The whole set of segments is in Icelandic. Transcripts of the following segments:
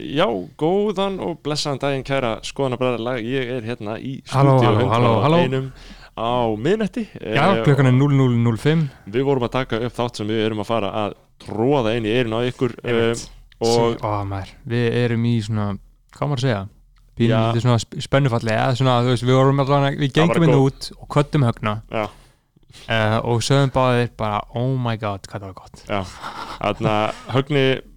Já, góðan og blessaðan daginn kæra skoðanabræðarlag, ég er hérna í stúdíu halló. einum á miðnetti Já, Eh, klukkan er 00.05 Við vorum að taka upp þátt sem við erum að fara að tróða inn í eirinn á ykkur uh, og Ó, maður, Við erum í svona, hvað maður að segja? Pínu, Já. þetta er svona sp- spennufalli eða svona, þú veist, við vorum allavega, við gengum inn út og kvöttum högna. Já, uh, og sögum báðir bara, oh my god, hvað það var gott. Já, þarna Högni Högn- Högn-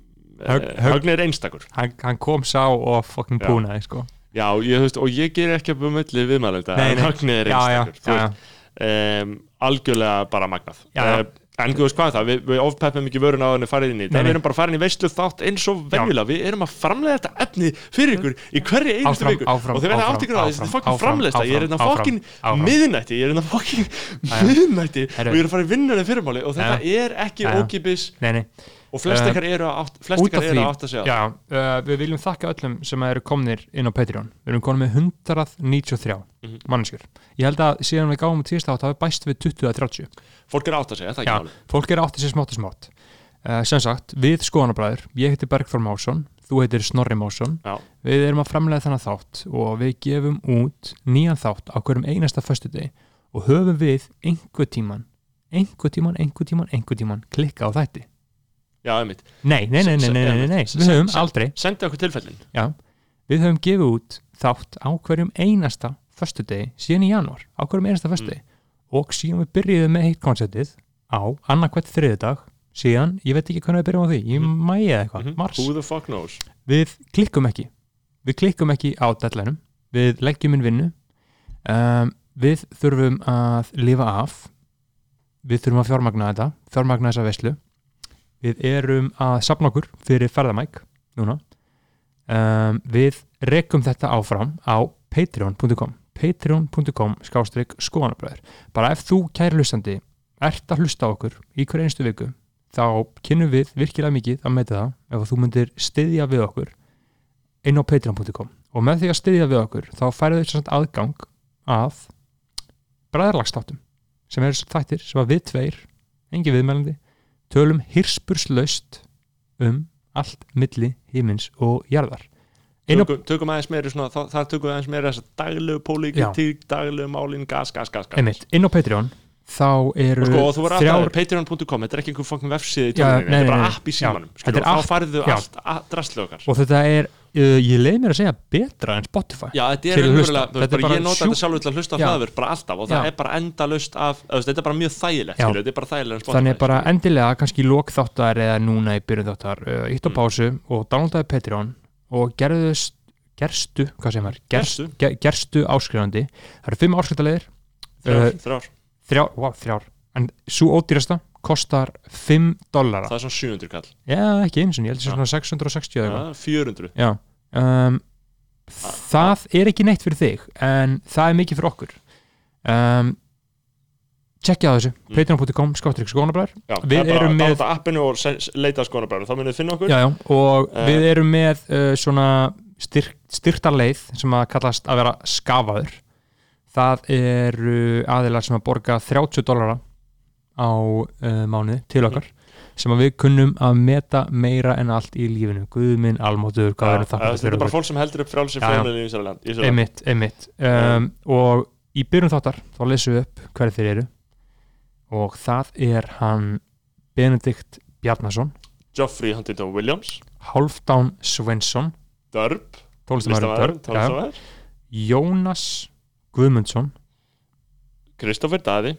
Högni er einstakur. Hann, hann kom sá og fucking Já. púnaði, sko. Já, ég, veist, og ég ger ekki upp um milli viðmælenda en. Högni er Já, já, einstakur já, veist, um, algjörlega bara magnað. Já, já. Eh, En þú veist hvað það, við, við ofpeppum ekki vörun á henni farið inn í nei. við erum bara farin í veistlu þátt eins og venjulega, við erum að framlega þetta efni fyrir ykkur í hverju einustu Áfram, viku. áfram, og þið verða átt ykkur er áfram, fokkin framlegsta ég er hérna fokkin miðnætti ég er hérna fokkin Já. miðnætti. Og ég er að fara í vinnunni fyrirmáli og þetta Já. er ekki Já, já. ókipis Nei, nei, og flest Eh, ykkar eru að átt ykkar eru að átt að segja já, uh, við viljum þakka öllum sem eru komnir inn á Patreon. Við erum komin með 193 Mhm. manneskjur. Ég held að síðan við gáum tíðst á það bæst við 20-30 fólk eru átt að segja, það er ekki máli fólk er áttið sér smátt og smátt. Uh, sem sagt, við skoðanabræður ég heiti Bergþór Másson, þú heitir Snorri Másson. Já. við erum að framlega þennan þátt og við gefum út nýjan þátt á hverjum einasta föstudegi og höfum við einhver tíman einhver tíman, einhver tíman, einhver tíman klikka á þætti Já, einmitt. Nei, nei, nei, nei, nei, nei, við höfum aldrei. Sendið okkur tilfellin. Já, við höfum gefið út þátt á hverjum einasta förstudegi síðan í janúar. Á hverjum einasta förstudegi mm. og síðan við byrjuðum með heitt konceptið á annarkvæmt þriðdag síðan, ég veit ekki hvernig við byrjum á því ég mæja mhm. eitthvað, mhm. mars. Who the fuck knows? Við klikkum ekki. Við klikkum ekki á deadlineum Við leggjum inn vinnu. Um, Við þurfum að lifa af. Við þurfum að fjármagna þetta fjármagna þessa veslu við erum að sapna okkur fyrir ferðamæk núna. Um, við rekum þetta áfram á patreon.com patreon.com skástrík skoðanabræður. Bara ef þú kæri hlustandi ert að hlusta okkur í hver einstu viku þá kynnum við virkilega mikið að meta það ef þú myndir styðja við okkur inn á patreon.com og með því að styðja við okkur þá færðu samt aðgang að bræðarlagstáttum sem eru þættir sem að við tveir engi viðmælandi tölum hirspurslaust um allt milli himins og jarðar tökum, tökum aðeins meiri svona, það, það tökum aðeins meiri þess að daglegu Já. pólitík, daglegu málin, gas, gas, gas, gas. einmitt, inn á Patreon þá eru og sko, og þú verður alltaf þrjár að patreon.com, þetta er ekki einhver fokkin vefsíði í Já, nei, þetta er bara app í Já, símanum, þetta skilur, þá færðu já. allt okkar og þetta er, ég leið mér að segja betra en Spotify. Já, þetta er er bara ég nota þetta sjálfur til að hlusta hlaður bara alltaf og það Já. er bara endalust af, þú veist, þetta er bara mjög þægilegt, Já. skilur, þetta er bara þægilega en Spotify, þannig bara endilega kannski í lokþáttar eða núna í byrjun þáttar uh, ítt á Mm. pásu og downloadaði Patreon og gerðu gerstu, hvað er Gerstu. gerstu, gerstu áskrifandi. Það eru fimm áskriftalegir Þrjár, uh, þrjár, þrjár, wow, þrjár. En svo ódýrasta kostar 5 dollara. Það er svona 700 kall. Já, ekki eins og ég held að svona 660 eða eitthvað. Já, 400 Já um, Það er ekki neitt fyrir þig en það er mikið fyrir okkur. Um, Tjekkja á þessu. Mm. patreon.com skáttur ykkur skónabræður. Já, Við það er erum með- downloada appinu og leita skonabræður, þá munið þið finna okkur. Já, já, og Eh. við erum með uh, svona styrk, styrta leið sem að kallast að vera skafaður. Það eru aðilar sem að borga 30 dollara á uh, mánuði til okkar sem að við kunnum að meta meira en allt í lífinu. Guðminn, almáttur, hvað Já, er það Þetta er bara fólk sem heldur upp já. fjölmiðli í Ísrael- í Ísrael einmitt, einmitt. Um, og í byrjun þáttar þá lesum við upp hverju þeir eru. Og það er hann Benedikt Bjarnason Geoffrey Huntington Williams. Hálfdán Svensson Dörp, listamæður, Jónas Guðmundsson. Kristoffer Daði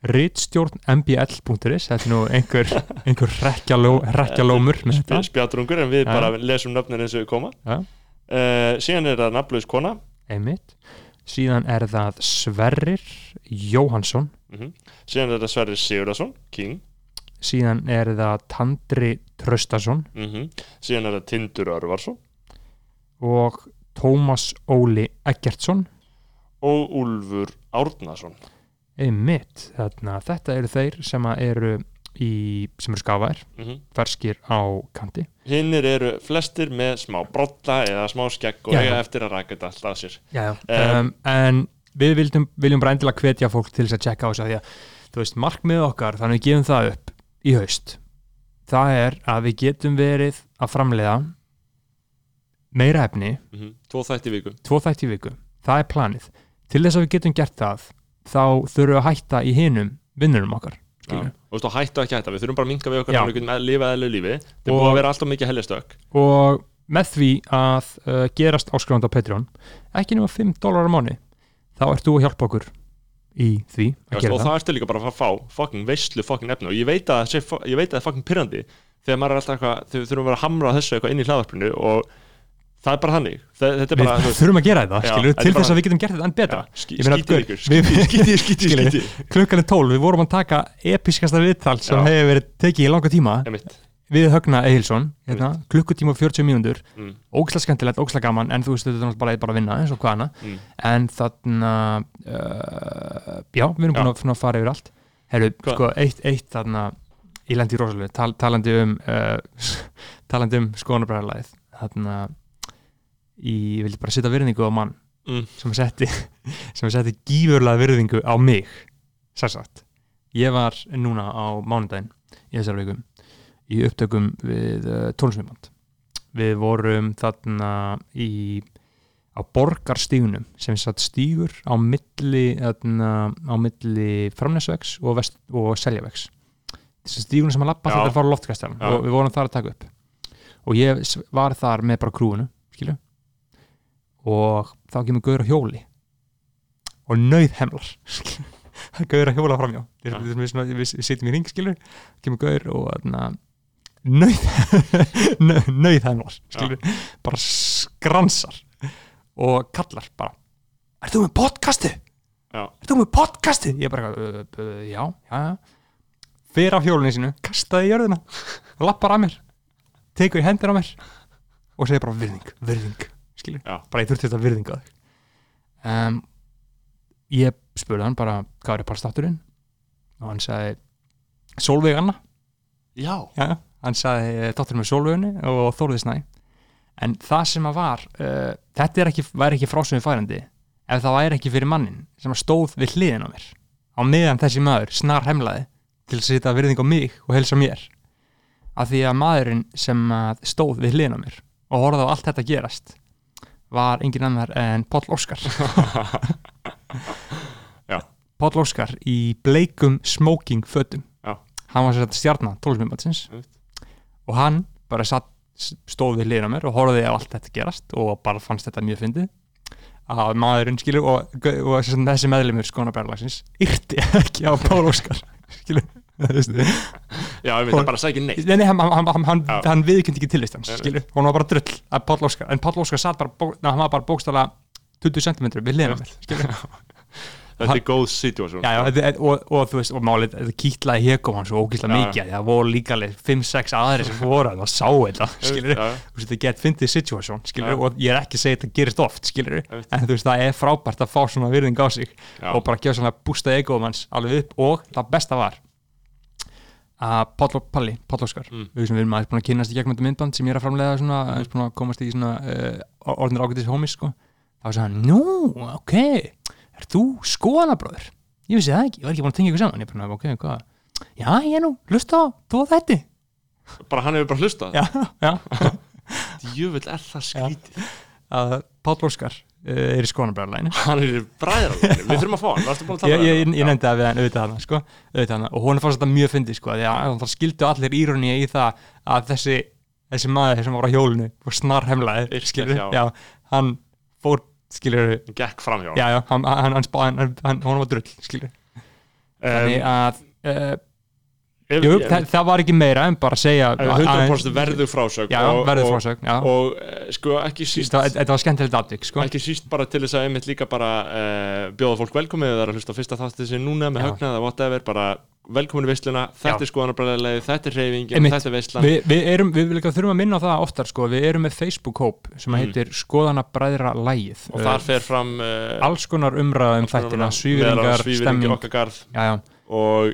Ritstjórn mbl.is þetta er nú einhver, einhver með þetta spjatrungur en við Já. bara lesum nöfnir eins og við koma. Já. uh, síðan er það nafnlaus kona. Einmitt. Síðan er það Sverrir Jóhansson mm síðan er það Sverrir Sigurðarsson King. Síðan er það Tandri Traustason. Mm síðan er það Tindur Örvarsson. Og Tómas Óli Eggertsson. Og Úlfur Árnason einmitt, þarna, þetta eru þeir sem að eru í, sem eru skafaðir mm ferskir á kanti. Hinnir eru flestir með smá brotta eða smá skegg og Já, eiga já. eftir að raka þetta alltaf sér. Já, Um, um, en við viljum, viljum bara endilega hvetja fólk til þess að checka á þess að því að þú veist, markmið okkar, þannig við gefum það upp í haust það er að við getum verið að framleiða meira efni. Tvo þætti í viku. Tvo þætti viku. Það er planið, til þess að við getum gert það þá þurfum við að hætta í hinum vinnurum okkar skilur. Og þú veist, og hættu ekki að hætta, við þurfum bara að minka við okkar að við getum að lifa eðlu lífi. Það Og- búið að vera alltaf mikið hellistökk og með því að uh, gerast áskrifandi á Patreon ekki nema 5 dólar á mánu þá ert þú að hjálpa okkur í því að og gera það það. ertu líka bara að fá fucking veistlu fucking efni. Og ég veit að það að er fucking pyrrandi þegar maður er alltaf eitthvað, við þurfum að vera að hamra þessu eitthvað inn í hlaðarpinu og það er bara þannig. Það, er við bara, veist, þurfum að gera þetta Já, skilur, til þess að við getum gert þetta enn betra. Ég skítið ykkur við- skítið, skítið, klukkan er 12, við vorum að taka episkasta viðtal sem hefur verið tekið í langa tíma Einmitt. við Högna Egilson, hérna, klukkutíma og 40 mínútur, Mm, ógislega skemmtilegt, ógislega gaman en þú veist þetta er bara, að vinna eins og hvað hana mm. en þarna uh, já, við erum búin að, að fara yfir allt. Herru, sko, eitt, eitt þarna í lendi rosalega, tal, talandi um uh, talandi um skoðanabræðarlæð þarna í, ég vildi bara setja virðingu á mann Mm. sem setti sem setti gífurlega virðingu á mig sérsagt ég var núna á mánudaginn í þessar vikum í upptökum við uh, tónlismiband við vorum þarna í á borgarstígunum sem satt stígur á milli milli framnesvegs og, og seljavegs. Þessi stígunum sem að lappa þetta fara loftkastan Já. og við vorum þar að taka upp. Og ég var þar með bara krúinu og þá kemur gaur á hjóli og nöyð hemlar gaur að hjóla framjá Já. við, við, við, við sitjum í ring skilur kemur gaur og þarna, nöyð nöyð hemlar skilur bara skransar og kallar bara Er þú með podcastu? Já. Er þú með podcastu? Ég bara, uh, uh, já, já, já Fyrir af hjólunni sínu, kastaði í jörðina lappar að mér tekur í hendur á mér og segir bara virðing, virðing skilur, Já. bara ég þurfti þetta virðing á þig. Um, ég spurði hann bara hvað er bara státturinn og hann sagði Solveig Anna. Já, já, hann sagði dótturinn með Solveigunni og Þórði Snæ. En það sem að var uh, þetta er ekki, væri ekki frásöðu færandi ef það væri ekki fyrir mannin sem stóð við hliðin á mér. Á meðan þessi maður snar hemlaði til að setja virðing á mig og helsa mér. Af því að maðurinn sem að stóð við hliðin á mér og horfði á allt þetta gerast var engin annar en Páll Óskar. Páll Óskar í bleikum smoking fötum Já. hann var sér þetta stjarnar tólusmjömbatsins og hann bara satt, stóð við hliðin á mér og horfði á allt þetta gerast og bara fannst þetta mjög fyndið að maðurinn skilur og, og sagt þessi meðlumur skonabærlagsins yrti ekki á Pál Óskar veist. já, ég veit það bara að sækja neitt. Nei, nei, hann, hann, hann, hann, viðkynnt ekki tilvist hans, skilur, hún var bara drull. Að Páll Óskar, en Páll Óskar satt bara, bó, na, hann var bara bókstala 20 cm við skilur, Þetta er góð situasjón. Já, já, og, og þú veist, og málið, þetta kýtlaði hégum hann svo ógíslega Já. mikið, það voru líka alveg 5-6 aðri sem voru, það sá þetta, skilur, veist, þetta get fyndið situation, skilur, og ég er ekki að segja þetta gerist oft, skilur, en þú veist, það er frábært að fá svona virðing á sig og bara að Páll og Palli, Páll Óskar. Mm. við sem við erum aðeins búin að kynast í gegnum þetta myndband sem ég er að framlega svona, aðeins búin að komast í svona uh, orðnir ágætis homies sko. Þá sagði hann, nú, ok er þú skoðanabróður? Ég vissi það ekki, ég var ekki búin að tengja ykkur saman. Ég bara, ok, hvað? Já, ég nú, hlusta á, þú og þetta bara hann hefur bara hlustað? Já, já, Jöfull er það að Páll Óskar er í skoðanabróðarlæginu Hann er bræðarlega, við þurfum að fá hann. Að ég, um ég, ég nefndi það við hann auðvitað hana sko, og hún fannst þetta mjög fyndið sko, að það skildu allir íroni í það að þessi, þessi maður sem var á hjólinu og snar hemlaði Yrkja skilur, hjá. já, hann fór skilur, Hann Gekk fram hjá já, já, hann, hann, hann, hann, hann, hann var drull skilur, þannig að uh, jú, það, það var ekki meira en bara að segja ef 100% verður frásögn já, og, verður og, frásögn, já og eh, sko ekki síst Þetta var- skemmtilegt aðvík sko. ekki síst bara til þess að einmitt líka bara uh, bjóða fólk velkomið það er að hlusta fyrsta þáttið sem núna með Já. högna eða whatever, bara velkomin í veisluna þetta Já. er skoðanabræðilegið, þetta er reyfingin þetta er veislan Vi, við, erum, við líka þurfum að minna á það oftar sko. við erum með Facebook-hóp sem Mm. heitir Skoðana bræðra lægið og þar fer fram uh, alls konar umræða um þættina, svífringar, stemming og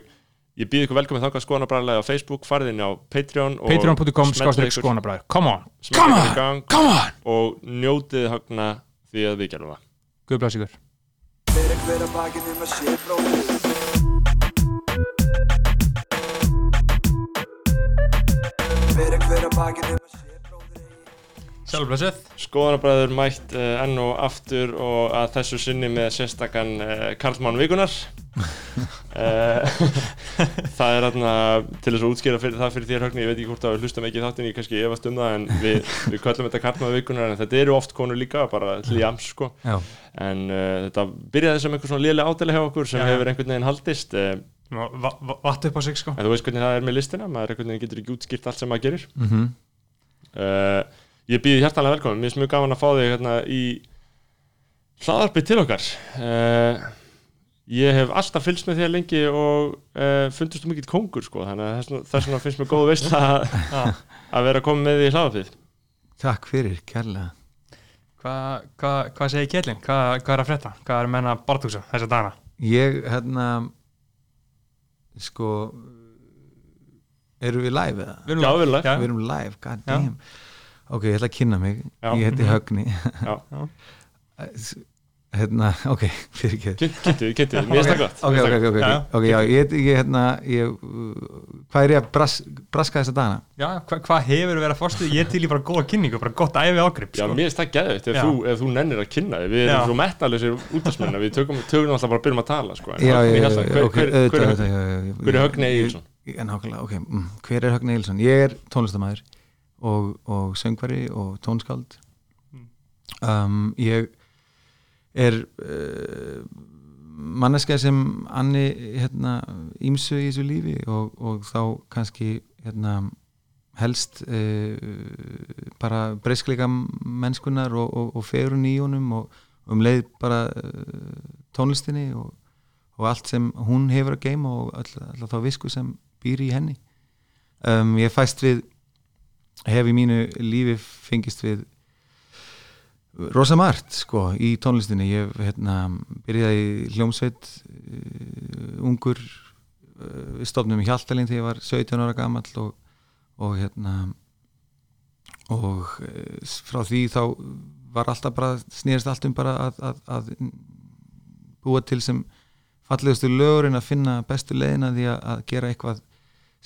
ég býð ykkur velkomið þangað skoðanabræðilega á Facebook, farið inn á Patreon og patreon.com ykkur- skoðanabræður come on, Come on! gang come on. og njótið högna því að við gerum það. Guð bless ykkur. Fyrir hver að bakið um að sé bróðir Fyrir hver að bakið um að sé bróðir Sjálfblessuð. Skoðanabræður mætt uh, enn og aftur og að þessu sinni með sérstakann uh, Karlmann Vikunar uh, Það er þarna til þess að útskýra fyrir, það fyrir þér högni ég veit ekki hvort að við hlustum ekki þáttin ég kannski efast um það en við, við köllum þetta Karlmann Vikunar en þetta eru oft konur líka bara til jams sko. Já, en þetta byrjaði sem einhver svona lélega ádæli hjá okkur sem Já. hefur einhvern veginn haldist uh, Va- va- vatt upp á sig sko. en þú veist hvernig það er með listina maður einhvern veginn getur ekki útskýrt allt sem maður gerir. Mm uh, ég býði hjartanlega velkomin mér finnst mjög gaman að fá þig hérna í hlaðarpið til okkar uh, ég hef alltaf fylgst með þér lengi og uh, fundist þú mikill kongur sko þannig að þess vegna- finnst mér góð veist að, að vera komin með því í hlaðarpið Takk fyrir, kærlega Hvað hva, hva segir Kjellin? Hvað hva er að frétta? Hvað er að menna barðúsa þessa dagana? Ég, hérna sko eru við live eða? Við Já, vel Já. Við erum live, god Já. Ok, ég ætla að kynna mig Já. Ég heiti Högni Já. Hérna, ok, fyrir ekki kynntu, kynntu, mér það gott Ok, ok, ok, ok, Já. ok, já, ég, ég, hérna, ég, hvað er ég að bras, braska þessa dagana? Já, hvað hva hefur verið að fórstu? Ég til í bara góða kynningu, bara gott æfi ágrip Já, sko. mér það geðvitt ef, Já. þú, ef þú nennir að kynna þig Við erum Já. svo metnaðlisir útastmenn Við tökum, tökum alltaf bara að byrjum að tala sko. Já, Högni já, já, já, hver, ok, hver, hver, auðvitað, hver, auðvitað, já, já, já. hver er Högni Egilson? Ég- Nákvæmlega, ok, mm, hver er Högni Egilson? Ég er tónlistamæður og, og söngvari og tónskáld. Um, Ég er uh, manneska sem anni hérna, ímsu í þessu lífi og, og þá kannski hérna, helst uh, bara breyskleika mennskunar og, og, og ferun í honum og um leið bara uh, tónlistinni og, og allt sem hún hefur að geima og all, all þá visku sem býr í henni. Um, ég fæst við hef í mínu lífi fengist við rosa margt sko í tónlistinni. Ég hérna, byrjaði í hljómsveit uh, ungur uh, við stofnum í Hjaltalín þegar ég var 17 ára gamall og, og hérna og uh, frá því þá var alltaf bara snýrist allt um bara að, að, að búa til sem fallegustu lögurinn að finna bestu leiðina því að, að gera eitthvað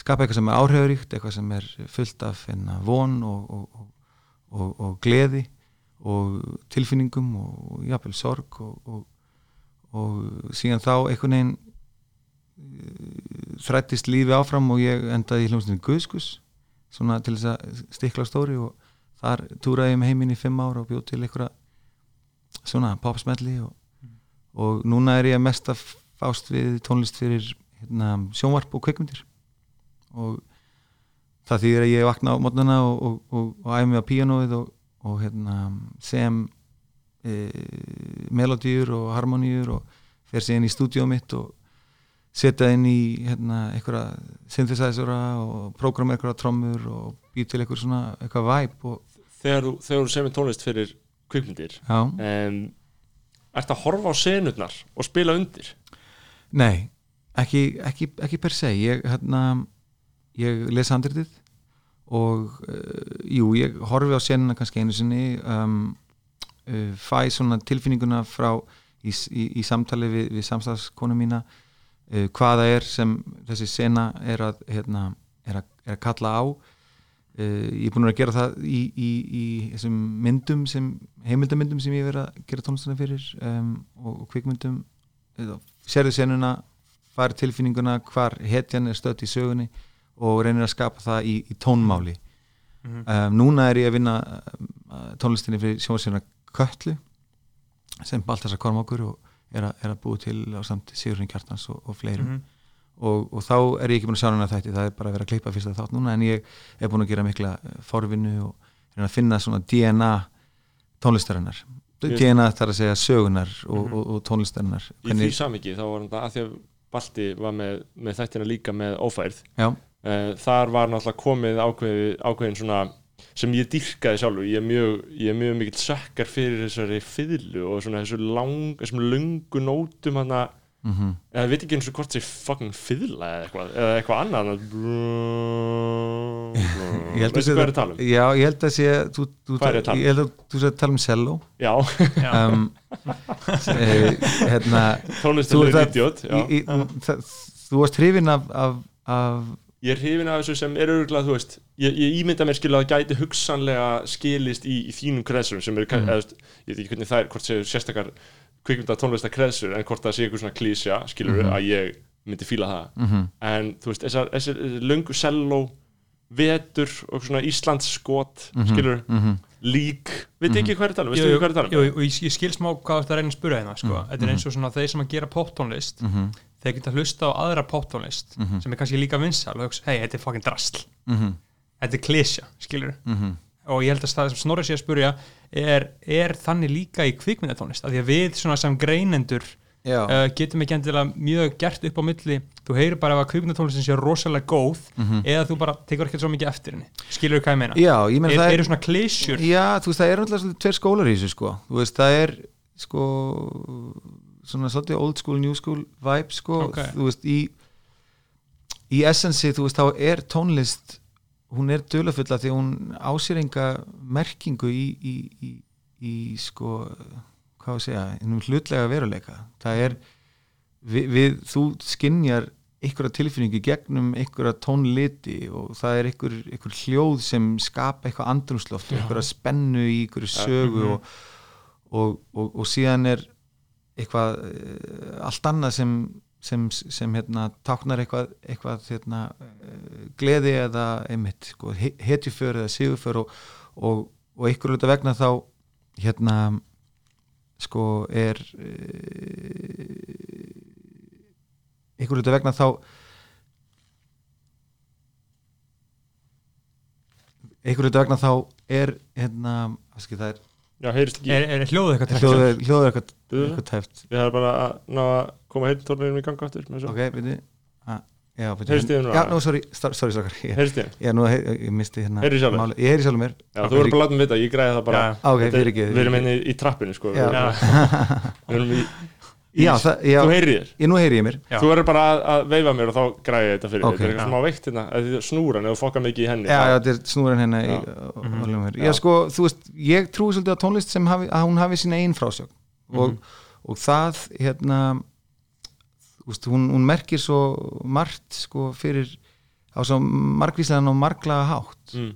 skapa eitthvað sem er áhrifaríkt eitthvað sem er fullt af finna von og, og, og, gleði og tilfinningum og jafnvel sorg og, síðan þá einhvern veginn eh, þrættist lífi áfram og ég endaði í hljómsninu Guðskus svona til þess að stikla stóri og þar túraði ég með heiminn í fimm ára og bjóð til einhverja svona popsmelli og, og núna er ég mest að fást við tónlist fyrir hérna, sjónvarp og kveikmyndir og það þýðir að ég vakna á mótnuna og, og, og, æfi mig á píanóið og, og hérna, sem e, melodíur og harmoníur og fer sér inn í stúdíó mitt og setja inn í hérna, einhverja synthesizera og prógrama einhverja trommur og býr til einhver svona eitthvað væp og Þegar þú, semur tónlist fyrir kvikmyndir um, Ertu að horfa á senurnar og spila undir? Nei, ekki, ekki, ekki per se ég, hérna, ég les handritið og uh, jú, ég horfi á senuna kannski einu sinni um, uh, fæ svona tilfinninguna frá í, í, í samtali við, við samstagskonu mína uh, hvaða er sem þessi sena er að, hérna, er að, er að kalla á. Ég er búin að gera það í, í, þessum myndum sem, heimildamyndum sem ég verið að gera tónlistina fyrir um, og, kvikmyndum sérðu senuna fær tilfinninguna hvar hetjan er stödd í sögunni og reynir að skapa það í, í tónmáli Mhm. um, núna er ég að vinna uh, tónlistinni fyrir sjónsérna Köllu sem Baltasar Kormákur og er að, er að búa til á samt Sigurinn Kjartans og, og fleirum Mhm. og, og þá er ég ekki búin að sjá hana þætti það er bara að vera að klippa fyrsta þátt núna en ég er búin að gera mikla eh, forvinnu og reyna að finna svona DNA tónlistarinnar DNA þarf að segja sögunar og, Mhm. og, og tónlistarinnar Í því samiki þá var þetta að því að Balti var með, með þættina líka með ófærð já, uh, þar var náttúrulega komið ákveði, ákveðin svona sem ég dýrkaði sjálfur. Ég er mjög, ég er mjög mikill sökkar fyrir þessari fiðlu og svona þessu lang, þessum lungu nótum hann að mm eða veit ekki eins og hvort sé fucking fiðla eða eitthvað, eða eitthvað annað. Ég held að veistu sé hvað er að tala um? Já, ég held að sé þú, þú, er ég um? Ég held að þú sé að tala um cello. Já, um, e, hérna, tónlistilegur ert að- idiot já. í, í, það, Þú varst hrifin af, af, af ég er hrifin af þessu sem er örgulega, þú veist ég, ég ímynda mér skilja að það gæti hugsanlega skilist í, í þínum kreðsum sem eru, mm. eða, ég veit ekki hvernig það er hvort séu sérstakar kvikmynda tónlista kreðsur en hvort það sé eitthvað svona klísja skilur Mhm. að ég myndi fíla það mm -hmm. en þú veist, þessar, þessar, þessar löngu selló vetur og svona Íslands skot Mhm. skilur, Mhm. lík við ekki hvað er að tala um, veistu er að tala um jú, ég, skil smá hvað þetta er að spura hérna sko. Mm, þetta er eins og svona þeir sem að gera poptónlist Mhm. Þeir geta hlusta á aðra poptónlist Mhm. sem er kannski líka vinsal og hugsa, hei, þetta er fucking drastl Mhm. þetta er klísja, skilur Mhm. og ég held að það sem Snorri sé að spurja er, er þannig líka í kvikmyndatónlist af því að við svona sem greinendur uh, getum ekki endilega mjög gert upp á milli þú heyrir bara að kvikmyndatónlistin sé rosalega góð Mhm. eða þú bara tekur ekki svo mikið eftir henni skilur hvað ég meina? já, ég meina er, það eru svona klísjur Já, þú veist, það er náttúrulega tveir skólar í þessu sko Þú veist, það er sko svona svolítið old school, new school vibe sko, Ok. þú veist, í í essensi, þú veist, þá er tónlist hún er dulafulla því að hún ásér enga merkingu í, í, í, í sko hvað að segja, hlutlega veruleika það er við, við þú skinjar einhverja tilfinningu gegnum einhverja tónliti og það er einhver, einhver hljóð sem skapa eitthvað andrumsloft og einhverja spennu í einhverju sögu mhm. og, og, og, og síðan er eitthvað eh, allt annað sem sem, sem hérna, táknar eitthvað, eitthvað hérna, eh, gleði eða einmitt, sko, he- hetjuför eða sigurför og, og, og einhverju hluta vegna þá hérna sko er e, einhverju hluta vegna þá einhverju hluta vegna þá er hérna, það er já, heyrist ekki. Er, er hljóðu eitthvað til hljóður, hljóður eitthvað, eitthvað tæft ég er bara að ná að koma heyrntórnum í ganga aftur með þessu. ok, veitir ah, já, Heyrist þið núna? já, nú, sorry, star- sorry, sorry. Ég, heyrist ég, nú, ég, ég misti hérna Heyrðu sjálfur? máli- ég heyri sjálfur mér. Já, þú verður bara að láta mig vita, ég græði það bara. Já. Ok, Þetta fyrir ekki Við erum henni í trappinu sko. Já. Við erum- í já, það, já, Þú heyrir þér ég, nú heyri ég mér Já. Þú verður bara að, að veifa mér og þá græði ég þetta fyrir Ok. okay. Þetta er eitthvað smá veikt hérna Snúran, ef þú fokkar mikið í henni já, þá- já, þetta er snúran hérna í, á hljómur. Já. sko, þú veist, ég trúi svolítið á tónlist sem hafi, að hún hafi sína einn frásögn og, og það hérna þú veist, hún, hún merkir svo margt sko fyrir á svo margvíslegan og marglaga hátt mm.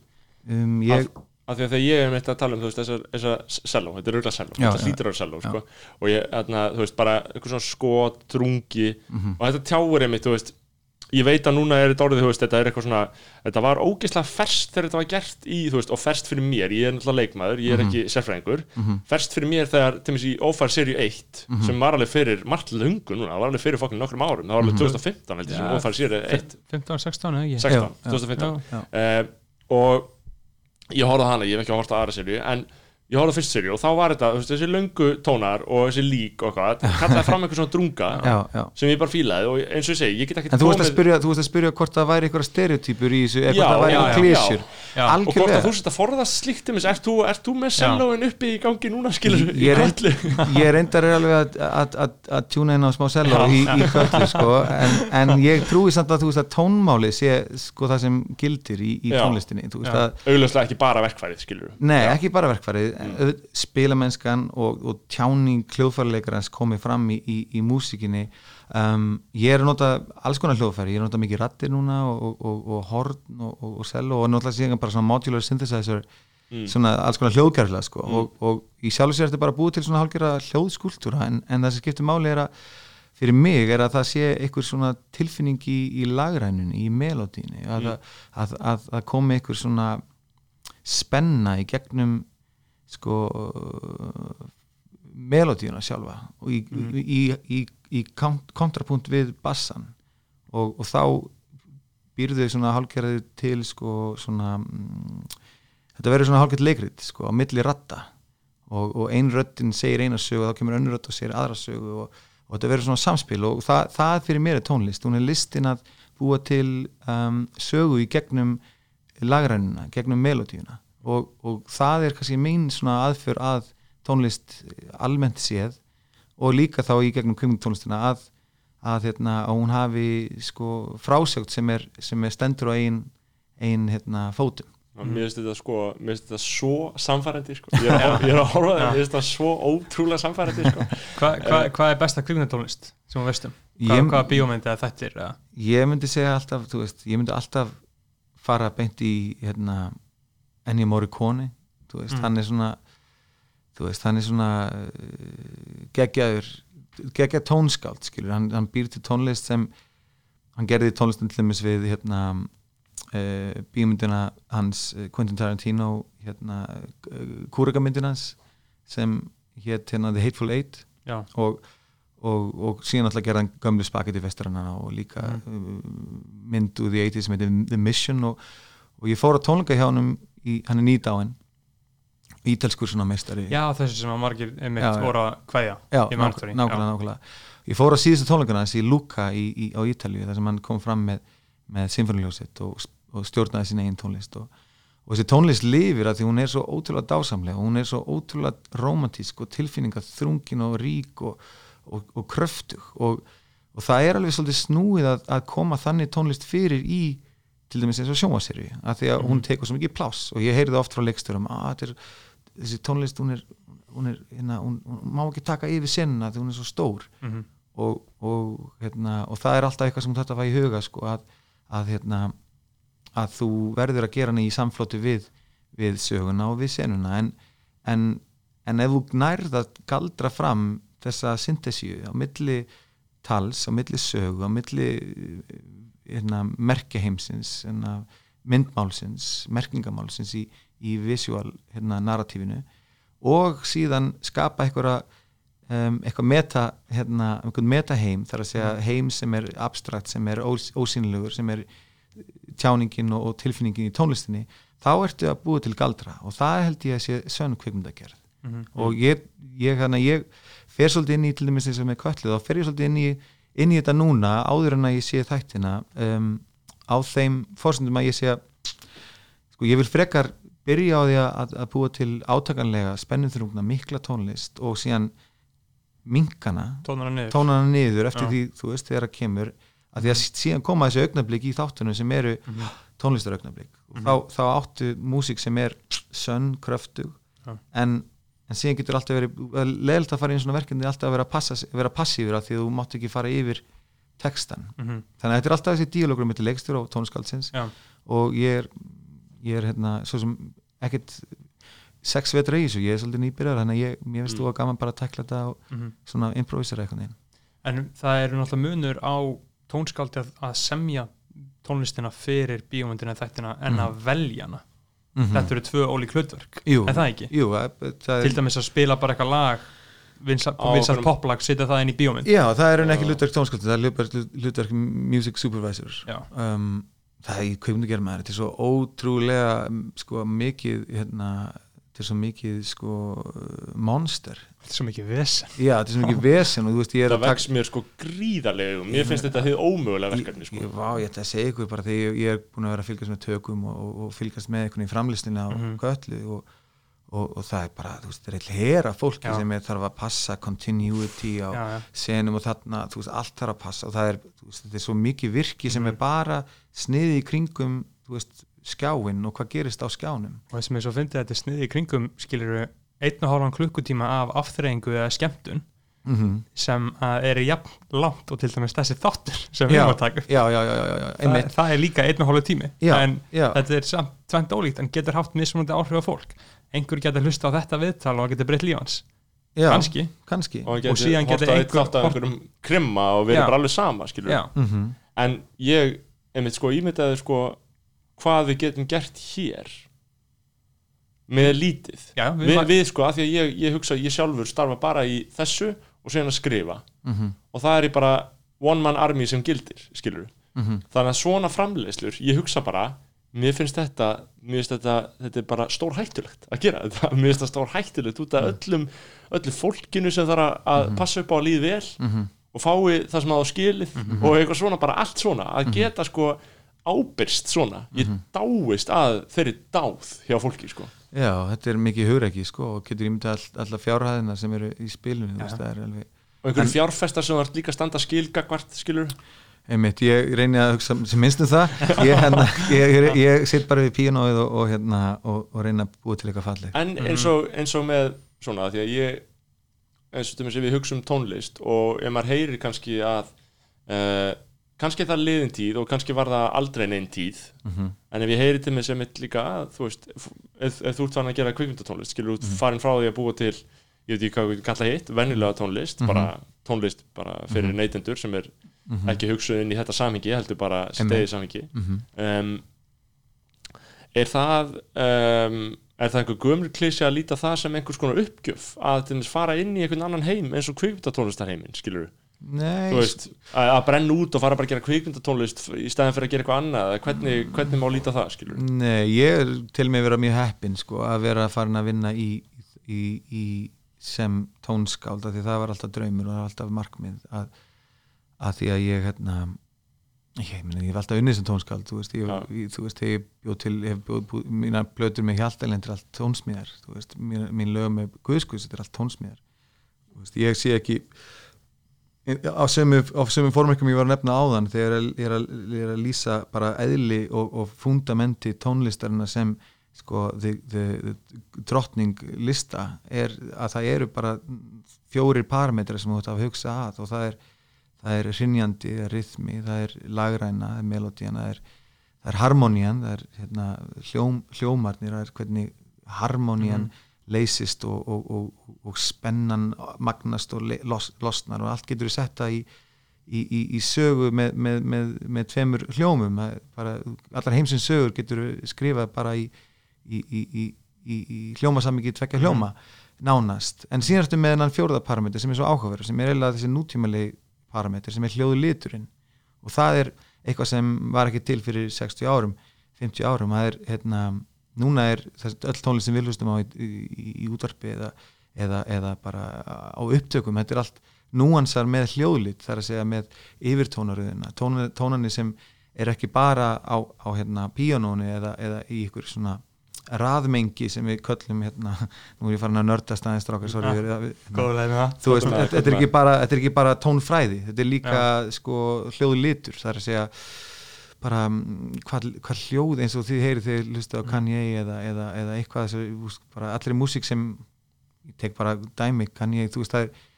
um, ég, Af því að þegar ég er meitt að tala um þú veist, þessar, þessar selló, þetta er auðvitað selló þetta hlýtur að selló sko. og ég, þarna, þú veist, bara eitthvað svona skot, drungi Mhm. og þetta tjáur einmitt, þú veist ég veit að núna er þetta orðið, þú veist, þetta er eitthvað svona þetta var ógeðslega ferst þegar þetta var gert í, þú veist, og ferst fyrir mér, ég er náttúrulega leikmaður ég er Mhm. ekki sérfræðingur, ferst fyrir mér þegar, til dæmis í Ófær serju 1 Mhm. sem var alveg fyrir margt lungu núna, var alveg fyrir fokkin nokkrum árum, það var alveg 2015 held ég sem. Ófær serju 1 15, 16 eða ekki 16, Já, já. 2015 Já. uh, og ég horfði á hana, ég hef ekki horta á aðra serju en ég horfði fyrst serju og þá var þetta þú veist, þessi löngu tónar og þessi lík og eitthvað, þetta kallaði fram eitthvað svona drunga já, já. sem ég bara fílaði og eins og ég segi, ég get ekki En þú veist að spyrja, þú veist að spyrja hvort það væri einhverja stereotypur í þessu, hvort það væri já, klísjur og hvort að þú sett að forðast slíkt um þess, ert þú, ert þú með sellóin uppi í gangi núna skilur Ég er reynd- ég reyndar alveg að, að, að, að tjúna inn á smá selló í, í köllu sko, en, en ég trúi samt að þú veist að tónmáli sé sko það sem gildir í, í tónlistinni. Þú veist Já. að, augljóslega ekki bara verkfærið skilur nei, ekki bara verkfærið mm. spilamennskan og, og tjáning hljóðfærileikarans komið fram í, í, í músikinni um, ég er að nota alls konar hljóðfæri, ég er að nota mikið rattir núna og, og, og, og horn og, cello og náttúrulega síðan bara svona modular synthesizer Mm. svona alls konar hljóðkærlega sko. og, og í sjálf sér þetta bara búið til svona hálfgerða hljóðskúltúra en, en það sem skiptir máli er að fyrir mig er að það sé einhver svona tilfinning í, í lagrænunni, í melodíni að, mm. að, að, að komi einhver svona spenna í gegnum sko melodíuna sjálfa og í, í, í, í kont- kontrapunkt við bassan. Og, og þá býrðu þau svona hálfgerði til sko svona mm, þetta verður svona hálfgett leikrit sko á milli ratta og, og ein röddin segir eina sögu og þá kemur önnur rödd og segir aðra sögu og, og þetta verður svona samspil. Og það, það fyrir mér er tónlist, hún er listin að búa til um, sögu í gegnum lagrænuna, gegnum melodíuna og, og það er kannski mín svona aðför að tónlist almennt séð og líka þá í gegnum kvimungtónlistina að, að, hérna, að hún hafi sko frásögt sem er, sem er stendur á ein, ein hérna, fótum og mér finnst þetta sko mér finnst þetta svo samfærandi sko. ég, er að, ég er að horfa það, mér finnst þetta svo ótrúlega samfærandi sko. Hvað hva, hva er besta kvikmyndatónlist sem þú veistum? Hvað, Ég- hvaða bíómyndi eða þettir? eða? ég myndi segja alltaf, þú veist, ég myndi alltaf fara beint í hérna, Ennio Morricone þú veist, Mm. hann er svona þú veist, hann er svona uh, geggjaður geggjað tónskáld, skilur, hann, hann býr til tónlist sem hann gerði tónlistin til dæmis við hérna uh, bíómyndina hans uh, Quentin Tarantino hérna, uh, kúrakamyndina hans sem hétt hérna The Hateful Eight og, og, og síðan alltaf gerði hann gömlu spagetti vestrana og líka mm. mynd úr the 80s sem heitir The Mission og, og ég fór að tónleika hjá hann í, hann er nýdáin ítelskur svona meistari já þessi sem að margir já. voru að Já, í Manhattan. nákvæmlega, nákvæmlega ég fór að síðustu tónleikana þessi Luca í, í, á Ítalíu þar sem hann kom fram með, með symfóniljósitt og, og stjórnaði sín eigin tónlist og, og þessi tónlist lifir að því hún er svo ótrúlega dásamlega og hún er svo ótrúlega romantísk og tilfinninga þrungin og rík og, og, og kröftug og, og það er alveg svolítið snúið að, að koma þannig tónlist fyrir í til dæmis eins og sjónvarseri að því að hún tekur svo mikið pláss og ég heyrði oft frá leikstörum að þetta er, þessi tónlist hún er, hún, er, hérna, hún, hún má ekki taka yfir senuna því hún er svo stór. Mhm. og, og, hérna, og það er alltaf eitthvað sem þetta var í huga sko, að, að, hérna, að þú verður að gera hann í samflóti við, við söguna og við senuna. En, en, en ef þú nærð að galdra fram þessa syntesíu á milli tals, á milli sögu á milli hérna, merkjaheimsins hérna, myndmálsins, merkingamálsins í, í visual hérna, narratífinu og síðan skapa einhverja um, eitthvað meta hérna, einhvern metaheim þar að segja heim sem er abstrakt, sem er ós, ósýnilegur sem er tjáningin og, og tilfinningin í tónlistinni þá ertu að búa til galdra og það held ég að sé sönn kvikmyndagerð Mhm. og ég, ég, hana, ég fer svolítið inn í til dæmis eins og með köllið þá fer ég svolítið inn í, inn í þetta núna áður en að ég sé þættina um, á þeim fórsendum að ég sé að sko ég vil frekar byrja á því að, að búa til átakanlega spennumþrungna mikla tónlist og síðan minkana niður tónana niður eftir Já. því þú veist þegar að kemur að því að síðan koma þessi augnablik í þáttunum sem eru Mhm. tónlistar augnablik og þá, þá áttu músík sem er sönn, kröftug Já. en, en síðan getur alltaf verið leðilt að fara í svona verkefni alltaf að vera, að passa, vera passífur af því að þú mátt ekki fara yfir textan Mhm. þannig að þetta er alltaf þessi díalogur með leikstur og tónskáldsins Já. og ég er, ég er hérna, svo sem ekkert sex vetra í þessu, ég er svolítið nýbyrjar þannig að ég, mér finnst þú að gaman bara að tekla þetta og Mhm. svona improvisera eitthvað En það eru náttúrulega munur á tónskáldi að, að semja tónlistina fyrir bíómyndina þættina en að velja hana Þetta eru tvö ólík hlutverk. Jú, Er það ekki? Jú, það, Til dæmis að spila bara eitthvað lag okkurum- poplag, setja það inn í bíómynd já, það er enn ekki hlutverk tónskáldi það er hlutverk, music supervisor Já. um, það er í maður þetta er svo ótrúlega mm, sko mikið hérna, þetta er svo mikið sko monster Þetta er svo mikið vesen já, þetta er svo mikið vesen og þú veist ég er það að vex mér sko gríðarlega og mér finnst þetta þið ómögulega verkefni sko. ég, vá, ég ætla að segja ykkur bara þegar ég, ég er búin að vera að fylgjast með tökum og, og, og fylgjast með einhvern í framlistinu á Mhm. köllu og, og, og það er bara, þú veist, það er eitthvað hera fólki Já. sem er, þarf að passa continuity á Já, já. senum og þarna, þú veist, allt þarf að passa og það er, þú veist, þetta er svo mikið virki sem Mhm. er bara sniði í kringum þú veist, skjáin og hvað gerist á skjánum? Og þess að mér svo fyndi að þetta er sniði í kringum skilur einn og hálfan klukkutíma af afþreyingu eða skemmtun mm sem að er jafn langt og til dæmis þessi þáttur sem við erum að taka upp. já, já, já, já, já, það, einmitt. það er líka einn og hálfu tími. Já, en já. þetta er samt tvengt ólíkt en getur haft mismunandi áhrif á fólk. Einhver getur hlusta á þetta viðtal og getur breytt lífans já, kannski. kannski. Og, Og síðan getur einhver- af einhverjum krimma og verið Já. bara alveg sama mm en ég, einmitt sko, ímyndaði sko hvað við getum gert hér með lítið. Já við, við, við, sko, af því að ég, ég hugsa ég sjálfur starfa bara í þessu og síðan að skrifa. -hmm. og það er í bara one man army sem gildir skilur Mm þannig að svona framleiðslur, ég hugsa bara mér finnst þetta, mér finnst þetta þetta er bara stór hættulegt að gera þetta. Mér finnst þetta stór hættulegt út af öllum öllu fólkinu sem þarf að- að passa upp á að líði vel Mhm. og fái það sem það á skilið og eitthvað svona, bara allt svona. Að geta sko ábyrst svona. Ég dáist að þeirri dáð hjá fólki sko. Já, þetta er mikið hugreiki sko og getur ímyndið all, alla fjárhæðina sem eru í spilinu, þú veist, er alveg og einhverju fjárfestar sem er líka standa skilgagvart skilur einmitt, ég reyni að hugsa sem minnst um það. Ég, hérna, ég, ég, ég sitt bara við píanóið og, og, hérna, og, og reyna að búa til eitthvað falleg En eins og, eins og með svona því að ég eins og sem við hugsa um tónlist og ef maður heyrir kannski að uh, kannski er það liðin tíð og kannski var það aldrei neinn tíð. Mm en ef ég heyri til mig sem eitt líka þú veist, ef, ef þú ert fann að gera kvikmyndatónlist skilur út farin frá því að búa til ég veit ekki hvað við kalla hitt, venjulega tónlist Mhm. bara tónlist bara fyrir neytendur sem er Mhm. ekki hugsuð inn í þetta samhengi heldur bara stegið samhengi. -hmm. um, er það um, er það einhver gömur klísi að líta það sem einhvers konar uppgjöf að fara inn í einhvern annan heim eins og kvikmyndatónlistarheimin, skilur þú veist, að, að brenna út og fara bara að gera kvikmyndatónlist í stæðan fyrir að gera eitthvað annað hvernig, hvernig má líta það, skilur Nei, ég er til mig að vera mjög heppin sko, að vera farin að vinna í, í, í sem tónskáld af því það var alltaf draumur og það var alltaf markmið að, að því að ég hérna ég, meni, ég hef alltaf unnið sem tónskáld þú veist, ég, Já. ég, þú veist, ég bjóð til bjóð, búð, mína plötur með hjaltalendur allt tónsmíðar, veist, mín, mín lög með guðskuðs, þetta er allt tónsmíðar ég sé ekki á sömu, á sömu formekkum ég var að nefna áðan þegar ég er að, ég er að lýsa bara eðli og, og fundamenti tónlistarina sem sko the, the, the drottning lista er að það eru bara fjórir parametrar sem þú ætti að hugsa að og það er, það er rinjandi, það er rithmi, það er lagræna, það er melodían, það er, það er harmonían, það er hérna, hljóm, hljómarnir, það er hvernig harmonían leysist og, og, og, og spennan magnast og los, losnar og allt getur við setta í, í, í, í sögu með, með, með, með tveimur hljómum. Bara, allar heimsins sögur getur við skrifað bara í, í, í, í, í, í hljómasamiki tvekja hljóma nánast, en síðan ertu með hennan fjórða parametri sem er svo áhugaverð, sem er eiginlega þessi nútímalegi parametri sem er hljóðu liturinn. Og það er eitthvað sem var ekki til fyrir 60 árum 50 árum, það er hérna, núna er öll tónlist sem við hlustum á í, í, í útvarpi eða, eða, eða bara á upptökum, þetta er allt núansar með hljóðlit, það er að segja með yfirtónaröðina, tónani, sem er ekki bara á, á hérna, píanónu eða, eða í ykkur svona raðmengi sem við köllum hérna, nú er ég farin að nördast aðeins strákar, sorry, Ja. ja. hérna, þú veist, þetta er bara þetta er ekki bara tónfræði, þetta er líka sko hljóðu litur, það er að segja bara mm, hvað, hvað hljóð eins og þið heyrið þegar hlusta á Kanye eða, eða, eða eitthvað þessu, bara allri músík sem ég tek bara dæmi Kanye, þú veist það er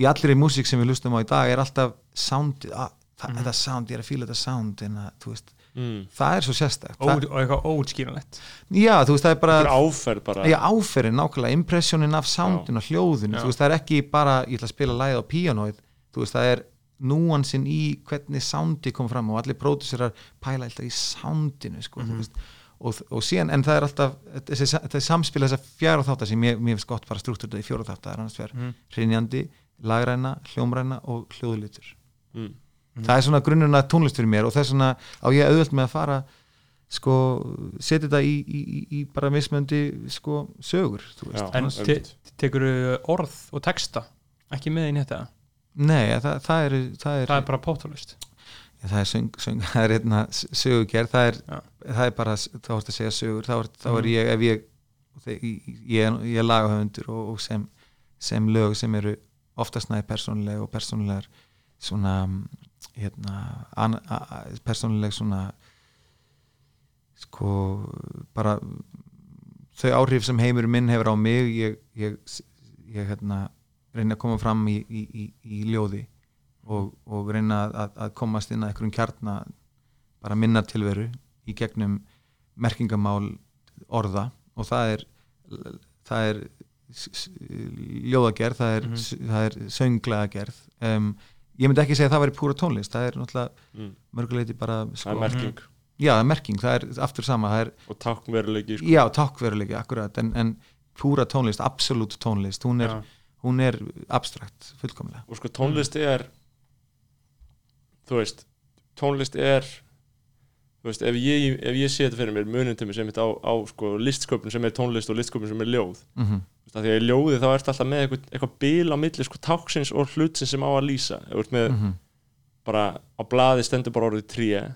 í allri músík sem við hlustum á í dag er alltaf sound, að, það, þetta sound ég er að fíla þetta sound en að, þú veist, mm. það er svo sérstætt Ó, og eitthvað óutskýranlegt já, þú veist, það er bara áferð bara. Já, áferðin, nákvæmlega, impressionin af soundin og hljóðinu, Já. þú veist, það er ekki bara ég ætla að spila læð á píanóið þú veist, það er núansinn í hvernig soundi kom fram og allir pródúserar pæla alltaf í soundinu sko, þú veist, og, og síðan, en það er alltaf þessi, þetta er samspil þess að fjara þáttar sem ég, mér finnst gott bara struktúr þetta í fjóra þáttar, það er annars verð Mhm. hrinjandi, lagræna, hljómræna og hljóðlitur mm. það er svona grunnuna tónlist fyrir mér og þess vegna á ég auðvöld með að fara sko, setja þetta í, í, í, í bara mismöndi sko, sögur þú veist, Já. En tekur orð og texta ekki með inn í þetta Nei, það, það, er, það, er, það er bara pótólist það er söng, söng það er hérna sögugerð það er, það er bara, þá ertu að segja sögur þá er, þá er Mhm. ég, ef ég ég, ég, ég er lagahöfundur og, og sem, sem lög sem eru oftast næði persónuleg og persónulegar svona hérna, persónuleg svona sko bara þau áhrif sem heimur minn hefur á mig ég, ég, ég hérna reyna að koma fram í, í, í, í ljóði og, og reyna að, að komast inn að einhverjum kjarna bara minna tilveru í gegnum merkingamál orða og það er það er ljóðagerð, það er, Mhm. það er sönglagerð um, ég myndi ekki segja að það væri púra tónlist það er náttúrulega Mm. mörguleiti bara það sko, er merking já, það er merking, það er aftur sama það er, og táknveruleiki sko. já, takkveruleiki akkurat, en, en púra tónlist absolutt tónlist, hún er, Já. Hún er abstrakt, fullkomlega og sko tónlist er þú veist tónlist er þú veist, ef ég, ef ég sé þetta fyrir mér munum til mig sem þetta á, á sko, listsköpun sem er tónlist og listsköpun sem er ljóð mm -hmm. Veist, því að ljóði þá ertu alltaf með eitthvað, eitthvað bil á milli sko táksins og hlutsins sem á að lýsa ef þú ert með Mhm. bara á blaði stendur bara orðið tré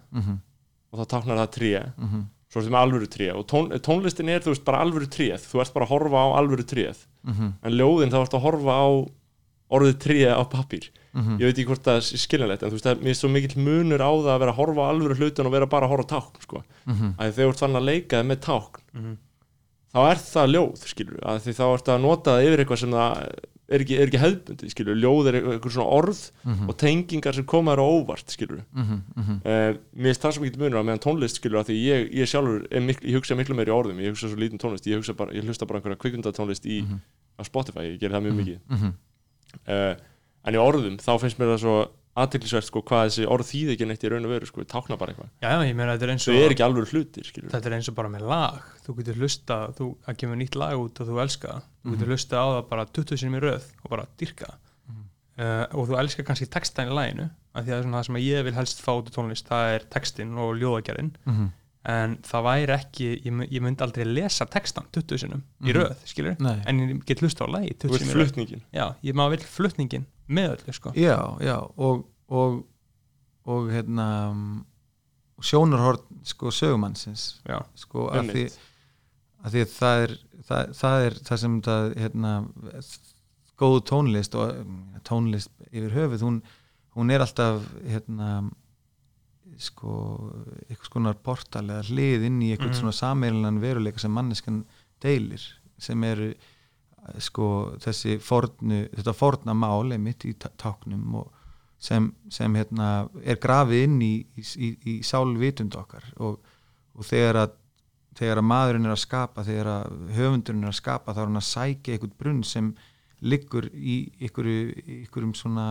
og þá táknar það tré Mhm. Svo ertu með alvöru tré og tón, tónlistin er þú veist bara alvöru tréð þú ert bara að horfa á alvöru tréð Mhm. en ljóðin þá ertu að horfa á orðið tríða á pappír Mhm. ég veit ekki hvort það er skiljanlegt en þú veist, það er svo mikill munur á það að vera að horfa á alvöru hlutin og vera bara að horfa á tákn sko. Mhm. að þegar þú ert fann að leika þig með tákn Mhm. þá er það ljóð skilur að því þá ert að nota það yfir eitthvað sem það er ekki, er ekki hefðbundið skilur ljóð er eitthvað svona orð Mhm. og tengingar sem koma á óvart skilur Mhm. Mhm. Uh, mér finnst það svo mikið munur á meðan tónlist skilur að því ég, ég sjálfur er mikl, ég hugsa miklu meiri orðum, ég hugsa svo lítið tónlist ég, hugsa bara, ég hlusta bara einhverja kvikundatónlist í Mhm. á Spotify, ég ger það mjög mikið Mhm. uh, en í orðum þá finnst mér það svo aðteklisvert sko hvað þessi orð þýð ekki neitt í raun og veru sko, tákna bara eitthvað, já, já, ég meina þetta er eins þau og er ekki alveg hlutir skilur, þetta er eins og bara með lag þú getur hlusta, þú, að kemur nýtt lag út og þú elska það, þú Mhm. getur hlusta á það bara 20 sinni í röð og bara dyrka það. Mhm. uh, og þú elskar kannski textan í laginu, af því að það er svona það sem ég vil helst fá út í tónlist, það er textin og ljóðagerðin, Mhm. en það væri ekki ég, ég myndi aldrei lesa textan 20 sinnum í Mhm. röð, skilur Nei. en ég get hlusta á lagi þú 20 veist sinnum í röð flutningin já, ég maður vil flutningin með öllu, sko Já, já og, og, og hérna sjónarhort sko sögumannsins já, sko að því, að því að það er það, það er það sem það hérna, góð tónlist og um, tónlist yfir höfuð hún, hún er alltaf hérna sko eitthvað skonar portal eða hlið inn í eitthvað Mhm. svona sameilinnan veruleika sem manneskan deilir sem eru sko þessi fornu, þetta forna mál einmitt í tá- táknum sem, sem hérna er grafið inn í, í, í, sálvitund okkar og, og þegar að þegar að maðurinn er að skapa þegar að höfundurinn er að skapa þá er hann að sækja einhvern brunn sem liggur í einhverju, einhverjum svona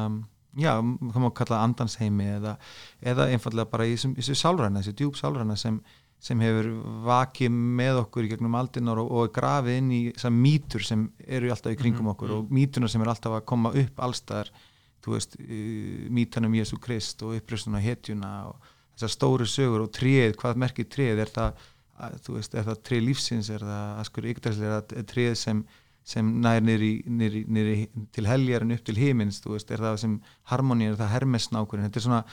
já, það má kalla andansheimi eða, eða einfallega bara í þessu sálræna, þessu djúb sálræna sem, sem hefur vakið með okkur í gegnum aldinar og, og grafið inn í þessar mýtur sem eru alltaf í kringum Mhm, okkur og mýtuna sem er alltaf að koma upp allstaðar, þú veist mýtanum Jésu Krist og uppröstuna hetjuna og þessar stóru sögur og tréð, hvað merkir tréð? Er það, að, þú veist, er það tréð lífsins? Er það askur það tréð sem, sem nær nýri, nýri, nýri til heljar en upp til himins? Þú veist, er það sem harmoni, er það hermesnákurinn, þetta er svona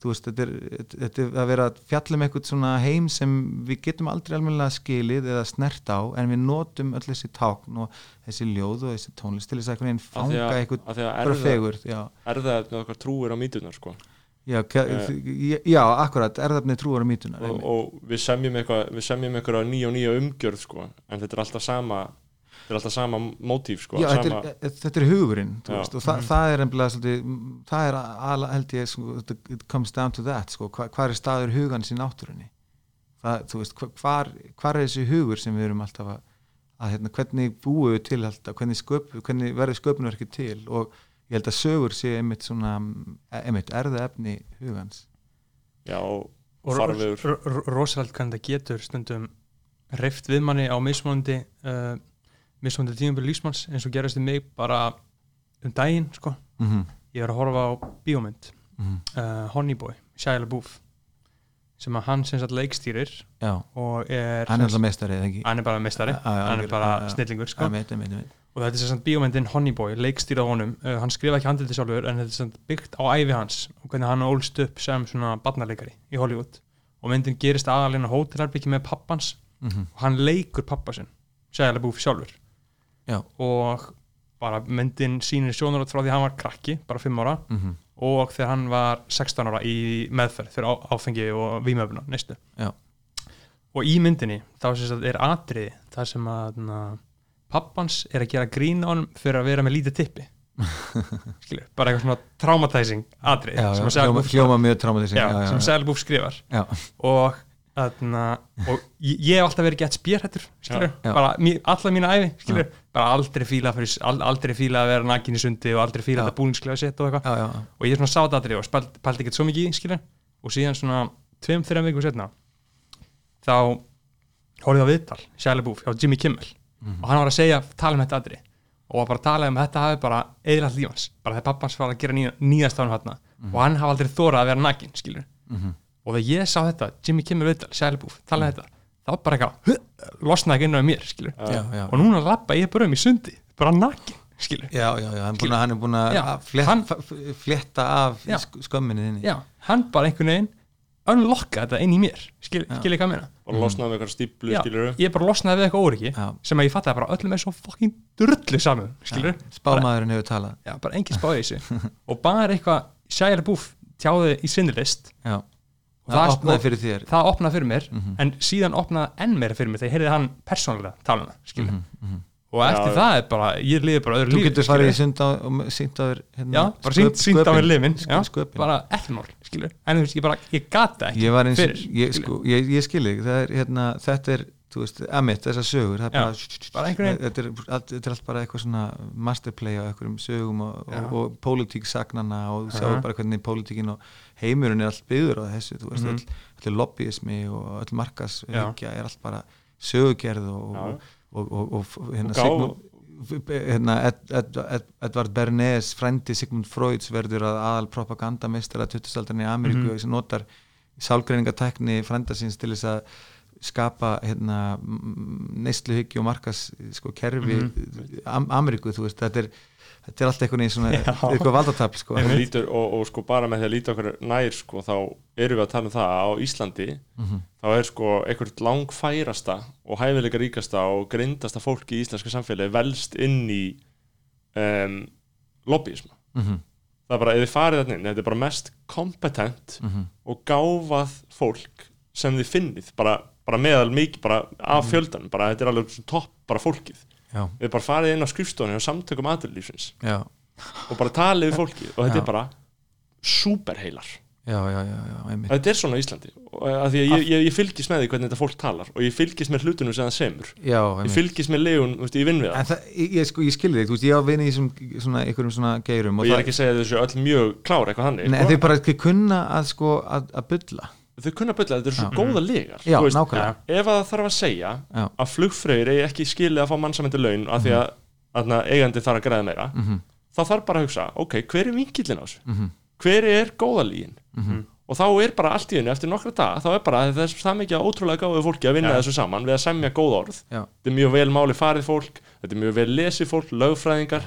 þú veist, þetta er, þetta er að vera fjallum eitthvað svona heim sem við getum aldrei almennilega skilið eða snert á en við notum öll þessi tákn og þessi ljóð og þessi tónlist til þess að einhvern veginn fanga að- eitthvað bara erða, fegurð, já erða með okkar trúir á mítunar sko. Já, uh, já, akkurat, erðafni trúar og mítunar og, og við semjum eitthvað við semjum eitthvað nýja og nýja umgjörð sko. en þetta er alltaf sama þetta er alltaf sama mótíf sko. Já, sama, þetta er, e- þetta er hugurinn veist, og það, það er m, það er ala, held ég sko, þetta- it comes down to that sko, hva, hvar er staður hugans í náttúrunni? Það, þú veist, hva- hvar, hvar er þessi hugur sem við erum alltaf að, að hérna, hvernig búum við til alltaf, hvernig, sköp, hvernig verður sköpunverkið til? Og ég held að sögur sé einmitt svona einmitt erða efni hugans. Já, farvegur ro- ro- rosalega kann þetta getur stundum reyft við manni á mismunandi uh, mismunandi tímabili lífsmanns eins og gerast í mig bara um daginn sko. mm -hmm. ég er að horfa á bíómynd Mm uh, Honey Boy, Shia LaBeouf sem að hann sem sagt leikstýrir já, og er hann er eða ekki? Hann er bara mestari, hann er bara snillingur sko. einmitt, einmitt, einmitt. og þetta er sem sagt bíómyndin Honey Boy, leikstýrað honum. Uh, hann skrifa ekki handið til sjálfur en þetta er sem sagt byggt á æfi hans og hvernig hann ólst upp sem svona barnarleikari í Hollywood. Og myndin gerist aðalinn á hótelherbyggi með pappans Mm og hann leikur pappa sinn Shia LaBeouf sjálfur já, og bara myndin sýnir sjónarátt frá því að hann var krakki, bara 5 ára. Mm og þegar hann var 16 ára í meðferð fyrir á, áfengi og vímöfuna næstu Já. og í myndinni þá er atriði þar sem að na, pappans er að gera grín á hann fyrir að vera með lítið tippi. Skilur, bara eitthvað svona traumatizing atriði já, sem LaBeouf skrifar. Já. og, þarna, og ég, ég hef alltaf verið gett spjörhættur bara alla mína æfi bara aldrei fíla, fyrir, al- aldrei fíla að vera nakin í sundi og aldrei fíla Já. þetta búningsklega sitt og eitthvað. Og ég er svona sátatri og spalt, pældi ekkert svo mikið í skilur og síðan svona tveim, þreim vikum setna þá horfði ég á viðtal, LaBeouf hjá Jimmy Kimmel. Og hann var að segja, tala um þetta atri og var bara að tala um að þetta hafi bara eðlalt lífans, bara þegar pappans var að gera nýja, nýjast á hann hérna og hann hafi aldrei þórað að vera nakin, skilur Mhm. Og þegar ég sá þetta, Jimmy Kimmel viðtal Shia LaBeouf, tala um þetta, þá bara eitthvað losnaði ekki inn á mér, já, já. og núna lappa ég bara um í sundi bara skilur Já, já, já, hann, hann er búin að fletta, hann- f- flétta af skömminni þinni. Já, hann bara einhvern veginn unlocka þetta inn í mér skil, Já. skil ég hvað ég meina? Og losnaði með eitthvað stíplu, Já, ég bara losnaði við eitthvað óryggi Já. sem að ég fattaði bara öllum er svo fucking drullu saman skilur, spámaðurinn hefur talað. Já, bara engin spáði þessu. Og bara eitthvað Shia LaBeouf tjáði í sinni list. Já, Og það það- opnaði fyrir þér það opnaði fyrir mér Mhm. en síðan opnaði enn meira fyrir mér þegar ég heyrði hann persónulega tala um það skilur Mhm, mhm. og eftir Já. það er bara, ég liði bara öðru þú lífi getur farið sínt á þér hérna, já, bara sínt, á mér lifin bara ekki mál, skilur en þú veist, ég bara, ég gata ekki ég var eins fyrir, ég, sko, ég, ég það er hérna þetta er, þú veist, emitt, þessar sögur það er Já, bara, bara einhvern veginn- þetta er, allt, þetta er allt bara eitthvað svona masterplay á einhverjum sögum og, Já. og, þú Já. sjáu bara hvernig pólitíkin og heimurinn er allt byggður á þessu, þú veist, Mhm. öll, öll lobbyismi og öll markas er allt bara sögugerð og, og, og, og, hérna Sigmund hérna, Ed, Ed, Ed, Edvard Bernays frændi Sigmund Freuds verður að aðal propagandamistara 2000-aldrinni í Ameríku Mhm. sem notar sálgreiningatekni frænda síns til þess að skapa hérna, neysluhyggju og markas sko, kerfi Mhm. Am Ameríku, þú veist, þetta er þetta er allt einhvern veginn svona, eitthvað valdatafl sko. og, lítur, og, og sko bara með því að líta okkur nær sko, þá erum við að tala um það að á Íslandi Mhm. þá er sko einhvert langfærasta og hæfileika ríkasta og greindasta fólk í íslenska samfélagi velst inn í um, lobbyisma. Mhm, það er bara, ef þið farið þarna inn, þetta er bara mest kompetent mhm, og gáfað fólk sem þið finnið bara, bara meðal mikið, bara af fjöldan bara þetta er alveg svona topp, bara fólkið já, við bara farið inn á skrifstofunni og samtökum aðurlífsins já, og bara talið við fólkið. Og þetta Já. er bara einmitt. þetta er svona á Íslandi. Og að að ég, ég, ég fylgist með því hvernig þetta fólk talar. Og ég fylgist með hlutunum sem það semur. Já, ég fylgist með legun, veist, ég vinn við en það það, ég, sko, ég skilði þig, ég á vinni í einhverjum svona geirum og ég er ekki að segja þessu öll mjög klár eitthvað þannig Nei, sko. þau bara ekki kunna að sko að, að bylla þau kunna bylla, þetta eru svo Já. góða legar Já, Þú veist, nákvæmlega ef að það þarf að segja Já. að flugfreyr eigi ekki skilið að fá mannsamöndu laun af því að mm eigandi þarf að græða meira Mhm, þá þarf bara að hugsa, ok, hver er vinkillin á þessu mhm, hver er góðalíin mhm. og þá er bara allt í hennu eftir nokkra dag þá er bara þess það mikið ótrúlega gáðu fólki að vinna Já. þessu saman við að semja góð orð Já. þetta er mjög vel máli farið fólk þetta er mjög vel lesið fólk, lögfræðingar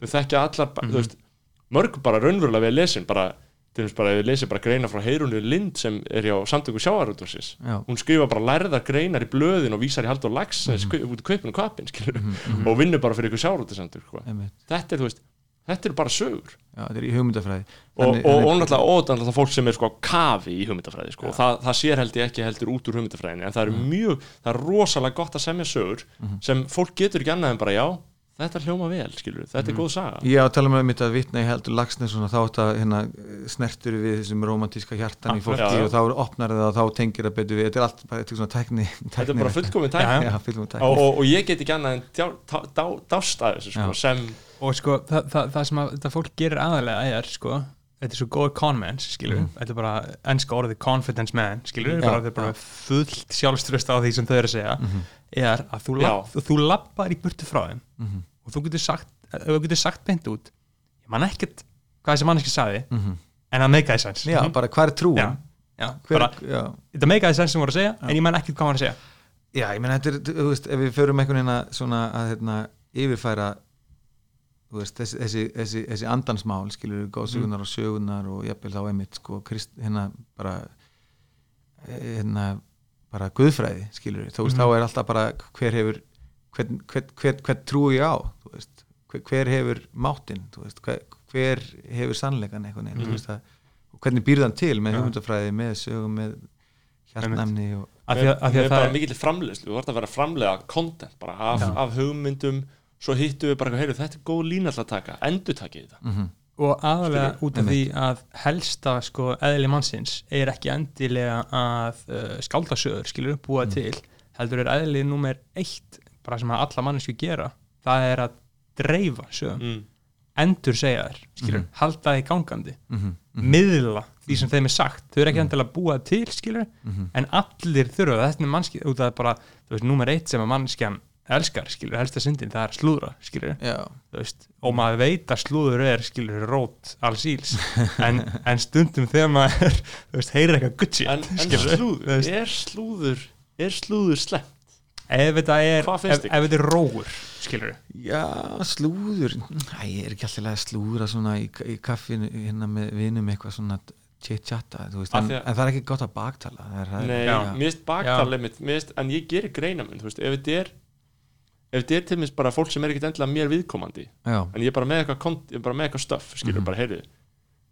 þau þekkja allar, mm Mhm. mörg bara raunverulega vel lesin bara, til þess bara ef við lesið bara greina frá Heirunni Lind sem er hjá samtöku sjáarútvarsins Já, hún skrifa bara lærðar greinar í blöðin og vísar í Haldur Lax mm -hmm. út í kaupinu kvapin skilur, mhm, og vinnur bara fyrir ykkur sjáarútvarsamtök einmitt. þetta er, þú veist, þetta er bara sögur. Já, þetta er í hugmyndafræði. Og, og, og náttúrulega fólk sem er sko á kafi í hugmyndafræði sko. og það, það sér held ég ekki heldur út úr hugmyndafræðinni en það er mjög, það er rosalega gott að semja sögur Mhm. sem fólk getur ekki annað en bara já, þetta hljóma vel, skilur þetta er góð saga Ég á að tala með mitt að vitna í heldur Lagsnes og þá að hérna, snertur við þessum romantíska hjartan í fólki Já, já. og þá opnar það og þá tengir það betur við þetta er allt bara eitthvað svona tekni þetta er bara fullkomin Já, tæk já. Já, fullkomin og, tekni og, og ég get ekki annað en djá, tá, dá, dást að þessu sko, Já. sem og sko, það, það, það sem að þetta fólk gerir aðalega er sko, þetta er svo góð conmans skilur, Mhm. þetta er bara ennska orðið confidence man, skilur, Já, bara, þetta er bara já. fullt sjálfströst á því sem þau eru að segja Mhm, er að þú, Já. lapp, þú lappar í burtu frá þeim mhm, og þú getur sagt, þú sagt beint út ég man ekkert hvað þessi manneski sagði mhm. en það meikaði sens Já, bara hvað er trúin? já, já, já. þetta meikaði sens sem voru að segja en ég man ekkert hvað hann að segja já, ég meina þetta er, þú veist, ef við förum einhvern veginn svona að hérna, yfirfæra þú veist, þessi, þessi, þessi, þessi andansmál skilur við góðsögunar og sögunar og jafnvel þá einmitt sko, krist, hérna bara hérna bara guðfræði skilur við, þú veist, Mhm. þá er alltaf bara hver hefur hvern, hvern, hvern, hvern trúi ég á þú veist, hver, hver hefur máttinn þú veist, hver, hver hefur sannleikan einhvern veginn, Mhm. þú veist að hvernig býr þann til með Já. hugmyndafræði með sögum, með hjartnæmni og af því að, af því með að bara það mikill framleiðslu, þú vart að vera að framleiða content bara af, af hugmyndum svo hittu við bara, heyru, þetta er góð lína alltaf að taka endur takið þetta. Mm og aðalega út af því að helsta sko eðli mannsins er ekki endilega að uh, skáldasögur skilur búa til heldur er eðli nummer eitt bara sem að alla mannesku gera það er að dreifa sögum mm. endur segja þær skilur Mhm. halda því gangandi -hmm. miðla því sem þeim er sagt þau eru ekki endilega að búa til skilur Mhm. en allir þurfa þetta er mannski út af bara, þú veist, nummer eitt sem að mannskjan elskar, skilur, helsta syndin, það er slúðra skilur, Já, þú veist og maður veit að slúður er, skilur, rót alls íls, en, en stundum þegar maður, er, þú veist, heyrir eitthvað shit, en, en skilur, slúður, þú veist, er slúður er slúður slepp ef þetta er Hvað ef, finnst ef ykkur? þetta er róur, skilur já slúður. Æ, ég er ekki alltaf að slúðra svona í, í kaffinu hérna með vinum eitthvað svona chit-chatta þú veist, Af en, því að- en það er ekki gott að baktala það er, það er, Nei, Já. mér finnst baktalið mitt mér finnst, en ég gerir greinamun, þú veist, ef þetta er ef þetta er til mér bara fólk sem er ekkit endilega mér viðkomandi, já, en ég er bara með eitthvað, kont, ég er bara með eitthvað stöff, skilur Mhm. bara, heyrðu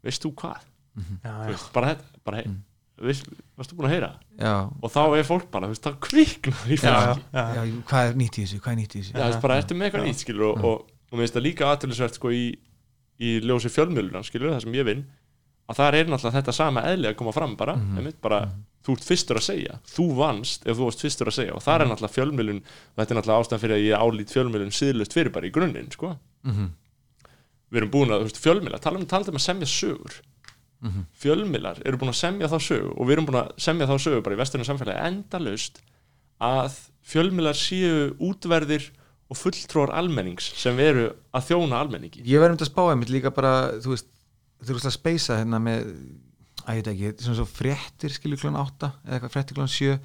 veist þú hvað, já, þú já. veist, bara þetta bara, hey, Mhm. veist, varstu búin að heyra? Já, og þá er fólk bara, veist, það kviknar í Já, fólki. Já, já, hvað er nýtt í þessu hvað er nýtt í þessu? Já, þú veist, bara ertu með eitthvað nýtt, skilur og, og, og mér finnst það líka aðtölusvert sko í, í ljósi fjölmjöluna, skilur, það sem ég vinn að það er náttúrulega þetta sama eðli að koma fram bara, Mhm. einmitt, bara þú ert fyrstur að segja, þú vannst ef þú varst fyrstur að segja. Og það er náttúrulega fjölmjölun þetta er náttúrulega ástæðan fyrir að ég álít fjölmjölun síðlust fyrir bara í grunninn, sko. Mhm, við erum búin að, þú veist, fjölmjöla, tala um, tala um að semja sögur. Mhm. fjölmiðlar eru búin að semja þá sögu og við erum búin að semja þá sögu bara í vesturinn samfélagi endalaust að fjölmiðlar séu útverðir og fulltróar almennings sem eru að þjóna almenningi. Ég verðum þetta að spá einmitt líka bara þú veist, þú veist að speysa hérna með að ég veit ekki, svona svo fréttir skilur klón 8 eða eitthvað fréttir klón 7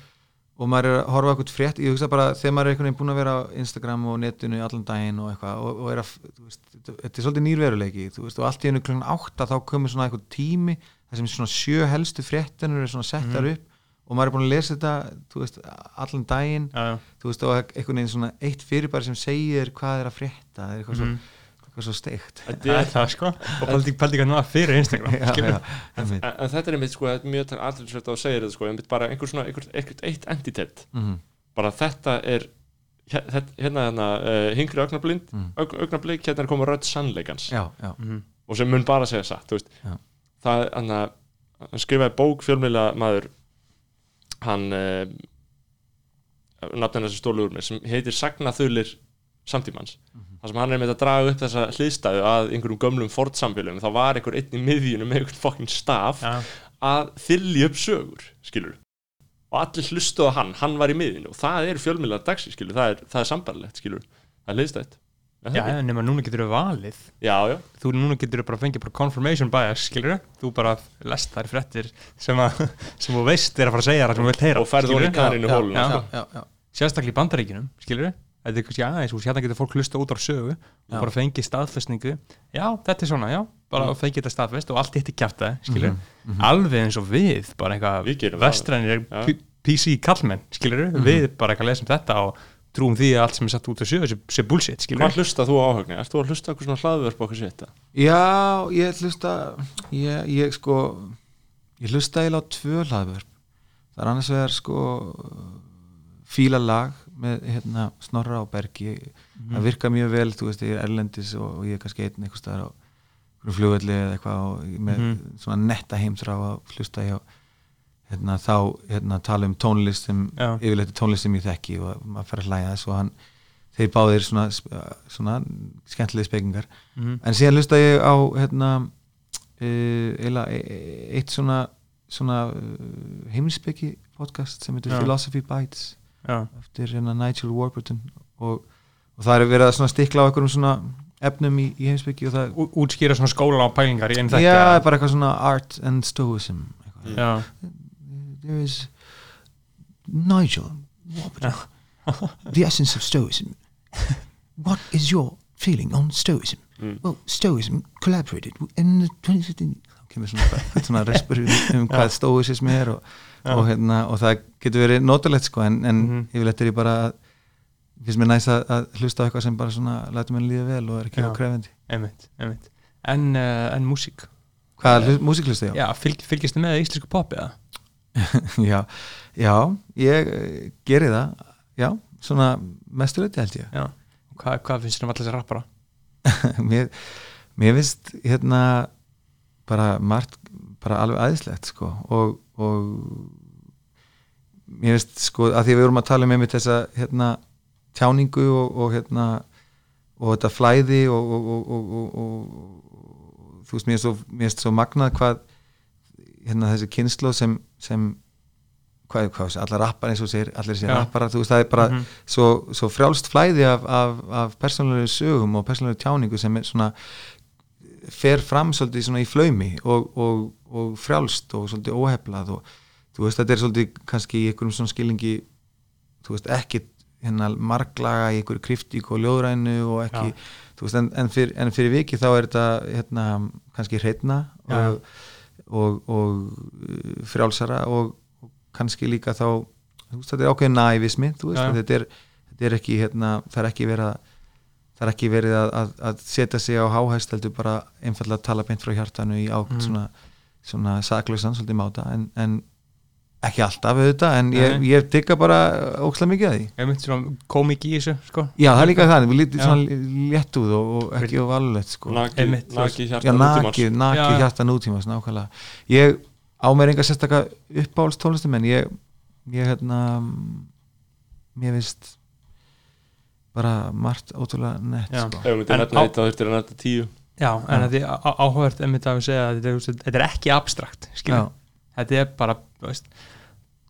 og maður er að horfa eitthvað frétt ég hugsa bara þegar maður er einhvern veginn búin að vera á Instagram og netinu allan daginn og eitthvað og, og er að, veist, þetta er svolítið nýrveruleiki veist, og allt í einu klón 8 þá komur svona eitthvað tími þar sem svona sjö helstu fréttinur er svona settar upp og maður er búin að lesa þetta veist, allan daginn já. þú veist, og einhvern veginn svona eitt fyrirbæri sem segir hvað er að frétta er eitthvað, Mhm. svo, eitthvað svo steikt Það er er, það sko og pældi ekki að ná fyrir Instagram já, skilur. já, einmitt. en, en þetta er einmitt sko, er mjög aðlisvert að segja þetta sko, einmitt bara einhver svona, einhver, einhver eitt entitet Mhm, bara þetta er hér- þetta- hérna, hérna, uh, hingri augnablind Mhm. aug, augnablik, hérna er koma rödd sannleikans já, já, Mhm. og sem mun bara segja satt, það, hann að hann skrifaði bók fjölmiðla maður hann uh, nafnina sem stólu úr mér sem heitir Sagnaþulir samtímans Mhm. Þar sem hann er með að draga upp þessa hliðstæðu að einhverjum gömlum Ford samfélagum þá var einhver einn í miðjunum með einhvern fokkin staf Já, að þylja upp sögur skilur og allir hlustuðu á hann, hann var í miðjunu og það eru fjölmiðlar dagsi skilur, það er, það er sambarlegt skilur, það er hliðstætt. Er það já, ekki? nema núna getur við valið. Já, já, þú núna getur bara fengið bara confirmation bias skilur þú bara lest þær fréttir sem, sem þú veist er að fara að segja það sem þú vilt heyra og færðu hún í kaninu Já, hóluna já. sko. sérstaklega í bandaríkinum skilur þetta er kannski aðeins hérna getur fólk hlusta út á sögu og Já. bara fengið staðfestningu já, þetta er svona, já, bara Mm. mm. fengið þetta staðfest og allt hitt í kjæfta, skilur Mhm, mhm. alveg eins og við, bara eitthvað vestrænir PC kallmenn, skilur Mhm. við bara eitthvað lesum þetta og trúum því að allt sem er satt út á sögu sé, sé bullshit, skilur hvað hlusta þú á áhugni? Ert þú að hlusta okkur svona hlaðvörp okkur sétta? já, ég hlusta ég, ég sko ég hlusta eiginlega á tvö hlaðvörp það er annars vegar sko fíla lag með hérna, Snorra og Bergi það virka mjög vel, þú veist, ég er erlendis og, og ég er kannski einn eitthvað staðar á flugvelli eða eitthvað og með Mhm. svona netta heimþrá að hlusta ég á hérna, þá hérna, tala um tónlist sem Já. yfirleitt tónlist sem ég þekki og maður fer að hlæja þess og hann þeir báðir svona, svona skemmtilegi spekingar Mhm. en síðan hlusta ég á hérna eila, eitt svona, svona uh, heimilspeki podcast sem heitir Já. Philosophy Bites já, eftir hérna Nigel Warburton. Og, og það er verið að stikla á einhverjum svona efnum í, í heimspeki og það Ú- útskýra svona skóla á pælingar já, þekka bara eitthvað svona art and stoicism. Eitthvað. já, there is Nigel Warburton. The essence of stoicism. What is your feeling on stoicism? Mm. well stoicism collaborated in the 2015 þá kemur svona, svona respur um, um hvað stoicism er og. Og, hérna, og það getur verið notalegt sko en, en Mhm. yfirleitt er ég bara að- finnst mér næst að, að hlusta á eitthvað sem bara svona lætur mér líða vel og er ekki á krefendi einmitt, einmitt en, uh, en músík Hvaða hlu- músík hlusta ég á? já, fylg, fylgist þið með íslensku poppi eða? já, já, ég eh, geri það já, svona mesturleiti held ég já, hvað, hvað finnst þér um allir þessi rappara? mér, mér finnst hérna bara margt bara alveg aðeinslegt sko og, og mér finnst sko að því við vorum að tala um einmitt þessa hérna tjáningu og, og hérna og þetta flæði og, og, og, og, og, og þú veist mér finnst svo, svo magnað hvað hérna þessi kynslu sem, sem hvað, hvað, allar rappar eins og segir allir þessi Já. rappara, þú veist það er bara Mhm. svo, svo frjálst flæði af, af, af persónulegri sögum og persónulegri tjáningu sem er svona fer fram svolítið svona í flaumi og, og, og frjálst og svolítið óheflað og þú veist þetta er svolítið kannski í einhverjum svona skilningi þú veist ekki hérna marglaga í einhverju kryptík og ljóðrænu og ekki, þú veist en, en, fyr, en fyrir viki þá er þetta hérna kannski hreitna Já. og, og, og uh, frjálsara og, og kannski líka þá þú veist, þetta er ákveðin nævismi þú veist, Já, já. þetta er, þetta er ekki hérna, það er ekki verið að það er ekki verið að, að, að setja sig á háhæst heldur bara einfallega að tala beint frá hjartanu í á Mhm. svona, svona saklausan svolítið máta en, en ekki alltaf auðvitað en ég, ég digga bara ókslega mikið að því ég myndi svona komik í þessu sko. Já, það er líka það, við lítið svona léttúð og, og ekki of alveg sko. Naki Já, hjarta nútímans nakið, nakið Já. hjarta nútímas nákvæmlega. Ég á mér enga sérstaka uppáhalds tónlistum en ég, ég hérna mér finnst bara margt ótrúlega nett Já. sko. Ef við En á- eitt þá þurftir að nefna tíu já, en þetta er á- áhugavert einmitt að við segja að þetta er, þetta er ekki abstrakt Já. þetta er bara veist,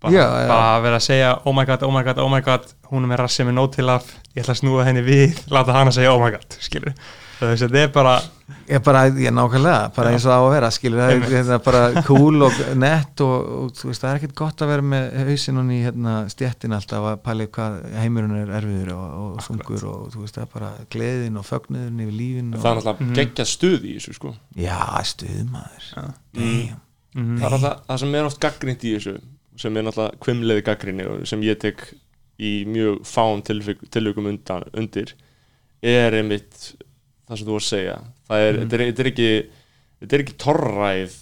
bara, Já, já. bara að vera að segja oh my god, oh my god, oh my god hún er með rassi með nót til af ég ætla að snúa henni við, láta hana segja oh my god skilur, þetta er bara Ég bara, ég nákvæmlega, bara Já. eins og það á að vera skilur, það er hérna, bara cool og nett og, og þú veist, það er ekkert gott að vera með hausinn hún í hérna, stjettin alltaf að pæli hvað heimurinn er erfiður og, og þungur og þú veist, það er bara gleðin og fögnuðin yfir lífin og, Það er náttúrulega Mhm. geggjað stuð í þessu sko Já, stuðmaður Já. Mm. mm, Það er alltaf það sem er oft gaggrind í þessu sem er náttúrulega kvimleiði gaggrinni og sem ég tek í mjög tilvikum undan, undir er einmitt það sem þú var að segja það er, Mhm. þetta, er, þetta er ekki þetta er ekki torræð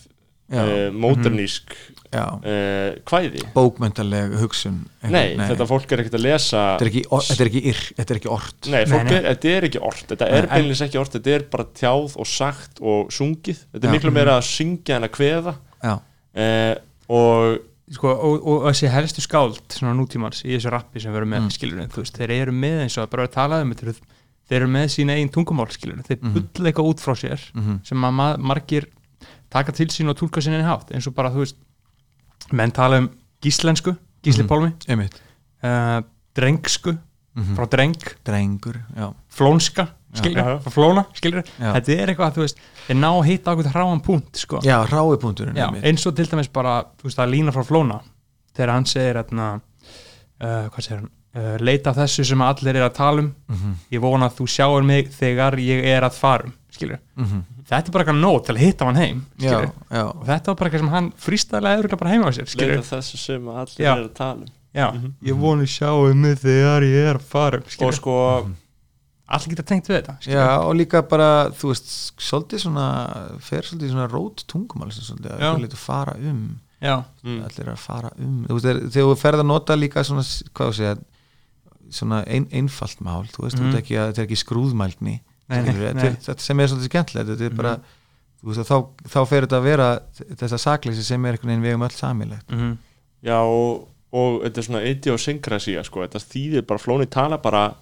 uh, móternísk Já, uh, kvæði bókmyndaleg hugsun nei, þetta fólk er ekkert að lesa þetta er ekki, or- þetta er ekki, ir, þetta er ekki ort Nei, fólk Nei, nei. Þetta er ekki orð, þetta er Nei, beinleins ekki orð, þetta er bara tjáð og sagt og sungið, þetta er Já. miklu meira að syngja en að kveða eh, og sko, og, og þessi helstu skáld svona nútímans í þessu rappi sem við erum með Mm. mm. skilur, þú veist, þeir eru með eins og bara að tala um þetta, þeir eru með sína eigin tungumál skilur, þeir Mhm. bulla eitthvað út frá sér mhm, sem að ma margir taka til sín og tólka sinni hátt eins og bara, þú veist menn tala um gíslensku, gísli Mhm. pálmi einmitt uh, drengsku, mhm. frá dreng Drengur, já, flónska, skilur, Já. frá flóna skilur, Já. þetta er eitthvað, þú veist þeir ná að hitta okkur hráan punkt, sko já rái punkturinn Já, einmitt. eins og til dæmis bara þú veist, að lína frá flóna þegar hann segir hérna, uh, hvað segir hann uh, leita þessu sem allir er að tala um Mhm, ég vona að þú sjáur mig þegar ég er að farum skilur. mhm. þetta er bara eitthvað nót til að hitta hann heim Já, já, og þetta var bara eitthvað sem hann frístæðlega öðrulega bara heima á sér skilur. leita þessu sem allir Já. er að tala um Já, Mhm. ég vona að sjáu mig þegar ég er að farum og skilur. sko, allir geta tengt við þetta skilur. Já, og líka bara, þú veist, svolítið svona, fer svolítið svona rót tungumál sem svolítið að að fara um, Já, mm, allir er að fara um, þú veist, þegar þú ferð að nota líka svona, hvað þú segja, svona ein, einfalt mál, þú veist, þú veist ekki að þetta er ekki skrúðmælni, Nei, nei, þetta, nei. er, þetta sem er svolítið skemmtilegt, þetta er bara, Mhm. þú veist, og þá, þá fer þetta að vera þessa sakleysi sem er einhvern veginn vegum öll samilegt. mm já og, og þetta er svona idiosynkrasía sko, þetta þýðir bara flóni tala bara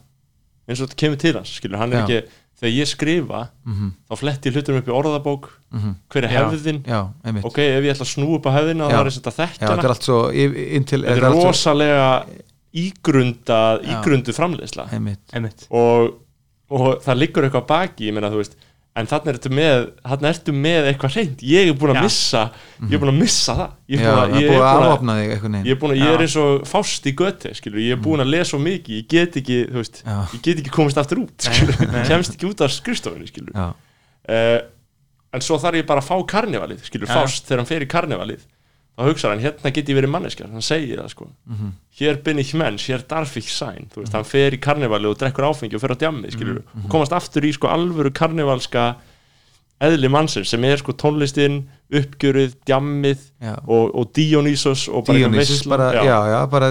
eins og þetta kemur til hans skilur, hann er Já. ekki, þegar ég skrifa Mm þá fletti hlutum upp í orðabók -hmm. hver er Já. hefðin, Já, einmitt. ok, ef ég ætla að snú upp á hefðina Já. þá er að Já, þekkja þetta er allt svo, inn til, þetta er allt svo- rosalega ígrunda ígrundu einmitt. Og, og það liggur eitthvað baki ég meina þú veist en þannig ertu með, þannig ertu með eitthvað reynd ég er búin að missa ég er búin að missa það. Ég er búin að, ég er ég er, ég er eins og fást í göti skilur, ég er búin að lesa svo mikið ég get ekki, þú veist, Já, ég get ekki komist aftur út skilur, nei. kemst ekki út af skrifstofunni skilur. Já, uh, en svo þarf ég bara að fá karnevalið skilur, Já. fást þegar hann fer í karnevalið þá hugsaður hann, hérna get ég verið manneskjar hann segir það sko, mhm, hér bin ich mensch, hér darf ich sein. Þú veist, hann fer í karnevalið og drekkur áfengi og fer á djammið, skilur, og komast aftur í sko alvöru karnevalska eðli mannsins sem er sko tónlistin uppgjörið, djammið og, og Dionysos og bara veisla. bara, Já. já, já, bara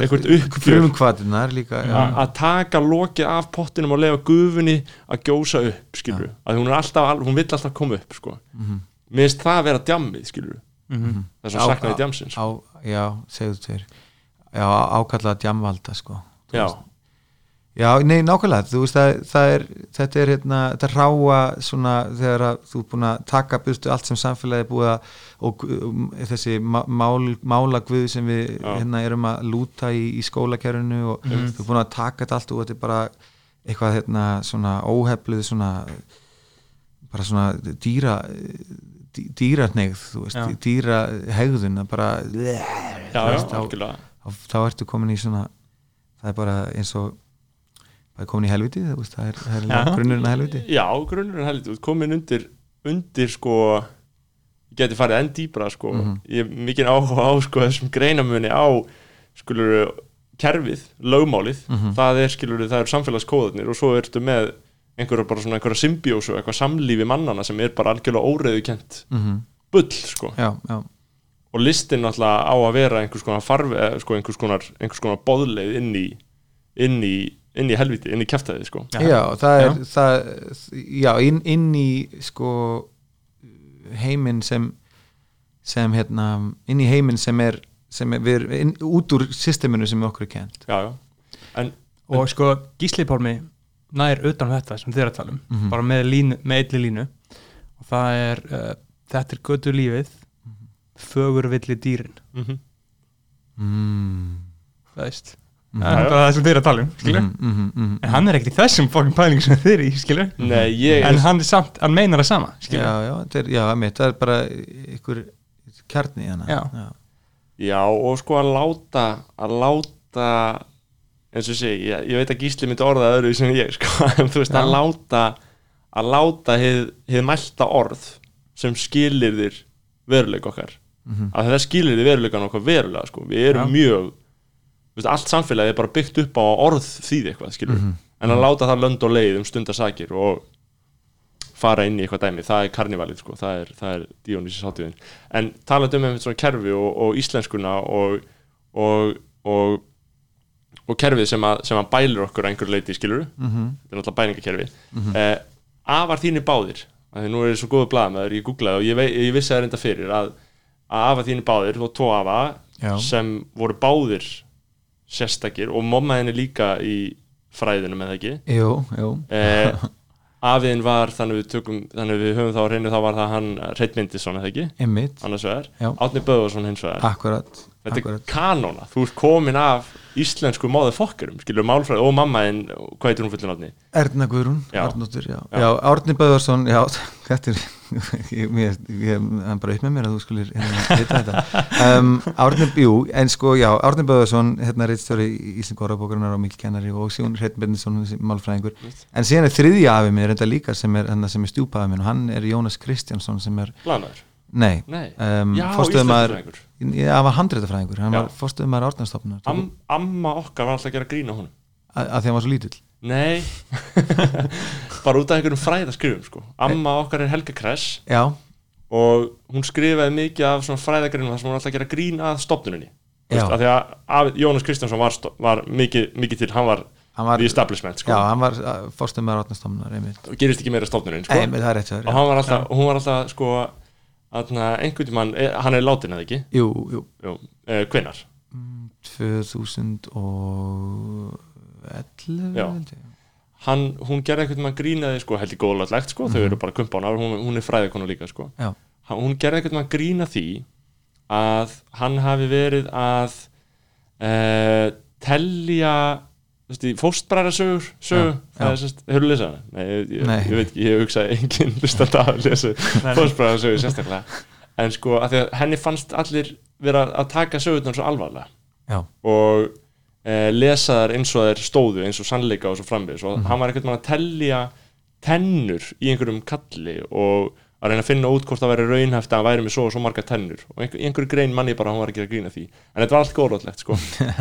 frumkvatinnar líka, að taka lokið af pottinum og lefa gufunni að gjósa upp skilur, að hún alltaf, al- hún vill alltaf koma upp sko, mhm, mér finnst það að vera djammið skilur, Mhm. þess Á- að saknaði djamsins á, já, segðu tveir já, ákallað djamvalda sko já, já, nei, nákvæmlega, þú veist það, það er, þetta er hérna, þetta er ráa svona þegar að þú er búin að taka burtu allt sem samfélagi er búið að og um, þessi má- mál, málagvið sem við Já. hérna erum að lúta í, í skólakerfinu og Mhm. þú er búin að taka þetta allt og þetta er bara eitthvað hérna svona óhefluð svona bara svona dýra dý- dýrahneigð, þú veist, Já. dýra hegðun að bara já, já, veist, þá- ertu komin í svona það er bara eins og er komin í helviti það, er, er grunnurinn að helviti já, grunnurinn þú ert komin undir undir sko geti farið enn dýbra sko. Mhm. ég hef mikið áhuga á sko, þessum greinamunni á skulur kerfið, lögmálið Mhm. það er skilur það eru samfélagskóðarnir og svo ertu með einhverja bara svona einhverja symbiósu, eitthvað samlífi mannana sem er bara algjörlega óreiðukent mm bull sko. Já, já, og listin náttúrulega á að vera einhvers konar farfi, eh, sko, einhers konar, einhvers konar boðleið inn í inn í, inn í helviti, inn í kjæftæði sko. Já, það er Já. það, já, inn, inn í sko heiminn sem sem hérna, inn í heiminn sem er sem er, við, inn, út úr systeminu sem okkur er kent já, já. en og sko Gísli Pálmi nær utan þetta sem þið er að tala um Mhm. bara með, línu, með einli línu og það er uh, þetta er götu lífið fögur villi dýrin mm mm. það veist Mhm. það er bara það sem þið er að tala um Mhm, mhm, mhm. en hann er ekkert í þessum fokkin pæling sem þið er í nei, ég en hann er samt, hann meinar það sama já, já, það er, já, mitt, það er bara ykkur kjarni hana Já. já. Já, og sko að láta að láta eins og sé, ég, ég veit að Gísli myndi orða öðru sem ég, sko, en þú veist að Já. láta að láta hið mælta orð sem skilir þér veruleik okkar Mhm. að það skilir þér veruleikan okkar verulega sko. við erum Já. mjög þú veist, allt samfélagið er bara byggt upp á að orð þýði eitthvað, skilur Mhm. en að láta það lönd og leið um stundasakir og fara inn í eitthvað dæmi það er karnivalið, sko, það er, er Dionýsis hátíðin, en talandi um einmitt svona kerfi og, og íslenskuna og, og, og og kerfið sem að, sem að bælir okkur að einhverju leiti, skilur Mhm. þetta er náttúrulega bæningakerfi Mhm. eh, afar þínir báðir af því nú er ég svo góðu blaðmaður, ég googlaði og ég, vei, ég vissi það reynda fyrir að, að afar þínir báðir og tvo afa Já. sem voru báðir sérstakir og mommaðin er líka í fræðinu með það ekki? Jú, jú. Eh, afiðin var þannig við tökum þannig við höfum þá að reynu þá var það hann Reit Myndisson eða ekki, einmitt, annars vegar. Átni Böðvarsson hins vegar. Akkurat þetta akkurat. er kanóna, þú ert komin af íslensku máðu fokkurum, skilur málfræði og mammaðin, hvað heitir hún fullin átni Erna Guðrún. Arnóttur, já. Já. já Árni Böðvarsson, já, þetta er ég, mér, hann bara upp með mér að þú skulir hérna, vita þetta um, Árni, jú, en sko, já Árni Böðvarsson, hérna reitstjóri Íslensk orðabókarinnar og mikil kennari og Sjón Hreinn Bendinsson, málfræðingur en síðan er þriðja afi mér, þetta líka sem er, er stjúpaði minn og hann er Jónas Kristjánsson sem er, Lanaður, nei, nei. Um, Já, íslensku já, hann var handréttafræðingur, hann Já. var fórstöðumaður Árnastofnunar. Am, Amma okkar var alltaf að gera grína honum. Að því hann var svo lítill. Nei. Bara út af einhverjum fræðaskrifum sko. Amma okkar er Helga Kress. Já, og hún skrifaði mikið af svona fræðagreinum þar sem hún var alltaf að gera grín að veist, af því að, Jónas Kristjánsson var, var mikið, mikið til, hann var hann var, sko. já, hann var fórstöðumaður Árnastofnunar, einmitt. Og gerist ekki meira stofnunin sko. Og var alltaf, hún var alltaf sko, einhvern tímann, eh, hann er látin eða ekki? Jú, jú, Jú, eh, hvenar 2011 Já. held ég. hann, hún gerði einhvern tímann grínaði sko, held ég góðlætlegt sko, þau eru bara kumpánar hún, hún er fræðikonu líka sko. Hún gerði einhvern tímann grína því að hann hafi verið að uh, telja þú veist, í fóstbræðra sögur sögu, Já, það já. sérst, hefur þú lesað hana? Nei, ég, ég, ég veit ekki, ég hugsaði enginn hlustandi að lesa fóstbræðra sögu sérstaklega en sko, að að henni fannst allir vera að taka sögurnar svo alvarlega Já. og uh, lesa þær eins og þær stóðu eins og sannleika og svo framvegis og Mhm. hann var einhvern veginn að tellja tennur í einhverjum kalli og að reyna að finna út hvort það væri raunhæft að hann væri með svo og svo marga tennur. Og einhver, í einhverju grein manni bara að hann var að gera grína því. En þetta var allt góðlátlegt sko.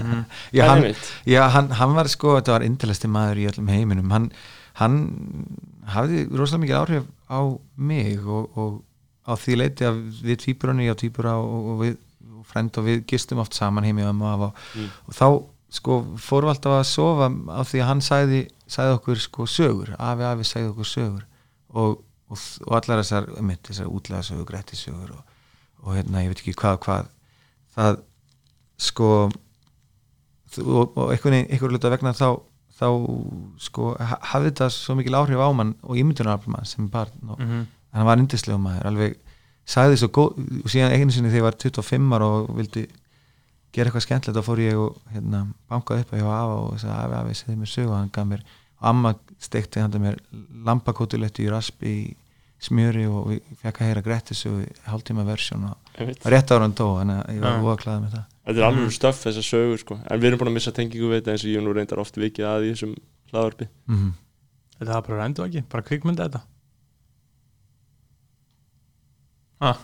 Já, hann, já hann, hann var sko, þetta var indilegsti maður í öllum heiminum. Hann, hann hafði rosalega mikið áhrif á mig og, og á því leiti að við tvíburunni og tvíbura og, og við og frend og við gistum oft saman heim í ömmu og, Mm. og þá sko fórum við alltaf að sofa á því að hann sagði, sagði okkur sko sögur, afi afi sagði okkur sögur. Og, og, og allar þessar, mitt, þessar útlega sögur, grætti sögur og, og hérna, ég veit ekki hvað, hvað það sko og, og einhvern veginn, vegna þá, þá sko ha- hafði þetta svo mikil áhrif á mann og ímyndunarafl mann sem barn og Mhm. hann var yndislega maður, alveg sagði svo góð, og síðan einu sinni þegar ég var 25 ára og vildi gera eitthvað skemmtilegt þá fór ég og hérna, bankaði upp að hjá afa og sagði afi, afi, segði mér sögu og hann gaf mér, amma steikti handa mér lambakótuletti í raspi í smjöri og við fekk að heyra grettisögu hálftíma versjón og rétt ára hann dó, að ég var Já. óaklaðið með það. Þetta er alveg stöff þessar sögur sko. En við erum búin að missa tengingu við þetta eins og ég nú reyndar oft vikið að í þessum hlaðvarpi. Mm Þetta var bara reyndu ekki, bara kvikmynda þetta? Ah.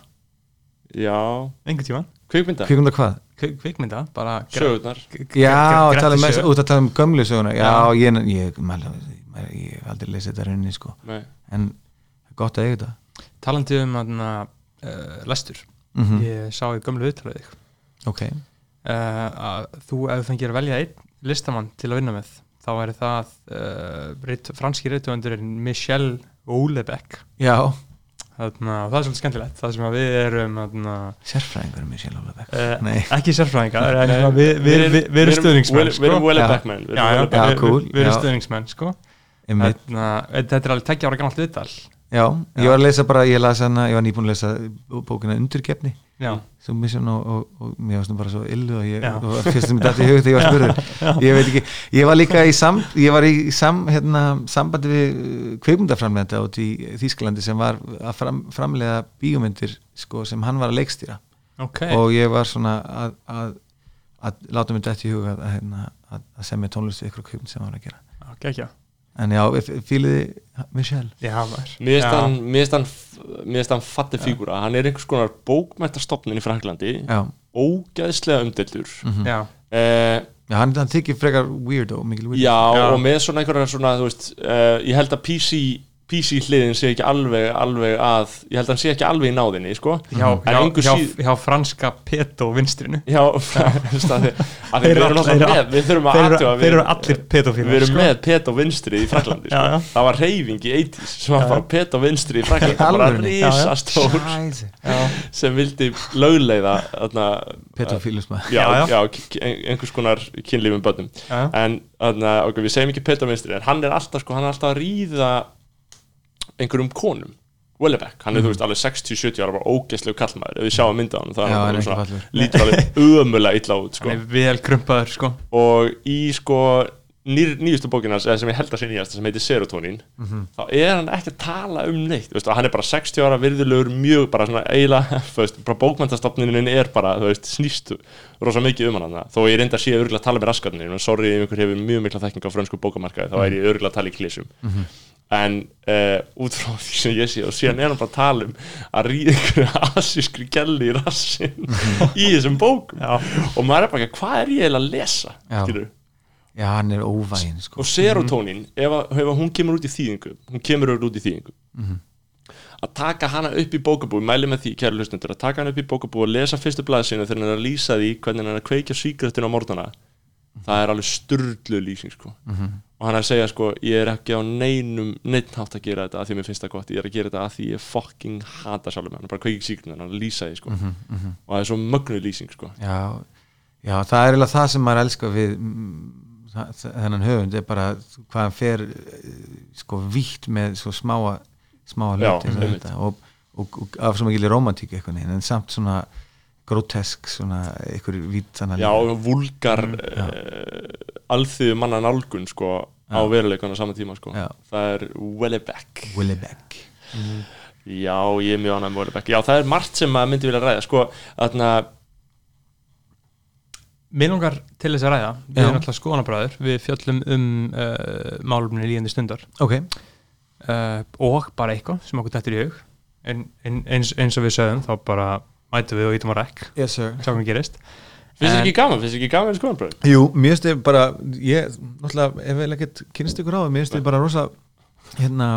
Já, einhvern tíma kvikmynda, kvikmynda hvað? kvikmynda, bara sögurnar. Já, Grettis tala um, út að tala um gömlu söguna Já, Já. ég, ég, mæla, ég, ég hef aldrei lesið þetta rauninni sko. Nei. En gott að eiga þetta. Talandi um aðna, uh, lestur. Mm ég sá í gömlu viðtalið þig. Ok, uh, að þú ef þú fengir að velja einn listamann til að vinna með þá væri það uh, franski reytuandurinn Michel Houellebecq. Já, Þarna, það er svolítið skemmtilegt. Það sem að við erum þarna, sérfræðingur með sér alveg uh, Nei. ekki sérfræðingar við, við, við, við erum stuðningsmenn Við erum sko. Já, við, erum stuðningsmenn sko. Þetta er alveg tekja ára gamalt viðtal Já, ég var að lesa bara, ég las hana, ég var nýbúin að lesa bókina Undurgefni já, Submission og, og, og mér varst nú bara svo illu og ég, Já. og fyrst sem ég dætti í hug þegar ég var spurður. Ég veit ekki, ég var líka í sam ég var í sam, hérna, sambandi við kveikmyndaframlega út í Þýskalandi sem var að fram, framlega bíómyndir sko, sem hann var að leikstýra. Ok. Og ég var svona að, að, að láta mig dætti í hug að, að, hérna, að, að semja tónlist við ykkur kveikmynd sem hann var að gera. Ok, ekki en já, fíliði maður. Mér finnst Já. hann, mér finnst hann, mér finnst hann fatti fígúra, hann er einhvers konar bókmættastofnin í Franklandi, já, ógeðslega umdeldur mhm. já, eh, já hann, hann þykir frekar weirdo, weirdo. Já, Já. og með svona einhverja svona, þú veist, uh, ég held að PC, PC hliðin sé ekki alveg, alveg að, ég held að hann sé ekki alveg í náðinni, sko. hjá, engu hjá, síð- hjá franska peto vinstrinu Já, Þeir eru erum all- þeir náttúrulega eru með, við þurfum að þeir eru, aðtjóða, þeir eru allir pedofílar við erum sko. með pet og vinstri í Fraklandi, sko. Já, já. Það var reyfing í 80s sem var Já, bara pet og vinstri í alvörunni? Já, já. risastór sem vildi lögleiða, já, Já, já, já. k- einhvers konar kynlífum bönnum. Já, já. en við segjum ekki pet og vinstri en hann er alltaf, sko, hann er alltaf að ríða einhverjum konum. Wellebeck, hann er þú veist alveg 60-70 ára bara ógeðslegu kallmaður, ef við sjáum mynda hann þá er Já, hann hann er ekki svona, lítur alveg ömulega illa út sko. hann er vel krumpaður sko. og í sko nýjustu bókinas, eða sem ég held að sé nýjast sem heitir Serotonin, Mhm. þá er hann ekki að tala um neitt, veist, hann er bara 60 ára virðulegur, mjög bara svona þú veist, bara bókmæntastofnunin er bara, veist, snýst rosa mikið um hann þó ég reynda að sé örgulega að tala með raskatni en sorry ef einhver hefur mjög mikla þekking á frönsku bókamarkaði, þá er ég örgulega að tala í klísum en uh, út frá því sem ég sé og síðan er hann bara að tala um að ríða einhverju asískri gæli í rassin í þessum bókum Já. og maður er bara ekki, hvað er ég eiginlega að lesa Já. Já, hann er óvægin sko. og serotonin, ef, að, ef að hún kemur út í þýðingu hún kemur út í þýðingu Mhm. að taka hana upp í bókabúi mæli með því, kæru hlustundur, að taka hana upp í bókabúi og lesa fyrstu blaðsinu þegar hann er að lýsa því hvernig hann er að kveikja síkretinu á morgnana það er alveg sturlu lýsing sko. Og hann er að segja sko, ég er ekki á neinum neitt hátt að gera þetta að því mér finnst það gott. Ég er að gera þetta að því ég fucking hata sjálfur hann er bara að kveikja síkretinu, hann lýsa því sko. Mhm, og það er svo mögnuð lýsing sko. já, já, það er eiginlega það sem maður elskar við mm, þennan höfund. Er bara hvað hann fer eh, sko vítt með svo smáa smáa hluti og og, og, af svo mikil romantík eitthvað en samt svona grotesk svona einhver vít þannig já, vulgar Mm, já. uh, alþýðu manna nálgun sko, á veruleikunum á sama tíma sko. Já. það er Wellebeck Willebeck Já, ég er mjög ánægð með Wellebeck Já, það er margt sem maður myndi vilja ræða Sko, þarna, Mér langar til þess að ræða Við Já. erum alltaf skoðanabræður Við fjöllum um uh, málumni líðandi stundar. Ok, uh, og bara eitthvað sem okkur dættir í hug. En, en, eins, eins og við sögum þá bara mætum við og ítum á rekk yes sir. Sjá hvað gerist. Finnst þið ekki gaman? Finnst þið ekki gaman í skoðanbröð? Jú, mér finnst þið bara ég, náttúrulega, ef við ekkert kynst ykkur á það, mér finnst þið bara rosa hérna,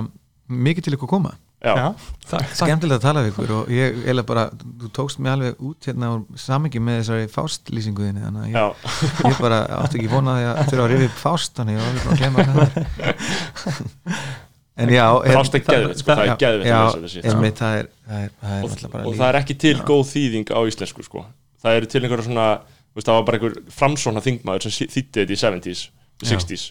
mikið til ykkur að koma. Já, Já, takk, skemmtilega að tala við ykkur og ég eiginlega bara, þú tókst mig alveg út hérna á samingi með þessari fástlýsingu þinni þannig að já, ég, ég bara átti ekki vona því að þurfa að rifja upp fást þannig ég var alveg bara að glemma hvað það en já er geðvitt, sko, það er geðvitt já, að einmitt, það er, það er, það er og, það er ekki til góð þýðing á íslensku, sko. Það eru til einhverja svona, þú veist, það var bara einhver framsóna þingmaður sem þýtti þetta í 70s, 60s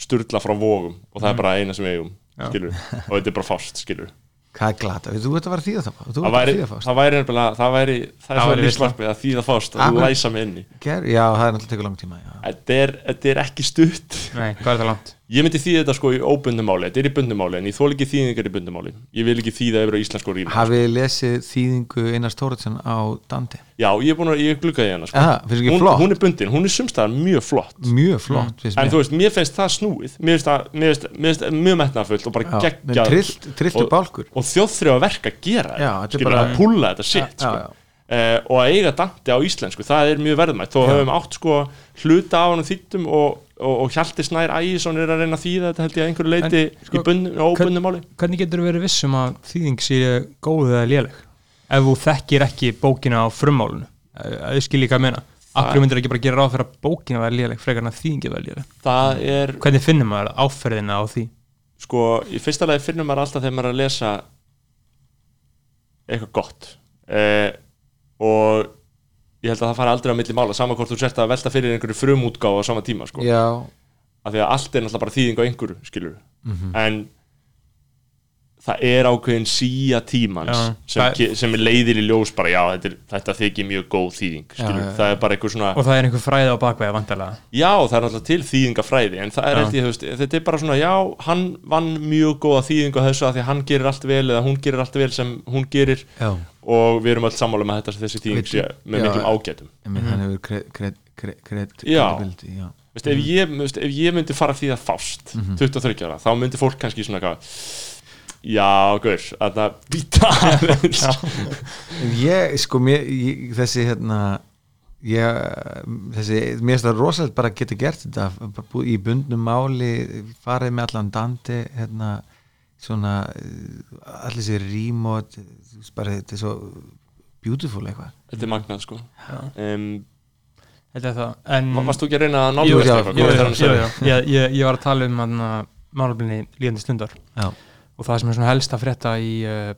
Sturla frá vógum og það er bara eina sem við eigum, Já. og þetta er bara fást, skilur hvað er glata, þú ert að vera þýða það þú það að væri, nefnilega, það væri það er lífsmarkmið að þýða fást og men- læsa mig inni já, það er náttúrulega tekur langt tíma já. þetta er, þetta er ekki stutt. Nei, hvað er það langt? Ég myndi þýða þetta sko í óbundum máli, þetta er í bundum máli en ég þól ekki þýðingar í bundum máli. Ég vil ekki þýða yfir á íslensku rými hafið þið lesið þýðingu Einars Tóraðsson á Dante? Já, ég er búin að, ég gluggaði hérna sko. Hún, hún er bundin, hún er sumstaðar mjög flott. Mjög flott finnst En þú veist, mér finnst það snúið. Mér finnst það, mér finnst, mér finnst mjög metnafullt og bara geggjað. trillt, trilltu Og- bálkur. Og þjóðþrjá verk að gera Já, þetta. bara- að púlla þetta shit já, sko. já, uh, og að eiga Dante á íslensku, það er mjög verðmætt. Þó höfum átt sko hluta af hann þýttum og, og, og Hjalti Snær Ægisson er að reyna að þýða þetta held ég að einhverju leiti En, sko, í bundum, óbundum máli. hvernig getur þú verið vissum að þýðing sé góð eða léleg? Ef þú þekkir ekki bókina á frummálunu að þið skiljið hvað ég meina. Akkur myndir ekki bara gera ráð fyrir að bókina væri léleg frekar en að þýðingi væri léleg? Er, Hvernig finnir maður áferðina á því? sko, í fyrsta lagi finnum maður alltaf þegar maður er að lesa eitthvað gott. Uh, og ég held að það fara aldrei á milli mála saman hvort þú sért að velta fyrir einhverju frumútgáfa á sama tíma sko. af því að allt er náttúrulega bara þýðing á einhverju skilur Mhm. en það er ákveðin síja tímans Já, sem, sem leiðir í ljós bara já, þetta, er, þetta þykir mjög góð þýðing skilur, Já, já, já. það er bara einhver svona Og það er einhver fræði á bakveða vantarlega já, það er náttúrulega til þýðingafræði en það er þú veist, þetta er bara svona já, hann vann mjög góða þýðingu á þessu að því hann gerir allt vel eða hún gerir allt vel sem hún gerir. Já. Og við erum öll sammála með þetta þessi þýðing með já, miklum ágætum. Hann hefur kred, kred, kred, kred, Já. Veist, ef, ég, veist, ef ég myndi fara því að fást 23 ára, þá myndi fólk kannski svona eitthvað já, gaur, það býta aðeins ég, sko, mér, ég, þessi hérna ég, þessi, mér finnst það rosalega bara að geta gert þetta í bundnum máli farið með allan Dante hérna, svona allir sér rímot bara þetta er svo beautiful eitthvað. Þetta er magnað sko. Um, Þetta er það En varst þú ekki að reyna að nálgast já, eitthvað. Ég, ég, ég var að tala um málablinni líðandi stundar. Já, og það sem er svona helst að frétta í uh,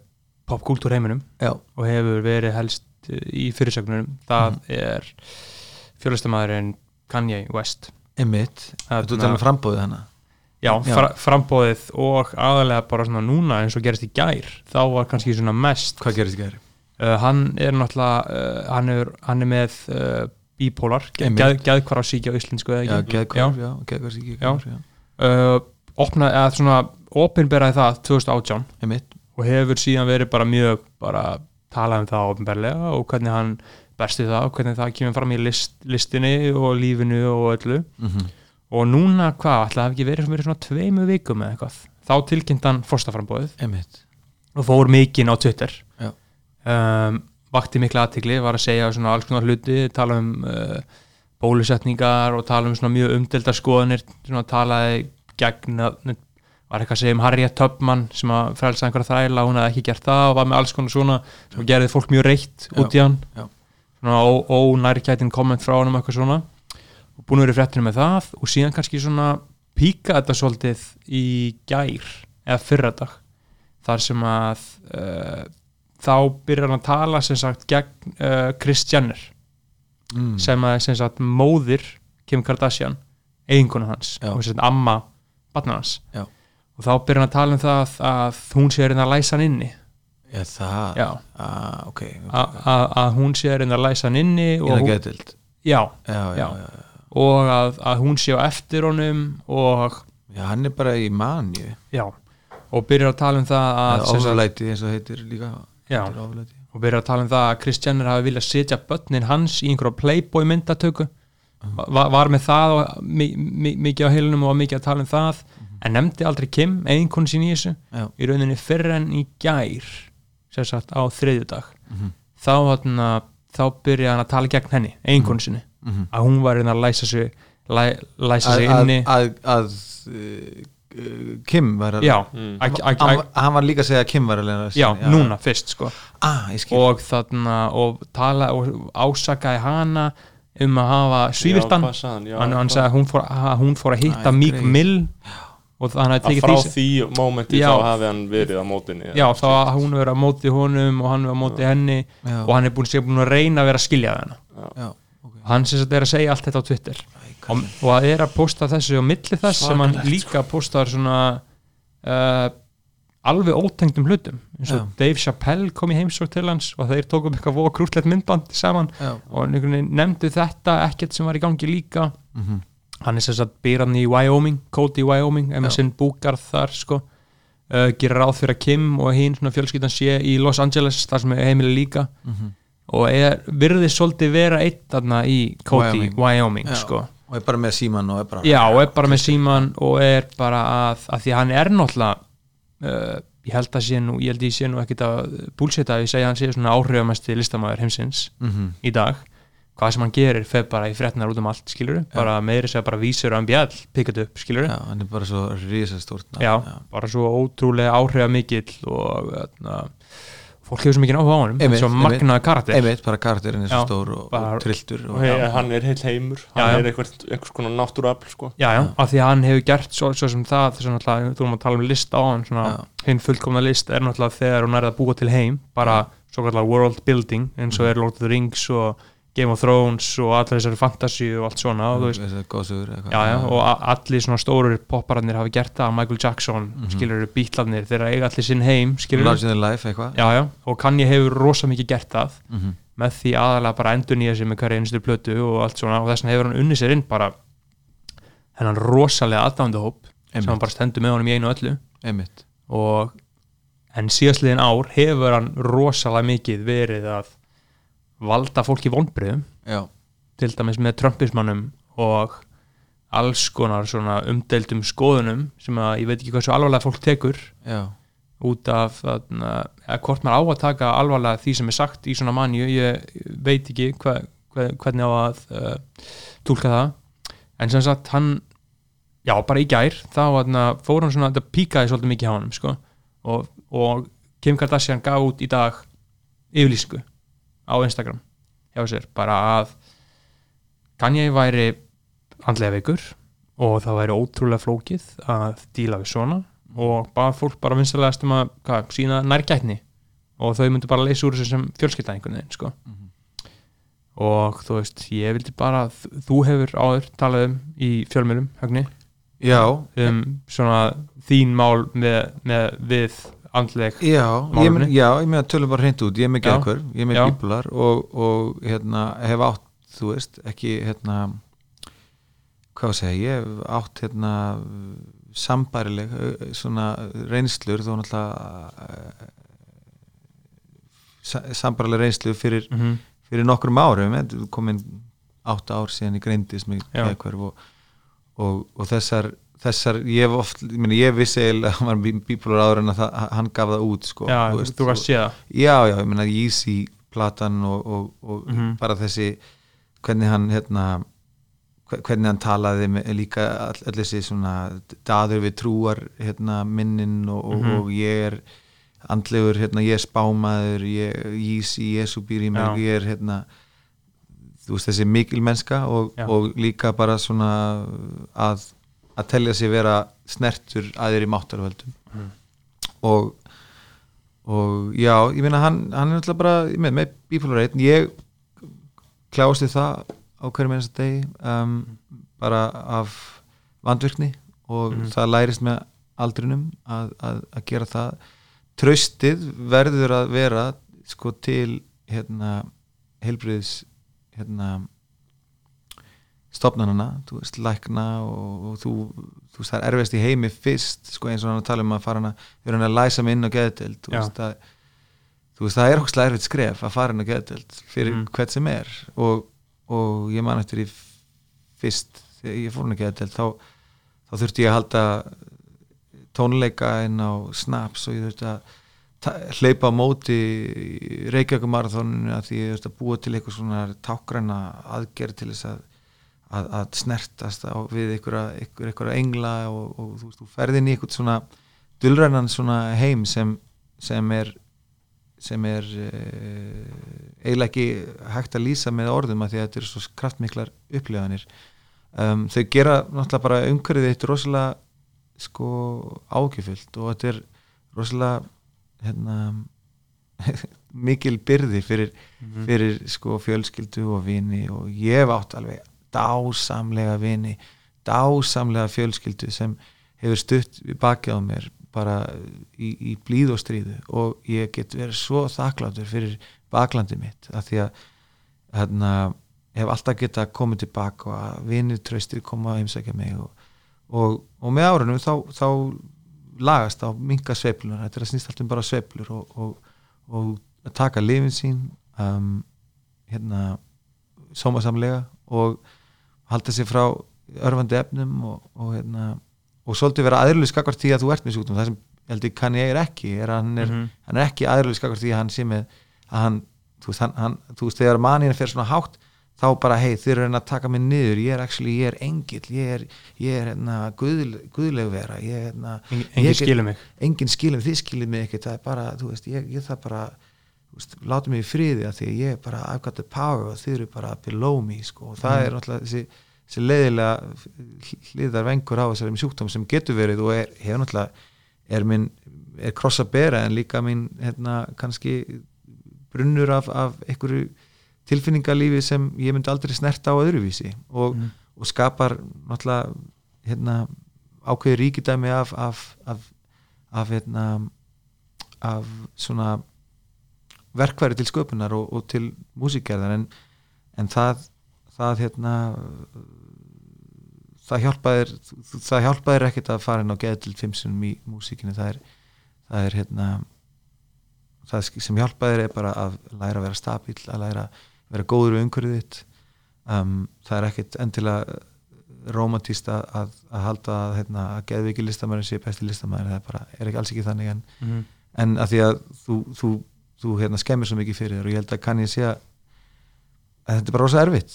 popkultúrheiminum já, og hefur verið helst uh, í fyrirsögnunum það Mhm. er fjölustamæðurinn Kanye West Þarna- þú tala um frambóðið hana Já, Já. fra, frambóðið og aðalega bara svona núna eins og gerist í gær þá var kannski svona mest hvað gerist í gæri? uh, hann er náttúrulega uh, hann, er, hann er með bípólar, Einmitt. geð, geðkvar á íslensku eða já, ekki? Opnaði, eða svona opinberaði það 2018 emitt, og hefur síðan verið bara mjög bara talað um það opinberlega og hvernig hann berst við það og hvernig það kemur fram í list, listinni og lífinu og öllu. Mhm. Og núna hvað, það hafi ekki verið, verið svona tveimu vikum eða eitthvað? Þá tilkynnt hann fórstaframbóðið og fór mikinn á Twitter. Um, vakti mikla aðtikli var að segja svona alls konar hluti tala um uh, bólusetningar og tala um svona mjög umdeldar skoðanir svona talaði gegn að- var eitthvað að segja um Harriet Tubman sem að frelsa einhverja þræla, hún hefði ekki gert það og var með alls konar svona sem gerði fólk mjög reitt út í hann. Já. svona ó- ónærkætin komment frá hann um eitthvað svona. Og búin í fréttinu með það og síðan kannski svona píka þetta svolítið í gær eða fyrradag þar sem að uh, þá byrjar hann að tala sem sagt gegn uh, Kris Jenner mm. sem að sem sagt móðir Kim Kardashian eiginkonu hans og sem sagt amma batna hans. Já. og þá byrjar hann að tala um það að hún sé að reyna að læsa hann inni. Já, það, Já. ah, ok A- að hún sé að reyna að læsa hann inni í og, það hún, geðdild já, já, já, Já. og að, að hún sé á eftir honum og já, hann er bara í manju já. Og byrjar að tala um það að ofurlæti eins og heitir líka. Já. Og byrjar að tala um það að Kris Jenner hafi viljað setja börnin hans í einhverja playboy myndatöku var, var með það mikið á heilunum og var mikið að tala um það. En nefndi aldrei Kim, eiginkonu sín í þessu Já. í rauninni fyrr en í gær sem sagt á þriðjudag. Mhm. þá, þarna, þá byrjaði hann að tala gegn henni, eiginkonu sinni. Mhm. að hún var að læsa sig læ, læsa að, sig að, inni. að, að uh, uh, Kim var að já, Mm. að- að- hann, að- hann var líka að segja að Kim var að leina já, núna fyrst sko. Ah, ég skil. Og þarna og tala og ásakaði hana um að hafa sagði hann? Hann, sagði að hún fór, að hún fór að hitta greið. Mill og það hann hafði að tekið frá því því mómenti þá hafi hann verið á mótinni já þá að hún verið á móti honum og hann verið á móti henni já, og hann er búin, búin að reyna að vera að skilja hana. Já, ok. Hann sem sagt er að segja allt þetta á Twitter. Og, og að er að posta þessu á milli þess sem hann Svakalegt, líka postar svona uh, alveg ótengdum hlutum. Eins og Já. Dave Chappelle kom í heimsók til hans og þeir tókum eitthvað voða krútlegt myndband saman já, og nefndu þetta ekkert sem var í gangi líka. Mhm, hann er sem sagt byrjan í Wyoming Cody Wyoming, sinn búgarð þar sko. Uh, gerir ráð fyrir að Kim og hinn svona fjölskyldan sé í Los Angeles þar sem er heimili líka. Mhm. og er, virðist svolítið vera eitt þarna í Cody Wyoming. Wyoming, sko. Og er bara með síman og er bara já og er bara með síman og er bara að, að því hann er náttúrulega uh, ég held að sé nú, ég held að ég sé nú ekkit að búlseta að ég segja að hann sé svona áhrifamesti listamæður heimsins mm í dag. Hvað sem hann gerir fer bara í fréttinar út um allt skilur bara meiri segja bara vísur og MBL pikkað upp skilur já, hann er bara svo risastórt Já, bara svo ótrúlega áhrifamikill og öðna, fólk hefur svo mikið áhuga á honum Einmitt, svo einmitt. magnaði karakter einmitt, bara karakterinn er svo stór og, bara- og trilltur og, og hei, hann er heill heimur Já, hann já. er einhvers, einhvers konar náttúruafl sko. Já, já, af því að hann hefur gert svo, svo sem það, þess að þú erum að tala um list á hann svona, hinn fullkomna list er náttúrulega þegar hún er að búa til heim bara svo kallar world building eins og er Lord of the Rings og Game of Thrones og allir þessari fantasy og allt svona og góðsögur eitthvað. já, já, og allir svona stóru poppararnir hafa gert það, Michael Jackson mm Mhm. skilur bítlarnir, þeir eiga allir sinn heim life eitthvað já, og Kanye hefur rosa mikið gert það Mhm. með því aðalega bara endur nýja sig með hverja einustu plötu og allt svona og þess vegna hefur hann unni sér inn bara hennan rosalega aðdándahóp sem hann bara stendur með honum í einu og öllu einmitt. og en síðastliðin ár hefur hann rosalega mikið verið að valda fólki vonbriðum já, til dæmis með trömpismannum og alls konar svona umdeildum skoðunum sem að ég veit ekki hvað svo alvarlega fólk tekur já, út af þarna, eða hvort maður á að taka alvarlega því sem er sagt í svona manju ég veit ekki hva, hva, hvernig á að uh, túlka það. En sem sagt hann já bara í gær þá þarna, fór hann svona, þetta píkaði svolítið mikið hjá hann sko, og, og Kim Kardashian gaf út í dag yfirlýsingu á Instagram hjá sér bara að Kanye væri andlega veikur og það væri ótrúlega flókið að díla við svona og bað fólk bara vinstilegast um að hvað, sína nærgætni og þau myndu bara leysa úr þessu sem fjölskylda einhvern veginn sko. Mhm. og þú veist, ég vildi bara þú hefur áður talað um í fjölmjölum, högni, já, um svona þín mál með, með við andleg já, ég, Málefni. men, meina tölum bara hreint út, ég er með geðkvör ég er með Já. bíbular og, og hérna, hef átt, þú veist, ekki hérna hvað að segja, ég hef átt hérna sambærileg ö, svona reynslur þó náttúrulega sa- sambærileg reynslu fyrir mm -hmm. fyrir nokkrum árum er komin átta ár síðan ég greindist með Já. geðhverf og, og, og þessar, þessar ég, hef oft, ég, meni, ég vissi að hann var bípolur áður en að það, hann gaf það út sko, já, þú veist, þú kannst og- sé það já, já, ég meina Yeezy platan og, og, og Mhm. bara þessi hvernig hann hérna hve- hvernig hann talaði með, líka all, all þessi svona daður við trúar hérna minnin og, og, Mhm. og ég er andlegur, hérna ég er spámaður ég, Yeezy, Jesu býr í mig ég er hérna þú veist þessi mikil mennska og líka bara svona að, að telja sig vera snertur að þeir í máttarvöldum Mhm. og og já, ég meina hann, hann er náttúrulega bara með, með bipolar 1 ég klásti það á hverju minnast degi um, bara af vandvirkni og Mhm. það lærist með aldrinum að, að, að gera það tröstið verður að vera sko til hérna heilbriðis hérna stopnarnana, þú veist, lækna og, og þú, þú veist, það er erfiðast í heimi fyrst, sko, eins og hann tala um að fara hann að, við erum að læsa mig inn á geðdelt þú veist, að þú veist, það er okkur erfitt skref að fara inn á geðdelt fyrir Mm. hvert sem er og, og ég man eftir í fyrst, þegar ég fór inn á geðdelt þá, þá þurfti ég að halda tónleika inn á snaps og ég þurfti að hleypa á móti Reykjavík marathóninu að því ég þurfti að búa til eitthvað svona tákræna aðgerð til þess að, að, að snertast á, við einhverja, engla og, og þú, veist, þú ferð inn í eitthvað svona dulrænan svona heim sem, sem er sem er uh, eiginlega ekki hægt að lýsa með orðum að því að þetta eru svo kraftmiklar upplifanir um, þau gera náttúrulega bara umhverfið eitt rosalega sko ágjöfullt og þetta er rosalega hérna mikil byrði fyrir, Mhm. fyrir sko fjölskyldu og vini og ég hef átt alveg dásamlega vini dásamlega fjölskyldu sem hefur stutt við bakið á mér bara í, í blíð og stríðu. Og ég get verið svo þakkláttur fyrir baklandi mitt af því að hérna, hef alltaf geta komið tilbaka og að vinir tröstir koma að heimsækja mig og, og, og með árunum þá, þá lagast á minga sveiflunar þetta er að snýst alltaf um bara sveiflur og, og að taka lifin sín um, hérna sómasamlega og halda sér frá örfandi efnum og, og hérna og svolítið vera aðriðlega skakvart því að þú ert með sjúkdóm það sem ég held að kann ég er ekki er hann er, Mhm. hann er ekki aðrið skakar því að hann sé með að hann, þú veist, hann, hann, þú veist þegar manina fer svona hátt þá bara hei þeir eru að taka mig niður. Ég er actually, ég er engill ég er, ég er hérna, guðl, guðleg vera. Ég hérna, Engin, Ég engin skilur mig. enginn skilur mig, þið skilur mig ekki það er bara, þú veist, ég, ég það bara veist, láta mig í friði að því að ég er bara I've got the power og þið eru bara below me sko, og það Mhm. er náttúrulega þessi, þessi leiðilega hliðar vengur á þessari sjúkdóm sem getur verið og er, hefur náttúrulega er minn, er kross að bera en líka minn, hérna, kannski brunnur af, af einhverju tilfinningalífi sem ég myndi aldrei snerta á öðruvísi og, Mhm. og skapar náttúrulega hérna, ákveði ríkidæmi af af, af, af, hérna, af svona verkværi til sköpunar og, og til músikerðar en, en það það hérna það hjálpaðir það hjálpaðir ekkert að fara inn á geð til fimmsunum í músíkinu það er, það er hérna það sem hjálpaðir er bara að læra að vera stabíl að læra að vera góður við umhverfið þitt. Um, það er ekkert endilega romantíst að, að, að halda að, hérna, að geðviki listamæður sé besti listamæður það er, bara, er ekki alls ekki þannig en, Mhm. en að því að þú, þú, þú hérna, skemmir svo mikið fyrir þér og ég held að kann ég sé að þetta er bara rosa erfitt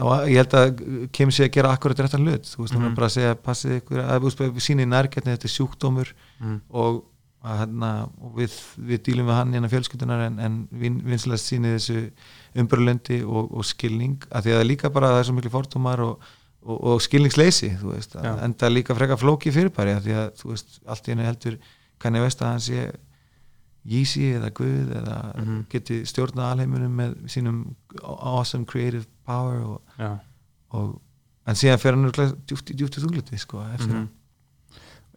og ég held að kemur sér að gera akkurat réttan hlut þú veist, hún Mhm. er bara að segja passið ykkur að þú síni nærgætni þetta er sjúkdómur Mhm. og, að, hérna, og við, við dílum við hann hérna fjölskyldunar en, en vin, vinslega síni þessu umbröðlundi og, og skilning að því að er líka bara það er svo miklu fordómar og, og, og skilningsleysi þú veist, en það er líka freka flóki fyrirbæri að því að þú veist, allt í henni heldur kann ég veist að hann sé Yeezy eða Guð eða Mhm. geti stjórnað alheimunum með sínum awesome creative power og, Já. og en síðan fer hann djúpt í þúgliti sko, eftir Mhm.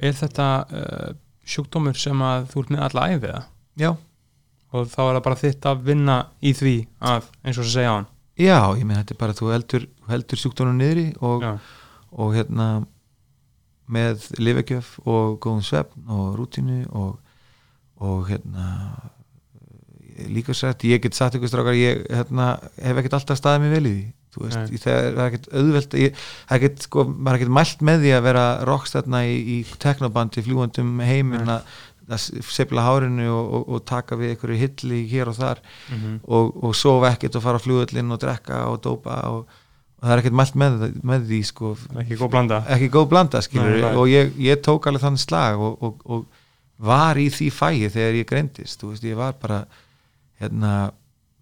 Er þetta uh, sjúkdómur sem að þú ert með alla æfið það? Já, og þá er það bara þitt að vinna í því að, eins og þess að segja á hann já, ég meina þetta er bara þú heldur, heldur sjúkdónum niðri og, og hérna með lifegjöf og góðum svefn og rútínu og, og hérna líka sætt, ég get sagt ykkur strákar ég hérna, hef ekkert alltaf staðið mér vel í því. Þú veist, ég, það er ekkert auðvelt ég, það er ekkert, sko, maður er ekkert mælt með því að vera rockstætna í, í teknobandi fljúandum heiminn Nei. að sefla hárinu og, og, og taka við einhverju hilli hér og þar. Mm og, og sofa ekkert og fara á flugullin og drekka og dópa og, það er ekkert mælt með, með því sko, ekki góð blanda. Ekki góð blanda Nei, og ég, ég tók alveg þann slag og, og, og var í því fæi þegar ég greindist þú veist, ég var bara hérna,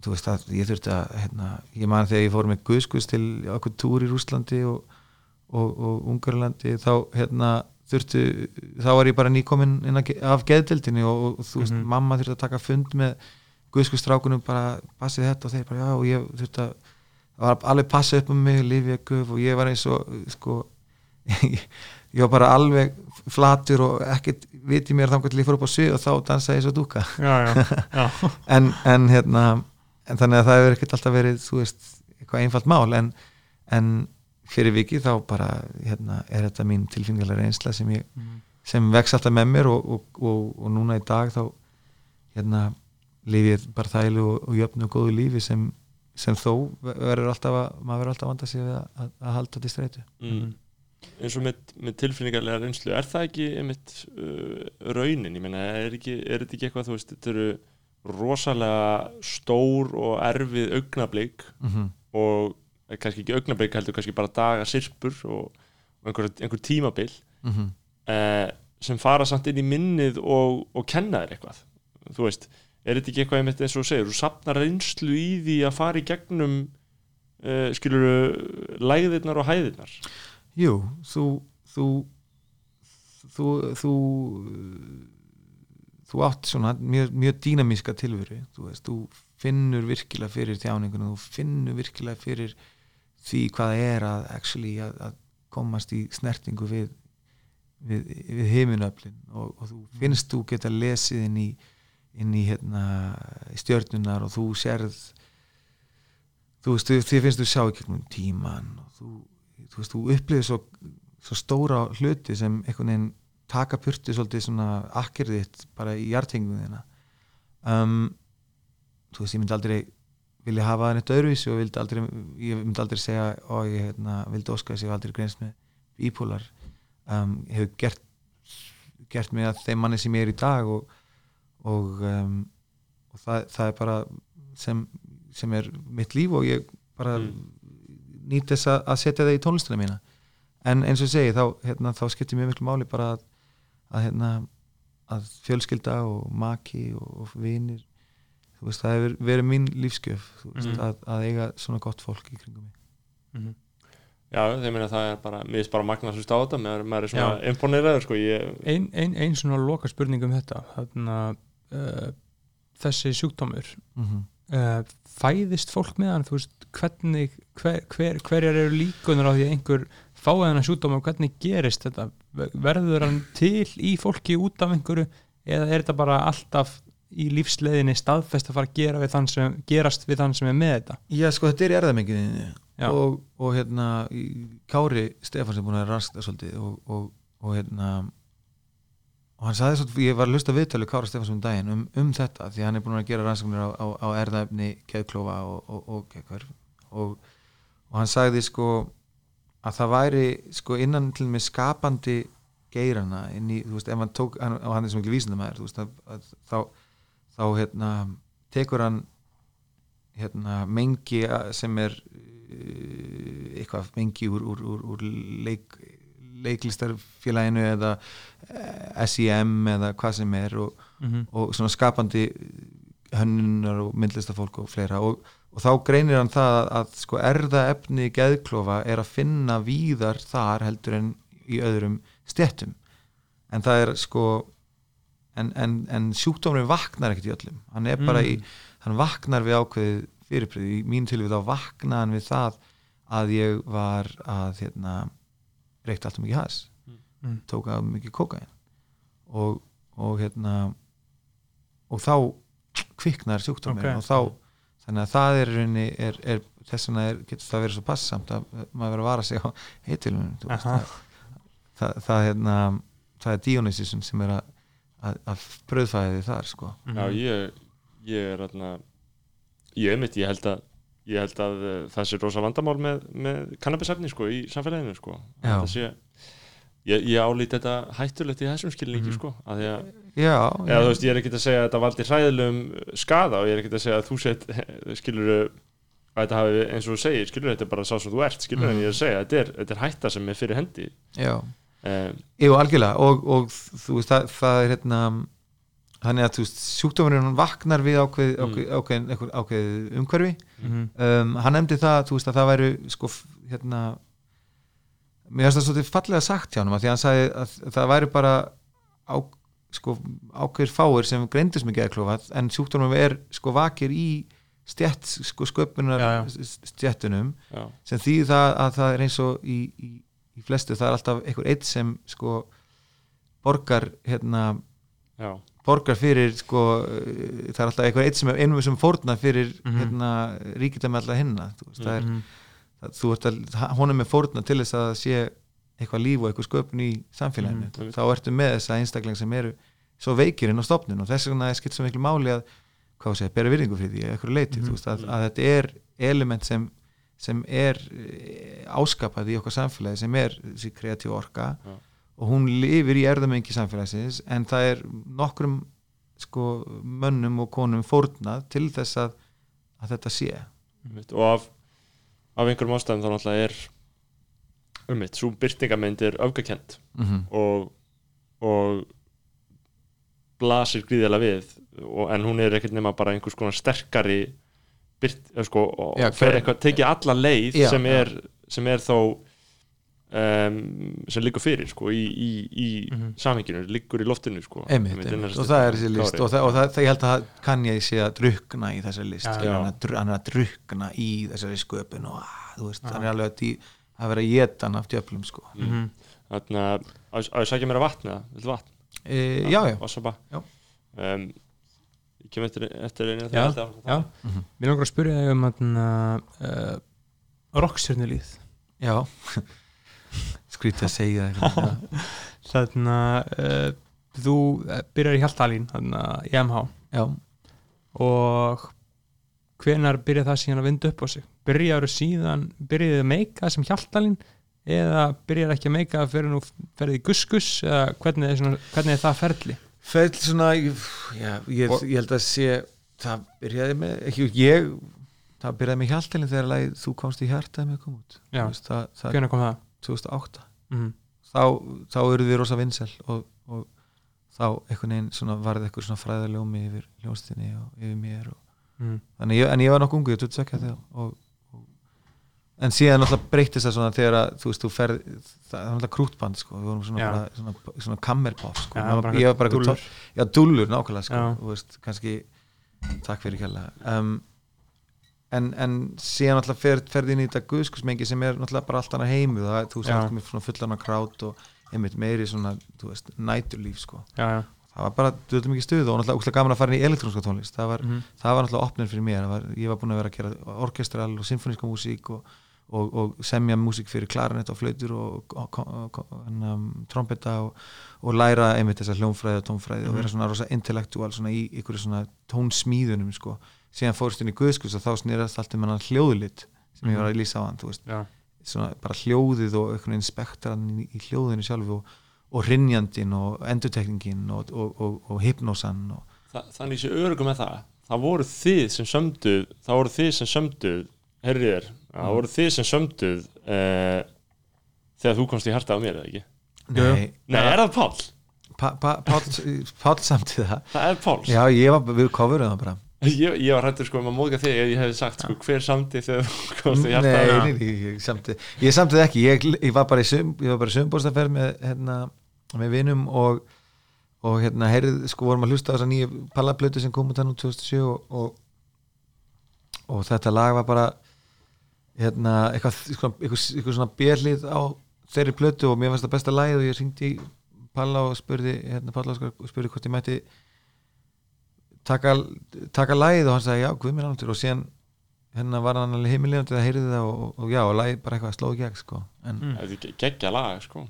þú veist að ég þurfti að hérna, ég man þegar ég fór með guðskus til okkur túr í Rúslandi og, og, og Ungarlandi þá hérna þurfti, þá var ég bara nýkomin inn að ge- af geðdildinni og, og þú veist, Mhm. mamma þurfti að taka fund með guðskustrákunum bara passið þetta og þeir bara já og ég þurfti að það var alveg passa upp um mig, lifja guf og ég var eins og sko ég var bara alveg flatur og ekkert viti mér þannig til ég fór upp á svið og þá dansaði ég svo dúka Já, já, já, en, en hérna en þannig að það hefur ekkert alltaf verið þú veist, eitthvað einfalt mál en, en fyrir vikið þá bara hérna, er þetta mín tilfinnilega reynsla sem ég Mhm. sem vex alltaf með mér og, og, og, og núna í dag þá hérna lifi ég bara þælu og, og jöfnu og góðu lífi sem, sem þó verður alltaf að maður verður alltaf að vanda sig að, að, að halda til streitu mm. Eins og með, með tilfinningarlega reynslu er það ekki einmitt uh, raunin, ég meina er, ekki, er þetta ekki eitthvað þú veist, þetta eru rosalega stór og erfið augnablík mm -hmm. og eh, kannski ekki augnablík heldur kannski bara daga sirpur og, einhver, einhver tímabil Mm eh, sem fara samt inn í minnið og, og kenna þér eitthvað. Þú veist, er þetta ekki eitthvað einmitt eins og segir, þú sapnar reynslu í því að fara í gegnum uh, skilur læðirnar og hæðirnar Jú, þú þú þú þú, þú átt svona mjög, mjög dýnamíska tilveru þú veist, þú finnur virkilega fyrir þjáningunum, þú finnur virkilega fyrir því hvað er að actually að, að komast í snertingu við við, við heiminöflin og, og þú finnst þú geta lesið inn í inn í hérna stjörnunar og þú sérð þú veist, þið finnst þú sjá ekki um tíman og þú, þú veist, þú upplifir svo, svo stóra hluti sem einhvern veginn taka purti svolítið svona akkirðitt bara í hjartingu þína um, þú veist, ég myndi aldrei vilja hafa það neitt öðruvísi og vildi aldrei, ég myndi aldrei segja og ég hérna, vildi óska þess að ég hef aldrei greinst með bípólar um, ég hef gert gert mig að þeim manni sem ég er í dag og, og, um, og það, það er bara sem, sem er mitt líf og ég bara Mm. Nýt þess að, að setja það í tónlistina mína en eins og ég segi þá, hérna, þá skiptir mjög miklu máli bara að, að, hérna, að fjölskylda og maki og, og vinir þú veist, það hefur verið mín lífskjöf þú veist, Mhm. að, að eiga svona gott fólk í kringum mig Mhm. Já, þeir meina það er bara, mér finnst bara magna svo státa, maður, maður er svona imponeraður sko, ég, ein, ein, ein svona loka spurning um þetta þarna uh, þessi sjúkdómur mm uh, fæðist fólk með hann þú veist, hvernig, hver, hver, hverjar eru líkunar á því að einhver fái hann að sjúkdóma og hvernig gerist þetta? Verður hann til í fólki út af einhverju eða er þetta bara alltaf í lífsleiðinni staðfest að fara að gera við þann sem, gerast við þann sem er með þetta? Já, sko, þetta er Já. og, og hérna Kári Stefáns er búin að rannsaka svolítið og, og, og hérna og hann sagði svolítið, ég var að lusta viðtölu Kári Stefáns um daginn um, um þetta því hann er búin að gera rannsóknir á, á, á erðaefni geðklófa og, og, og og, og hann sagði sko að það væri sko innan til með skapandi geirana inn í, þú veist, ef hann tók hann, og hann er svo mikil vísindamæður, þú veist, að, að, þá þá hérna tekur hann hérna mengi sem er uh, eitthvað mengi úr, úr, úr, úr leik, leiklistarfélaginu eða eh, SEM eða hvað sem er og, mm -hmm. og svona skapandi hönnunar og myndlistafólk og fleira. Og, og þá greinir hann það að, að sko erða efni geðklofa er að finna víðar þar heldur en í öðrum stjettum en það er sko en, en, en sjúkdómurinn vaknar ekkert í öllum. Hann er bara í, hann vaknar við ákveðið fyrirbreyði, í mín tilvíð þá vaknaði hann við það að ég var að hérna reykt alltaf mikið has Mm. tók að mikið kókain og, og hérna og þá kviknar sjúkdóminn Ok. og þá þannig að það er, er, er þess vegna er, getur það verið svo passamt að maður verið að vara sig á heitilunum það, það, það, hérna, það er Dionysisun sem er að, að, að bröðfæði þar sko. Já, ég, ég er þarna, ég ég held að ég held að uh, það sé rosa vandamál með, með kannabisefni sko í samfélaginu sko. Sé ég, ég álít þetta hættulegt í þessum skilningi Mhm. sko að því að já, eða veist, ég er ekki að segja að þetta valdi hræðilegum skada og ég er ekki að segja að þú sett skilur að þetta hafi eins og þú segir, skilur þetta er bara sá sem þú ert skilur en Mhm. ég er að segja, þetta er, þetta er hætta sem er fyrir hendi. Já. Um, Jú, algjörlega og, og þú veist, það, það er hérna þannig að þú veist, sjúkdómurinn hann vaknar við ákveð, Mm. ákveð, ákveð, ákveð, ákveð umhverfi Mhm. um, hann nefndi það, þú veist, að það væru sko, hérna mér finnst það svolítið fallega sagt hjá hann því að hann sagði að það væri bara á, sko, ákveður fáir sem greindist með geðklófað en sjúkdómurinn er sko vakir í stjett, sko, sköpunar Já, já. stjettunum já, sem þýðir það að það er eins og í, í, í flestu, það er alltaf einhver eitt sem sko borgar hérna, já, borgar fyrir sko, eh, það er alltaf einhver eitt sem er einum sem fórna fyrir Mhm. hérna, ríkidæmi alltaf hinna þú veist, það er, Mhm. ert að honum er fórna til þess að sé eitthvað líf og eitthvað sköpun í samfélaginu Mhm. þá ertu með þessa einstakling sem eru svo veikir inn á stopnun og þess vegna er skilt svo miklu máli að hvað sé, bera virðingu fyrir því eitthvað leiti, Mhm. þú veist, að, að þetta er element sem, sem er eh, áskapað í okkar samfélagi sem er þessi kreatív orka Já. Og hún lifir í erðamengi samfélagsins en það er nokkrum sko mönnum og konum fórnað til þess að, að þetta sé. Og af, af einhverjum ástæðum þá náttúrulega er um mitt, svo byrtingamynd er öfgakent mm -hmm. og, og blasir gríðilega við. Og, en hún er ekkert nema bara einhvers konar sterkari byrt, eða sko, og Já, fer eitthvað, tekið alla leið Já, sem, er, sem er þó um, sem liggur fyrir sko, í, í, í Mhm. samhenginu, liggur í loftinu sko, einmitt, Einmitt, einmitt. og það er þessi list Kári. og, það, og það, það, ég held að kann ég sé að drukna í þessari list Já, já. hann, er, að að drukna í þessari sköpun og að, þú veist, Já. hann er alveg að, dý, að vera að hann af djöflum sko. Mhm. þannig að á ég sækja mér að vatna vatn? e, já, já. Já. Um, ég kem eftir, eftir einu Já, þegar já. Mhm. Mér langar að spyrja þig um að uh, rockstjörnulíð já skrítið að segja þannig að uh, þú eh, byrjar í Hjaltalín þannig að í MH já, og hvenar byrjar það síðan að vinda upp á sig? Byrjaður síðan, byrjaðu að meika sem Hjaltalín eða byrjar ekki að meika fyrir nú ferði guskus eða hvernig er, svona, hvernig er það ferli? Ferð svona já, ég, Og- ég held að sé það byrjaði með ekki, ég, það byrjaði með hjaltalinn þegar lagið þú komst í að. Þú veist, það, það, hvernig kom það 2008 mm. þá, þá eruð við rosa vinsel og, og þá einhvern veginn svona varði eitthvað svona fræðaljómi yfir hljónstinni og yfir mér og, Mm. ég, en ég var nokkuð ungu, ég er 22 þegar og, en síðan náttúrulega breytist það svona þegar að þú veist, þú ferð það er náttúrulega krútband sko, við vorum svona, Já. bara, svona, svona kammerpop sko, bara ég var bara eitthvað já, dúllur nákvæmlega sko, Já. og veist, kannski takk fyrir kjærlega um, en, en síðan náttúrulega fer, ferði inn í þetta guðskusmengi sem er náttúrulega bara allt annað heimu það, þú Já. sagði með svona fullan af krát og einmitt meiri svona, þú veist, næturlíf sko já, já. það var bara, þú veitum ekki stuð og úkslega gaman að fara inn í elektrónska tónlist það var, Mhm. það var náttúrulega opnir fyrir mér Það var, ég var búin að vera að gera orkestral og symfóníska músík og, og, og semja músík fyrir klarinett og flautur og, og, um, trompeta og, læra einmitt þessa hljónfræði og tónfræði og vera svona rosa intellektual svona í ykkur svona tónsmíðunum sko. Síðan fórst inn í guðskus og þá snýrast allt um hennan hljóðlit sem ég var að lýsa á hann veist, já. svona bara hljóðið og einhvern veginn spektran í, í hljóðinu sjálfu og, og rinjandin og endurtekningin og, og, og, og hypnosan og Þa, þannig sé örugum með það það voru þið sem sömduð það voru þið sem sömduð herrið er, það voru þið sem sömduð uh, þegar þú komst í harta á mér eða ekki? Nei, Nei, er það Páll, Páll samtíð það. Það er Páls Já, ég var, við coverum það bara ég, ég var hættur sko um að móðga þig ef ég hefði sagt sko, hver samdi þegar þú komst í harta á Nei, nei, ég samtíð Ég samtíð ekki, ég, ég var bara í sum, ég var bara í sumbúrstaferð með, hérna, með vinum og, og hérna, heyrið, sko vorum að hlusta á þessa nýju pallaplötu sem kom út hann úr 2007 og, og, og þetta lag var bara hérna, eitthvað, eitthvað, eitthvað, eitthvað svona björlið á þeirri plötu og mér fannst það besta lagið og ég ringdi Palla og spurði hérna, Palla og spurði hvort ég mætti taka, taka lagið og hann sagði já, guð mér ánáttur og síðan hérna var hann alveg heimilegandi það heyrði það og, og, og já, og lagið bara eitthvað slóð í gegn sko. en Mm. Þetta er geggja lag sko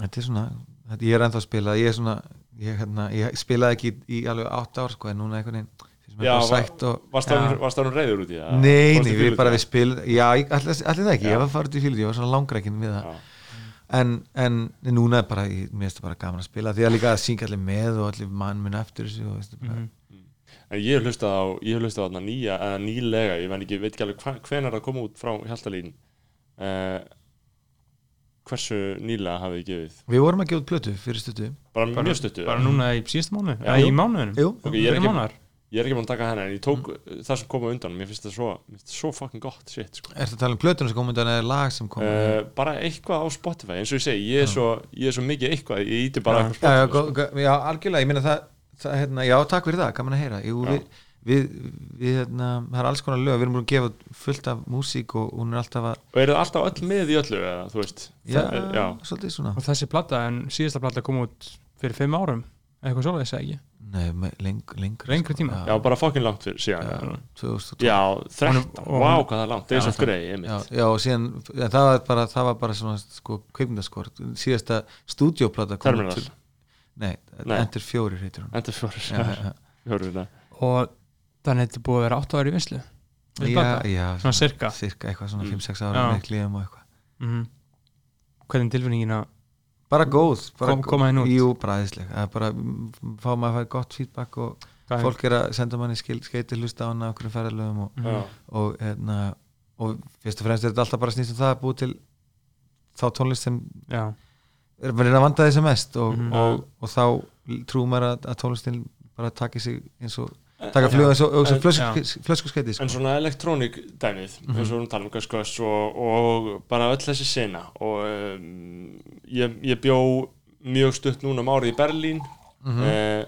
þetta er svona þetta, ég er ennþá að spila, ég er svona ég, hérna, ég spilaði ekki í, í alveg átt ár sko, en núna einhvern veginn Já, Varst það það reyður út í það? Nei, nei, við bara við spil Já, allir það ekki, Já. ég var farið til fílut ég var svona langrækin við það en, en núna er bara, ég- mér finnst það bara gaman að spila því að líka að syngja allir með og allir mann mun eftir þessu og bara Mhm. En ég hef hlustað á, ég hef hlustað á þarna nýja, eða nýlega, ég veit ekki, veit ekki alveg hva, hvenar það kom út frá Hjaltalín. Uh, Hversu nýlega hafið þið gefið? Við vorum að gefa út plötu fyrir stuttu. Bara, bara, mjög stuttu bara núna í síðust mánu eða í mánuðinum? Jú, Ok, ég er ég er ekki búin að taka henni en ég tók það sem kom á undan, mér finnst það svo, það svo fucking gott shit sko. Ertu að tala um plötuna sem kom undan eða lag sem kom uh, bara eitthvað á Spotify eins og ég segi, ég er svo, ég er svo mikið eitthvað ég íti bara Já. eitthvað Spotify, gó- gó- já, algjörlega, ég meina það, það hérna, já, takk fyrir það, gaman að heyra. Jú, við, við, við hérna, það er alls konar lög, við erum búin að gefa út fullt af músík og hún er alltaf að og eru það alltaf öll með í öllu eða, þú veist? Já, Það- já. svolítið svona. Og þessi platta, en síðasta platta kom út fyrir fimm árum eitthvað svoleiðis eða ekki? Nei, leng, lengri Lengri tíma? já, bara fucking langt fyrir síðan já, já, 2012 já 13, og vá hún- hvað það er langt, það er svo grei einmitt. já, já, og síðan ja, það, var bara, það var bara svona sko, kveikmyndaskor, síðasta stúdíóplata kom Terminal. Nei, Nei. Enter fjórir heitir hún Enda fjórir já, já, fjórir þetta og þannig þetta búið að vera 8 ári í vinslu já, já, Svona sirka? Cirka eitthvað, svona Mm. 5-6 ára Já. með klíðum og eitthvað Mhm. hvernig er tilfinningin að bara góð bara Kom- koma inn út? jú, bara aðeinsleg það er bara, mm, fá maður að fæða gott feedback og er- fólk er að senda manni skeiti hlusta á hana okkur ferðalögum og, Mhm. já, og, hérna, og fyrst og fremst er þetta alltaf bara snýst um það að búið til þá tónlist sem já, er verið að vanda þessi mest og, Mhm. og, og þá trúum maður að, að tónlistin bara taki sig eins og taka fljóð eins og, flösku, skeiti sko. en svona elektrónik dæmið Mhm. eins og talum Gus Gus og, og bara öll þessi sena og um, ég, ég bjó mjög stutt núna um árið í Berlín Mhm. eh,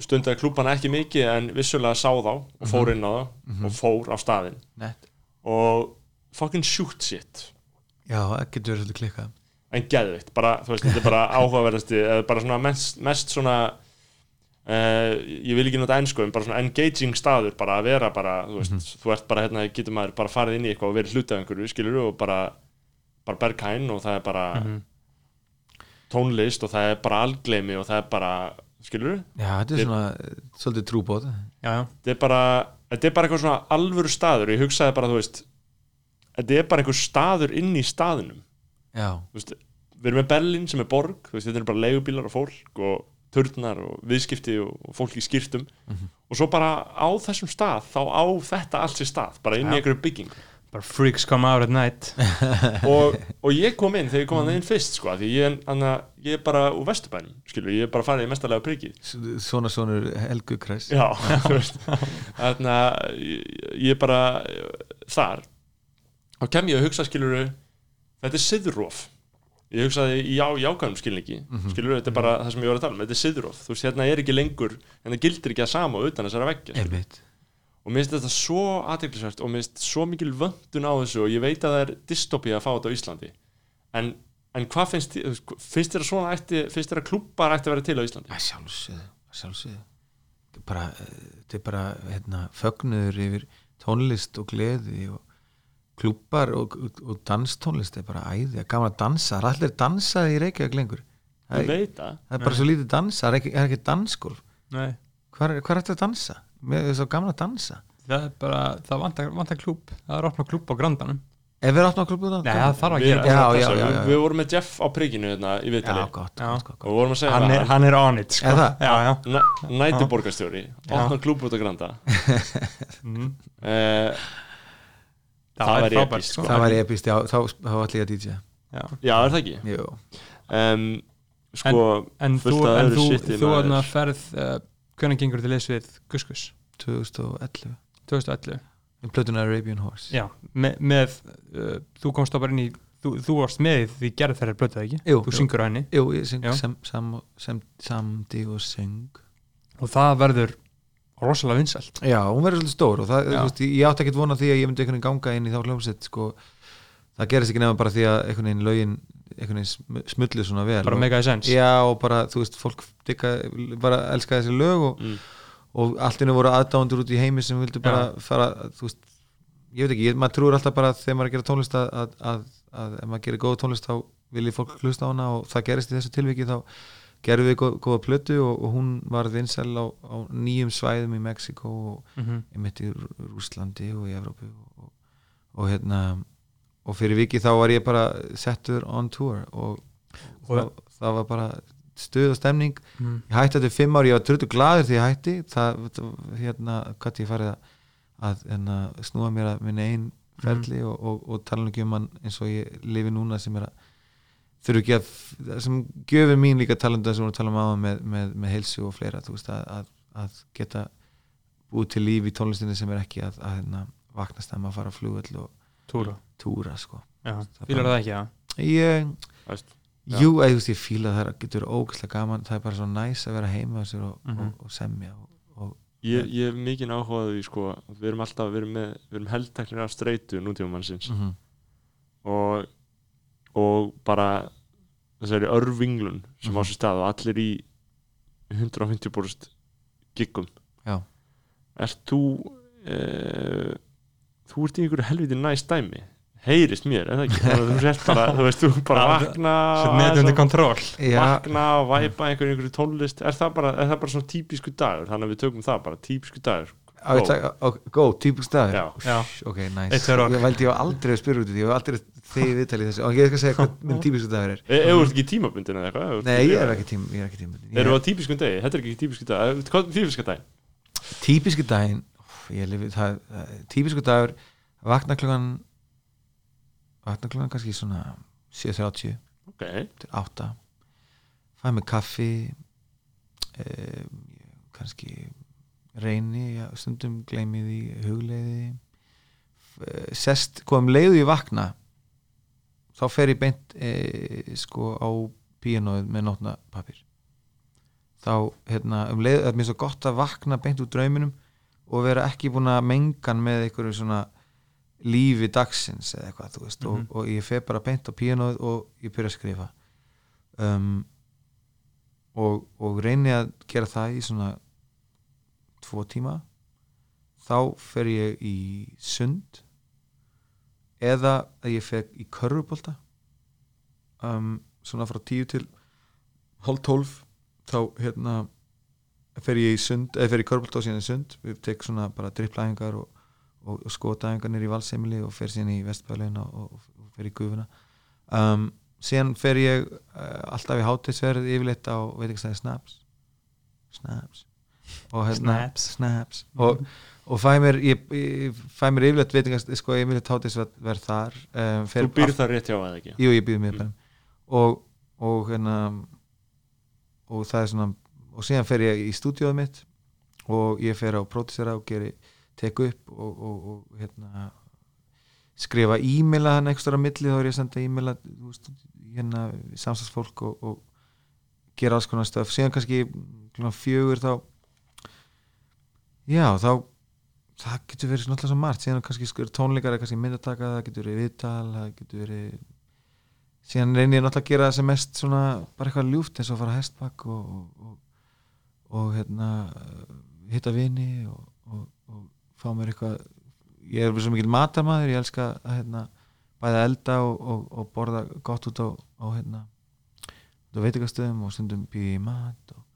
stundaði klúbana ekki mikið en vissulega sá þá og fór Mhm. inn á það og fór á staðinn Nett. og fucking shoot shit já, verið svolítið klikkað en geðvitt, bara, þú veist, þetta er bara áhugaverðasti eða bara svona mest, mest svona uh, ég vil ekki nota ennsku en bara svona engaging staður bara að vera bara, þú veist, þú ert bara hérna, getur maður bara farið inn í eitthvað og verið hluti af einhverju, skilur og bara, bara berghæn og það er bara Mhm. tónlist og það er bara algleimi og það er bara, skilur já, þetta er svona svolítið trúbóð já, já, þetta er bara, þetta er bara eitthvað svona alvöru staður og ég hugsaði bara, þú veist þetta er bara einhver staður inn í staðinum veist, við erum með Berlín sem er borg þú veist, þetta eru bara leigubílar og fólk og turnar og viðskipti og, fólk í skýrtum Mhm. og svo bara á þessum stað þá á þetta allt sér stað, bara inn í einhverju bygging bara freaks come out at night. Og, og ég kom inn þegar ég kom að inn fyrst sko, því ég, anna, ég er bara úr vesturbænum skilur, ég er bara farið í mestarlega prikið. S- svona svona Helgu Kress. Já, þú veist. Þannig að ég, er bara þar. Og kem ég að hugsa skilur þetta er siðróf ég hugsaði í já, jákvæðum skilningi skilur þetta er bara það sem ég var að tala um þetta er siðróf, þú veist hérna er ekki lengur en það gildir ekki að sama utan þessara veggja og mér finnst þetta svo aðeinsvært og mér finnst svo mikil vöndun á þessu og ég veit að það er dystopía að fá þetta á Íslandi. En, en hvað finnst finnst þér að svona ætti, finnst þér að klubbar ætti að vera til á Íslandi? að sjálfsögðu, að sjálfsögðu. Þetta er bara, eh, þetta bara hérna, fögnuður yfir tónlist og gleði og klúpar og, og, og danstónlist er bara æði, gaman að dansa, það er allir dansaði í Reykjavík lengur. Það er, það. það er bara svo lítið dansa, það er ekki, er Nei. hvað er, þetta að dansa? Mér er svo gaman að dansa. Það er bara, það vantar, vantar klúb það er opna klúb á grandanum. Ef við erum átt á klúbu Nei, það þarf að Við, gera Já, já, já. Við, vorum með Jeff á prikinu hérna, í já, Vitali gott, Já. gott, gott, og við vorum að segja hann er, það hann er on it sko. Er það? já, já. Næ- næturborgarstjóri, opna út á Granda. Uh, það, væri frábært epískt, sko. það var epist, já, þá, þá ætla ég að DJ Já. Já, er það ekki? Jú, Um, sko, en þú, en þú, shiti, þú maður. aðna ferð uh, hvernig gengur til leys við Guskus 2011 2011 með plötuna Arabian Horse. Já, með, með uh, þú komst þá bara inn í þú, þú varst með því gerð þeirra blötuð ekki? Jú, þú syngur á henni. Jú, ég syng samdi og syng. Og það verður rosalega vinsælt Já, hún verður svolítið stór og það, Já. veist, ég átti ekkert vona því að ég myndi einhvern veginn ganga inn í þá hljómsett sko, það gerist ekki nefna bara því að einhvern veginn lögin einhvern veginn sm- smullu svona vel bara og, mega sens Já, og bara, þú veist, fólk digga, bara elska þessi lög og, Mm. og allt innu voru aðdándur út í heimi sem vildu bara fara, þú veist ég veit ekki, ég, maður trúir alltaf bara þegar maður er að gera tónlist að, að, að, að ef maður gerir góða tónlist þá viljið fólk hlusta á hana og það gerist í þessu tilviki þá gerum við góð, góða plötu og, og hún var vinsæl á, á nýjum svæðum í Mexiko og mm -hmm. einmitt í Rú- Rússlandi og í Evrópu og, og, og hérna og fyrir viki þá var ég bara settur on tour og, Og- það, það var bara stuð og stemning mm. ég hætti þetta í fimm ári, ég var trötu glaður því ég hætti það, hérna, hvað ég farið að, að hérna, snúa mér að minni einn ferli og, og, og tala nú ekki um hann eins og ég lifi núna sem er að þurfu ekki að, það sem gjöfur mín líka talanda sem við vorum að tala um áðan með, með, með heilsu og fleira, þú veist, að, að, að geta búið til líf í tónlistinni sem er ekki að, að hérna, vakna stemma að fara á flugvöll og túra. túra, sko. Já, Það það ekki, já ég, Já. Jú, þú veist, ég fíla það getur ógæslega gaman, það er bara svo næs að vera heima á sér og, Mhm. og, og semja og, og ég, ég hef mikið áhugað því sko, við erum alltaf, við erum, erum heldteknir af streitu nútífumannsins mm og, og bara þessari örvinglun sem á Mhm. sér stað og allir í 150% giggum Já. Ert þú e, þú ert í einhverju helviti næst dæmi. Heyrist mér, er það ekki? Þú sért bara, þú veist, þú bara vakna vakna og væpa einhverju tónlist. Er það, bara, er það bara svona típisku dagur? Þannig að við tökum það bara, típisku dagur á, á, staður? Já. Já. ok, og- ég veldi ég var aldrei að spyrja út í því ég var aldrei þegið viðtalið þessu. Og ég skal segja hvað minn típisku dagur er. E- ef þú ert ekki tímabundin eða eitthvað nei, ég er ekki tím, ég er ekki tím Erum við á típiskum degi? Þetta er ekki típisku dag Hvað er típisku dag? típisku daginn úff, ég lifi, það, það, típisku dagur vakna klukkan vakna klukkan kannski svona 7.30 Ok, til 8 fæ mig kaffi eh, kannski reyni, já, stundum gleymi því hugleiði. Sest, hvað um leiðu ég vakna þá fer ég beint eh, sko á píanóið með nótna papir þá, hérna, um leið það er mér svo gott að vakna beint úr drauminum og vera ekki búin að mengan með einhverju svona lífi dagsins eða eitthvað, þú veist, Mhm. og, og ég fer bara beint á píanóið og ég byrja að skrifa. Um, og, og reyni að gera það í svona tvo tíma þá fer ég í sund eða að ég fer í körfubólta um, svona frá tíu til hálf tólf þá hérna fer ég í sund eða fer ég í körfubólta og síðan í sund. Við tek svona bara dripplæðingar og, og, og skotaðingarnir í valsemili og fer síðan í vestbæðlegin og, og, fer í gufuna. Um, síðan fer ég uh, alltaf í hátisverð yfirleitt á veitingstæði Snaps. Snaps og hérna, Snaps. snaps. og, og fæ mér ég, ég, fæ mér yfirleitt veitingast sko, yfirleitt hátisverð þar um, fer Þú býr það rétt hjá eða ekki Jú, ég býði mér mm. og, og hérna og það er svona og síðan fer ég í stúdíóið mitt og ég fer á pródísera og geri tek upp og, og, og hérna skrifa e-maila hann ekstra á milli þá er ég að senda e-maila hérna samstagsfólk og, og gera alls konar stöf síðan kannski klukkan fjögur þá já þá það getur verið alltaf svo margt síðan kannski tónleikar eða kannski myndataka það getur verið viðtal það getur verið síðan reynir ég náttúrulega að gera það sem mest svona bara eitthvað ljúft eins og fara hestbakk og, og, og, og hérna hitta vini og, og, og fá mér eitthvað ég er svo mikil matarmaður ég elska að hérna, bæða elda og, og, og borða gott út á, á hérna á veitingastöðum og stundum býði í mat og,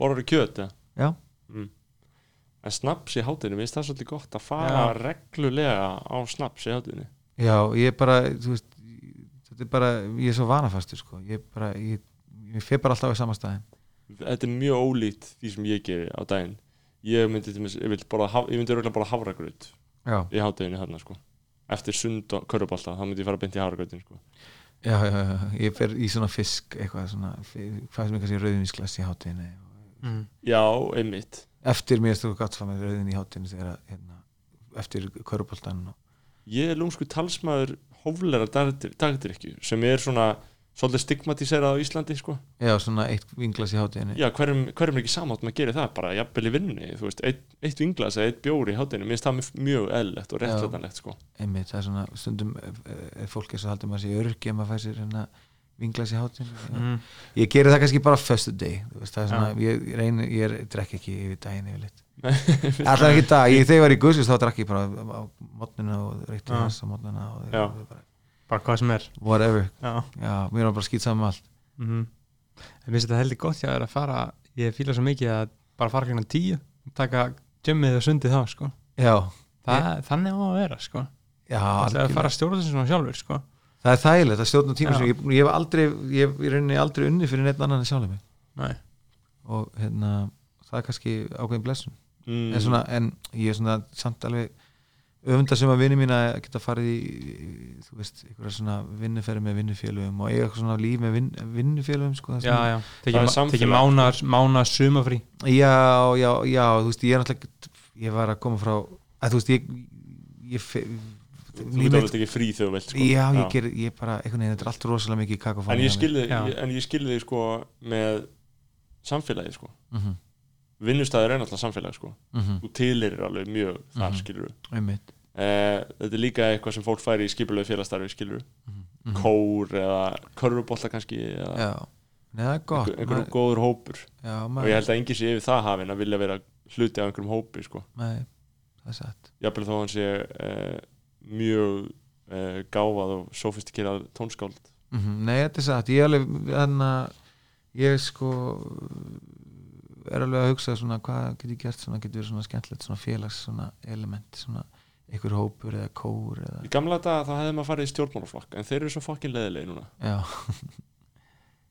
Borður kjöt, eða? já, Mm. En snaps í hátinu, mér finnst það svolítið gott að fara Já. reglulega á snaps í hátinu já, ég bara þú veist, þetta er bara ég er svo vanafastur sko. Ég bara, ég, ég fer bara alltaf á sama staðin Þetta er mjög ólíkt því sem ég geri á daginn. Ég myndi, ég ég myndi bara havragrut já, í hátinu hérna sko. Eftir sund og körubólta, þá myndi ég fara beint í havragrutinu sko. Já, já, já, ég fer í svona fisk eitthvað svona, hvað sem er kannski rauðinsglas í hátinu mm. Já, einmitt eftir mér stóðu með rauðin í hátinu þegar að, hérna, eftir köruboltan og Ég er lúmsku talsmaður hóflera dagdrykju sem er svona svolítið stigmatiserað á Íslandi sko. Já, svona eitt vinglas í hátinu Já, hverjum, hverjum er ekki samátt með að gera það bara jafnvel í vinnu, þú veist, eitt, eitt vinglas eða eitt bjóri í hátinu, mér finnst það mjög- eðlilegt og réttlætanlegt sko. Einmitt, það er svona stundum ef fólk er svo haldið maður sé örgi að maður fær sér hérna vinglas í hátinu Mm. ég geri það kannski bara first day þú veist, það er svona, ég, ég ég er, drekk ekki yfir daginn yfirleitt. Allar ekki dag, ég, þegar ég var í guðsins þá drakk ég bara á mótnuna og reykti hans á mótnuna bara, bara hvað sem er. Whatever, já. já, mér var bara skýt saman með allt. Mm en finnst þetta heldur gott að fara ég fíla svo mikið að bara fara klæðan tíu taka gymmið og sundið þá sko. já, það, þannig á að vera sko. já, það er að fara þessu svona sjálfur sko. Það er þægilegt að stjórna tíma ég, ég hef aldrei, ég rauninni aldrei unni fyrir neitt annan en sjálfum mig og hérna, það er kannski ákveðin blessun. Mm. en, svona, en ég er svona samt alveg öfunda sem að vinni mín að geta farið í, þú veist, einhverja svona vinnuferði með vinnufélögum og eiga eitthvað svona líf með vin, vinnufélögum sko, já, já, tekið mánar, mánar sumafrí já, já, já, þú veist, ég er náttúrulega ég var að koma frá að þú veist, ég, ég Þú getur mitt- alveg ekki frí þegar þú vilt sko. Já, ég ger, ég bara, einhvern veginn, þetta er allt rosalega mikið kakofóni En ég skilði, Já. ég, en ég skilði þig sko með samfélagið sko. Mm -hmm, Vinnustæður er náttúrulega samfélag sko. Mm -hmm, Þú tilir alveg mjög þar Mhm. skilur einmitt. Eh, Þetta er líka eitthvað sem fólk færi í skipulegu félagsstarfi skilur mm -hmm. Kór eða körfubolta kannski eða já, Nei, er einhver, einhver maður- góður hópur. Já, og maður, ég held að enginn sé yfir það hafinn að vilja vera hluti af einhverjum hópi sko. Nei, það er satt. Jafnvel þó hann sé eh, mjög eh, gáfað og sofistikirað tónskáld. Mm Nei, þetta er satt, ég er alveg þannig að ég sko er alveg að hugsa svona hvað get ég gert svona, getur verið svona skemmtilegt svona félags svona element, svona einhver hópur eða kór eða, í gamla daga þá hefði maður farið í stjórnmálaflokk en þeir eru svo fokkin leðilegi núna. Já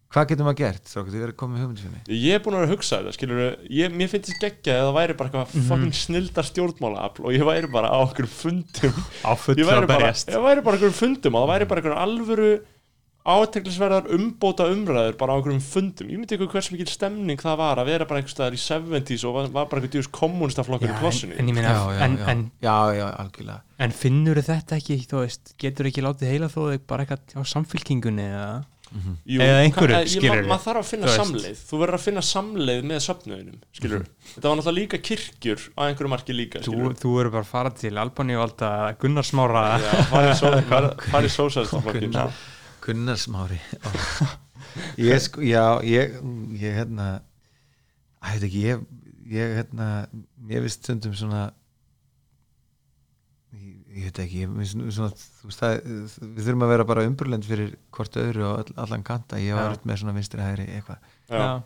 hvað getur maður gert, strákur, þið verið komið hugmyndi fyrir mig ég er búin að vera að hugsa þetta skilur ég, mér finnst þess geggja að það væri bara eitthvað Mhm. fokkin snildar stjórnmálaafl og ég væri bara á okkur fundum. Á að bara, berjast. ég væri bara okkur fundum og það væri bara okkur alvöru áteklisverðar umbóta umræður bara á okkur fundum, ég myndi ykkur hversu mikil stemning það var að vera bara staðar í 70s og var, var bara einhver djús kommunistaflokkur í plossinu en, en, en, já, já, algjörlega. En finnur þetta ekki þú veist, getur ekki látið heila þó þig bara eitthvað á samfylkingunni eða mm Jú, Eða einhverju, ma- maður þarf að finna samleið. Þú verður að finna samleið með söfnuðinum skilur þetta var náttúrulega líka kirkjur á einhverju marki líka þú, skilur þú eru bara að fara til Albani og alltaf Gunnarsmára farið só, farið- farið sósælstaflokkin Gunnar. Gunnarsmári ég sko, já, ég ég hérna að þetta ekki, ég, ég hérna ég veist stundum svona ég, ég veit ekki ég, svona, það, við þurfum að vera bara umburlend fyrir hvort öðru og all, allan kanta, ég var með svona vinstri hægri eitthvað, það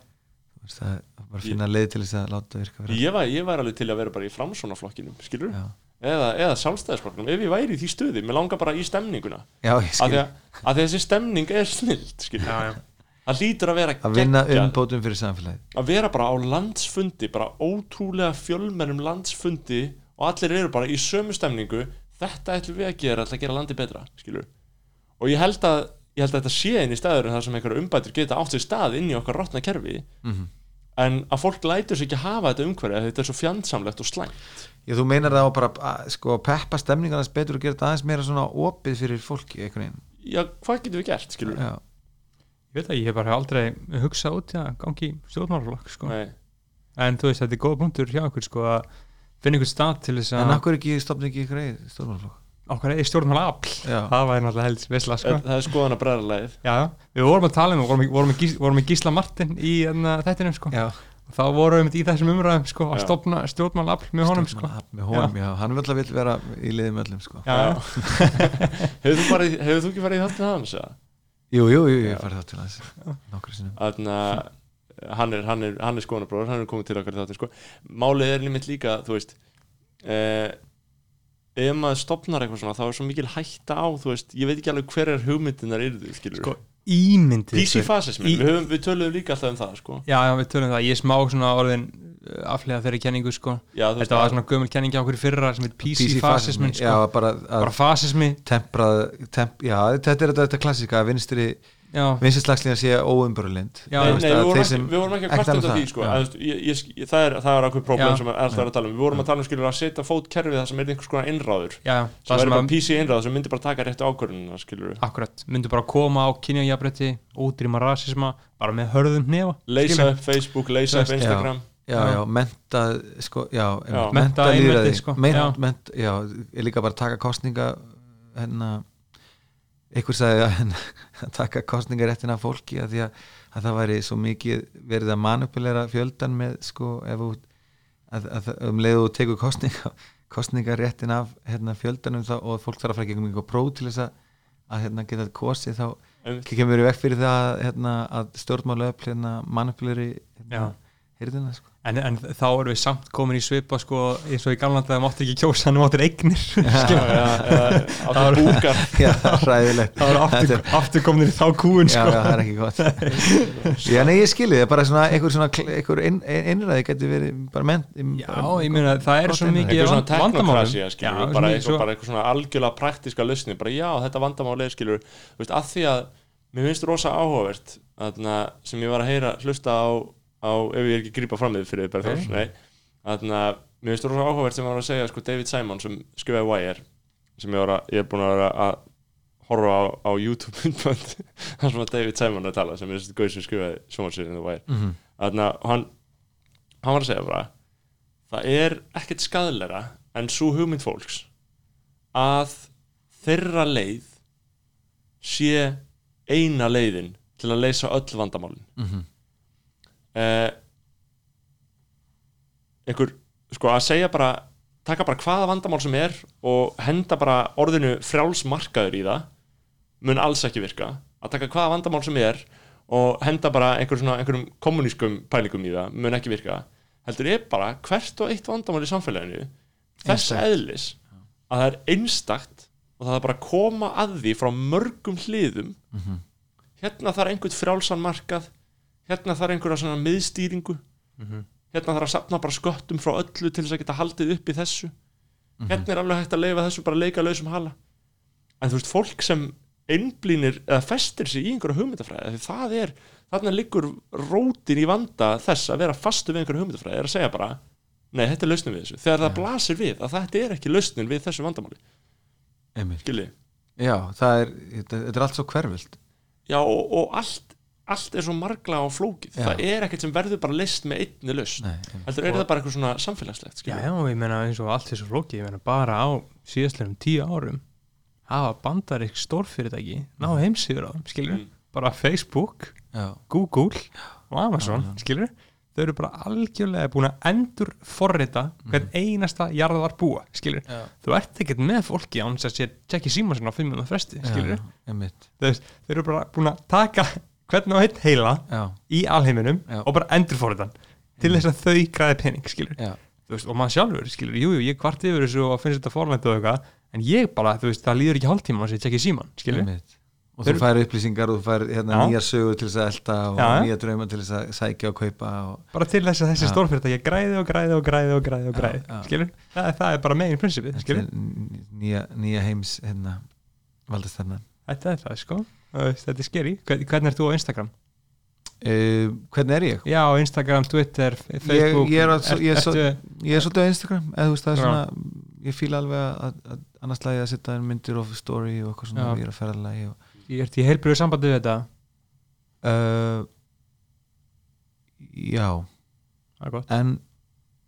það bara finna leið til þess að láta virka fyrir ég var, ég var alveg til að vera bara í framsónaflokkinum skilur já, eða, eða sjálfstæðisflokknum ef ég væri í því stöði, mér langar bara í stemninguna. Já, ég af skil. því að, að þessi stemning er snild skilur, já, já. það lítur að vera að vinna umbótum fyrir samfélagið. Að vera bara á landsfundi bara ótrúlega fjölmennum landsfundi og allir eru bara í sömu stemningu þetta ætlum við að gera, ætlum að gera landi betra skilur og ég held að, ég held að þetta sé inn í staður þar sem einhverja umbætur geta átt sér stað inn í okkar rótna kerfi. Mhm. en að fólk lætur sér ekki hafa þetta umhverfi að þetta er svo fjandsamlegt og slæmt. Já, þú meinar það á bara að, sko, peppa stemningarnas betur og gera þetta aðeins meira svona opið fyrir fólki einhvern veginn. Já, hvað getum við gert, skilur Já, ég veit að ég hef bara aldrei hugsað út í að gangi í stjórnmálaflokk sko. Nei, en þú veist þetta er góða punktur hjá okkur sko, að finna ykkur stað til þess en að akkur ekki stopna ekki ykkur eða stjórnmálflokk okkar eða stjórnmálafl það væri náttúrulega helst veisla sko. það er skoðan að bræðarlegið já, já. við vorum að tala um vorum, vorum, með vorum með Gísla Martin í enna, þettinum sko. já og þá vorum við í þessum umræðum sko, að stopna stjórnmálafl með honum sko. Stjórnmálafl með honum, já, hann vil alltaf vera í liðum öllum sko. hefur þú, ekki farið í þáttið hans eða? Jú, jú, jú, Já. ég farið þá til hans nokkru að hann er, hann er, hann er skoðanabróður, hann er komið til okkar þáttir sko. Málið er límitt líka, þú veist eh, ef maður stopnar eitthvað svona, þá er svo mikil hætta á, þú veist, ég veit ekki alveg hver er hugmyndinar yrðu, skilur Sko, ímyndið PC-fasismin, Í- við, höfum, við töluðum líka alltaf um það, sko já, já, við tölum það, ég smá svona orðin uh, aflega þeirri kenningu sko. Já, þú veist, þetta var svona gömul kenningi á okkur í fyrra sem heit PC-fasismin Já, sko. bara að bara fasismi temprað temp, Já, þetta er þetta, þetta klassika að vinstri já, vinstrislagslega sé nei, við vorum, þeir ekki, sem við vorum ekki að ekki kvarta um því sko. að, ég, ég, ég, það er, það er ákveð problem Já. sem er alltaf verið að tala um. Við vorum að tala um skilur að setja fót kerfið það sem er einhvers konar einráður já, sem það er sem bara PC einráður sem myndi bara taka réttu ákvörðunina skilur akkurat, myndu bara koma á kynjajafrætti útrýma rasisma, bara með hörðum nefa leysa upp Facebook, leysa upp. Instagram. Já, Já. menta sko, menta Mennta lýðræði einveldi, sko. Ment- Já. ment- já, ég líka bara að taka kostninga hérna einhver sagði að að taka kostningaréttin af fólki að því að, að það væri svo mikið verið að manipulera fjöldan með sko ef þú að, um leiðu þú tekur kostninga kostningaréttin af hérna, fjöldanum þá, og fólk þarf að fara gegn einhver próf til þess að, að hérna, geta kosið þá kemur við vekk fyrir það að, hérna, að stjórnmála upp hérna, manipuleri hérna, sko. En, en þá erum við samt komin í svipa sko, eins og í gamla það máttir ekki kjósa hann máttir eignir já, já, já, áttu búkar. Já, það var aftur, aftur komin í þá kúin já, sko. já, það er ekki gott. Já, nei, ég skilji, það er bara svona einhver svona, einhver inn, innræði geti verið bara menn já, ég meina það er svo mikið eitthvað svona vand- vandamálum. teknokrasía skilur Já, bara, svo- eitthvað, bara eitthvað svona algjörlega praktiska lausni bara já, þetta vandamáli er skilur þú veist, að því að mér finnst rosa áhugavert sem ég var að heyra hlusta á, á ef ég er ekki að grípa fram með fyrir Bergþórs, nei. Þarna, mér finnst rosa áhugavert sem var að segja sko, David Simon sem skrifaði Wire sem ég, að, ég er búin að vera að horfa á, á YouTube þar sem að David Simon er að tala sem er þessi gauð sem skrifaði sjónvarsýrinn The Wire. Mhm. Þarna, og hann, hann var að segja bara það er ekkert skadleira en svo hugmynd fólks að þeirra leið sé eina leiðin til að leysa öll vandamálin. Mhm. Eh, einhver sko að segja bara taka bara hvaða vandamál sem er og henda bara orðinu frjálsmarkaður í það mun alls ekki virka. Að taka hvaða vandamál sem er og henda bara einhver svona, einhverjum kommunískum pælingum í það mun ekki virka. Heldur er bara hvert og eitt vandamál í samfélaginu þess eðlis að það er einstakt og það er bara að koma að því frá mörgum hliðum. Mhm. hérna þarf einhvern frjálsan markað hérna þarf einhverja svona miðstýringu. Mhm. hérna þarf að sapna bara sköttum frá öllu til þess að geta haldið upp í þessu. Mhm. hérna er alveg hægt að leifa þessu bara leika lausum hala. En þú veist, fólk sem einblínir eða festir sig í einhverja hugmyndafræði það er, þarna liggur rótin í vanda þess að vera fastu við einhverja hugmyndafræði er að segja bara, nei, þetta er lausnin við þessu. Þegar það blasir við að þetta er ekki lausnin við þessu vandamáli, skilji? Já, það er, þetta, þetta er allt svo hverfilt já, og, og allt allt er svo margla á flókið. Já. það er ekkert sem verður bara list með einni einmitt. heldur er það bara eitthvað svona samfélagslegt já, já, ég meina eins og allt þessu flóki ég meina bara á síðastlega tíu árum hafa bandarík stórfyrirtæki ná heimsýður á þeim, skilur Mm. bara Facebook, já, Google og Amazon, skilur þau eru bara algjörlega búin að endur forrita hvern einasta jarðar búa, skilur, já, þú ert ekkert með fólki án þess að sé síma sinna á fimm minúta fresti, skilur, þau eru bara búin að taka hvern og einn heila já, í alheiminum Já. og bara endur forritan til þess að þau græði pening, skilur já, veist, og maður sjálfur, skilur, jú, jú, ég kvart yfir þessu og finnst þetta forlænt og eitthvað en ég bara, þú veist, það líður ekki hálftíma og ég tekja síman, skilur, Einmitt. og Þeir- þú fær upplýsingar og þú fær hérna, Já. nýjar sögur til þess að elda og Já, já. nýja drauma til þess að sækja og kaupa og, bara til þess að þessi Já. stórfyrirtæki græði og græði og græði og græði og Já, græði, já. skilur, það, er- það er bara megin prinsipið, skilur, nýja, nýja heims hérna, valdastarnan þetta er það, sko þetta er skeri, Hvern- hvernig ert þú á Instagram? uh, hvernig er ég? Já, Instagram, Twitter, Facebook ég er ég er ég er svolítið á Instagram eða þú veist það er svona ég fíla alveg að, að annars lagi að setja myndir of story og eitthvað svona ég er að ferðalagi og ert í heilbröðu sambandi við þetta? Uh, já. Er en,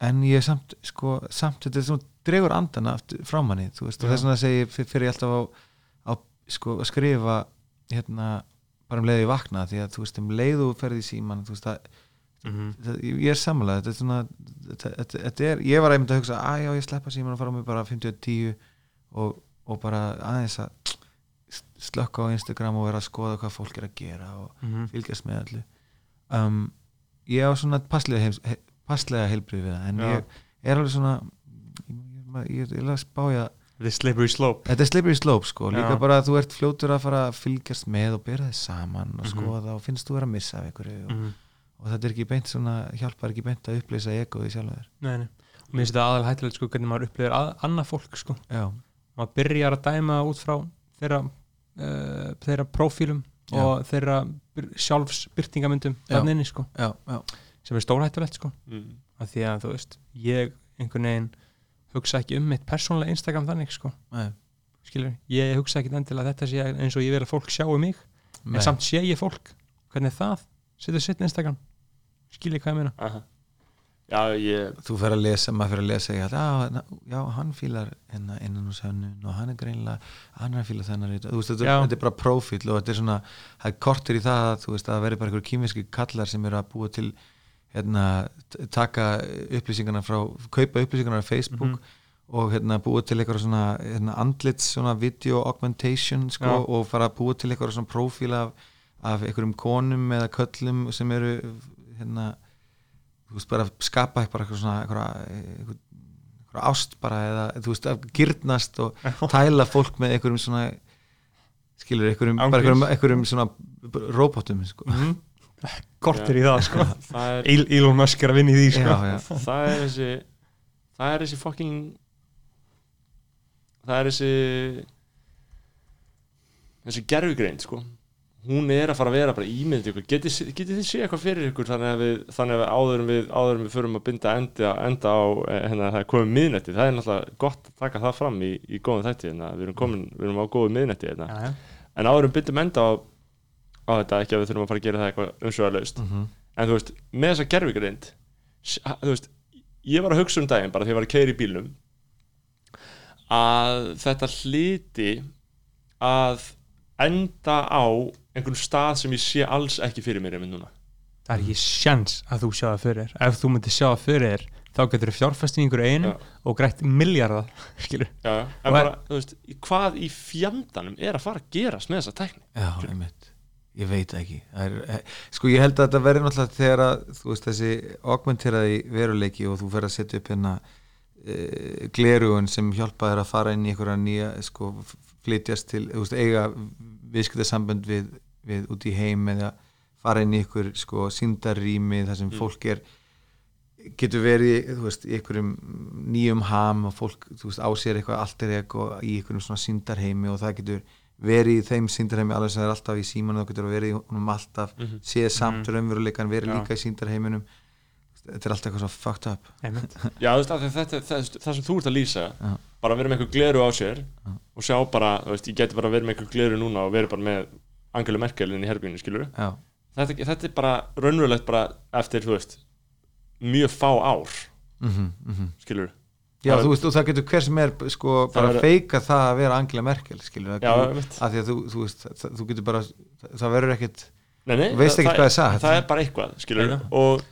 en ég samt sko, samt þetta er svona dregur andana frá manni, þú veist, þess vegna segi ég fyr- fyrir ég alltaf á, á sko, að skrifa hérna, bara um leiði vakna því að þú veist, um leiðu ferði síman þú veist, það, Mhm. það, ég er samanlega þetta er svona, þetta, þetta, er ég var einmitt að hugsa, að já, ég sleppa síman og fara á mig bara 50-10 og, og bara aðeins að slökka á Instagram og vera að skoða hvað fólk er að gera og Mhm. fylgjast með allu um, ég á svona passlega, he, passlega heilbrið við það en Já. ég er alveg svona ég, er að spája þetta er slippery slope þetta er slippery slope sko, líka Já. bara að þú ert fljótur að fara að fylgjast með og bera þið saman og Mhm. skoða og finnst þú vera að missa af einhverju og, Mhm. og þetta er ekki beint svona hjálpar ekki beint að upplýsa egoði sjálfur Nei, nei. og mér finnst þetta aðal hættulegt sko hvernig maður upplifir að, annað fólk sko já, maður byrjar að dæma út frá þeirra, uh, þeirra prófílum Já. og þeirra byr- sjálfsbyrtingamyndum Já. þannig inni sko já, já, sem er stórhættulegt sko mm. af því að þú veist, ég einhvern veginn hugsa ekki um mitt persónlega Instagram þannig sko, nei, skilur ég hugsa ekki endilega þetta sé eins og ég vil að fólk sjáu mig, nei. en samt sé ég fólk. Hvernig það, setur sitt Instagram. Skilur hvað ég meina? Aha. Já, ég þú fer að lesa, maður fer að lesa já, já, já hann fílar hérna innan úr sönnun og hann er greinlega hann er að fíla þennan þetta, er bara profil og þetta er svona, það er kortur í það að þú veist, að það veri bara einhver kýmiski kallar sem eru að búa til hérna, taka upplýsingarna frá kaupa upplýsingarna á Facebook Mhm. og hérna búa til eitthvað svona hérna, andlits svona video augmentation sko, Já. og fara að búa til eitthvað svona profil af, af einhverjum konum eða köllum sem eru hérna þú veist bara að skapa eitthvað svona eitthvað, eitthvað, ást bara eða þú veist að gyrnast og tæla fólk með einhverjum svona skilur einhverjum, einhverjum, einhverjum svona robotum sko. Mhm. Kortir í það sko. Það er, El- Elon Musk er að vinna í því sko. já, já, það er þessi það er þessi fucking það er þessi þessi gerfugreind sko. Hún er að fara að vera bara ímynd ykkur. Getið geti þið sé eitthvað fyrir ykkur þannig að við, þannig að áður en við, áður en við förum að binda enda, enda á eh, hérna, það er komið miðnætti, það er náttúrulega gott að taka það fram í, í góðum þætti hérna. við, erum komin, við erum á góðu miðnætti hérna. en áður en við bindum enda á, á þetta ekki að við þurfum að fara að gera það eitthvað umsöðalaust mm en þú veist, með þessa gerfugrind þú veist, ég var að hugsa um daginn bara því ég var að keira í bílnum að þetta hliti að enda á einhvern stað sem ég sé alls ekki fyrir mér einmitt núna. Það er ekki sjans að þú sjá það fyrir ef þú myndir sjá það fyrir þá getur þú fjárfæst í einhverju einu Já. og grætt miljardar en bara, þú veist, hvað í fjandanum er að fara að gerast með þessa tækni? Já, einmitt ég veit ekki er, eh, sko ég held að þetta verður náttúrulega þegar að þú veist þessi augmenteraði veruleiki og þú fer að setja upp hérna e, glerugun sem hjálpa þér að fara inn í einhverja nýja sko, flytjast til, þú veist, eiga viðskiptasambönd við, við út í heim eða fara inn í einhver sko síndarrými þar sem Mm. fólk er getur verið, þú veist, í einhverjum nýjum ham og fólk, þú veist, á sér eitthvað allt er eitthvað í einhverjum svona síndarheimi og það getur verið í þeim síndarheimi alveg sem það er alltaf í símanu þá getur það verið í honum alltaf Mhm. séð samt raunveruleikan, verið Já. líka í síndarheiminum þetta er alltaf eitthvað svo fucked up já, þú veist, af því að þetta, það, það sem þú ert að lýsa Já. bara að vera með einhver gleru á sér Já. og sjá bara, þú veist, ég geti bara verið með einhver gleru núna og verið bara með Angela Merkel inn í herbyginu, skilur þetta, þetta er bara raunverulegt bara eftir, þú veist mjög fá ár, mm -hmm, skilur já Það þú veist, og það getur hver sem er sko, bara er- að feika það að vera Angela Merkel skilur, Já, að, að því að þú, þú veist, það, þú getur bara það, það verður ekkit nei, nei, veist ekkert það, hvað er sagt. það er bara eitthvað, skilur Nei, og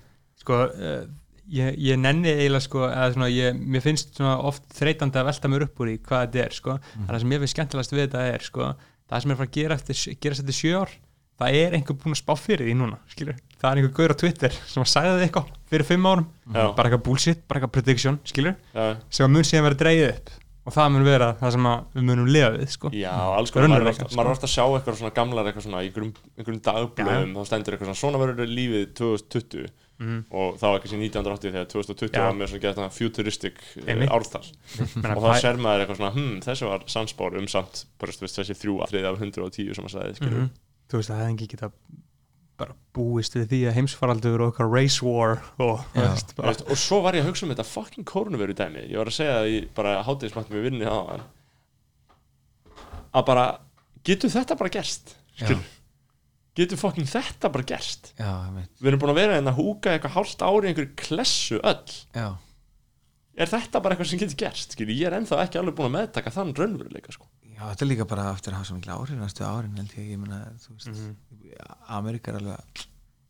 sko uh, ég, ég nenni eiginlega sko eða svona ég, mér finnst svona oft þreytandi að velta mér upp úr í hvað þetta er sko. En það sem ég finnst skemmtilegast við þetta er sko það sem er að fara að gera eftir, gerast eftir sjö ár það er einhver búin að spá fyrir því núna skilur, það er einhver gaur á Twitter sem að sagði þið eitthvað fyrir fimm árum. Já. bara eitthvað bullshit, bara eitthvað prediction skilur, Já, sem að mun síðan vera dreigið upp. Og það mun vera það sem að við munum lifa við sko. Já, alls konar, maður er Raunveruleika, ofta- maður að sjá eitthvað svona gamlar eitthvað svona í einhverjum, dagblöðum þá stendur eitthvað svona, svona verður lífið 2020 Mhm. og það var ekki sem 1980 þegar 2020 Já. var með svona gett futuristic ártal Meina, og þá ser maður eitthvað svona, hm, þessi var sannspár um samt, bara þessi þrjú aðrið af 110 sem að sagði, skilur Mhm. Þú veist að það hefði ekki geta bara búist við því að heimsfaraldur og okkar race war og, veist, veist, og svo var ég að hugsa um þetta fucking kórnuveru dæmi. Ég var að segja það í bara hátíðismatnum við vinni á að bara getur þetta bara gerst? Getur fucking þetta bara gerst? Já, við erum búin að vera en að húka eitthvað hálft ári einhverju klessu öll. Já, er þetta bara eitthvað sem getur gerst? Skilur ég er ennþá ekki alveg búin að meðtaka þann raunveruleika sko. Já, þetta er líka bara eftir að hafa svo mikla árin næstu árin held ég, ég meina, þú veist Mhm. Amerika er alveg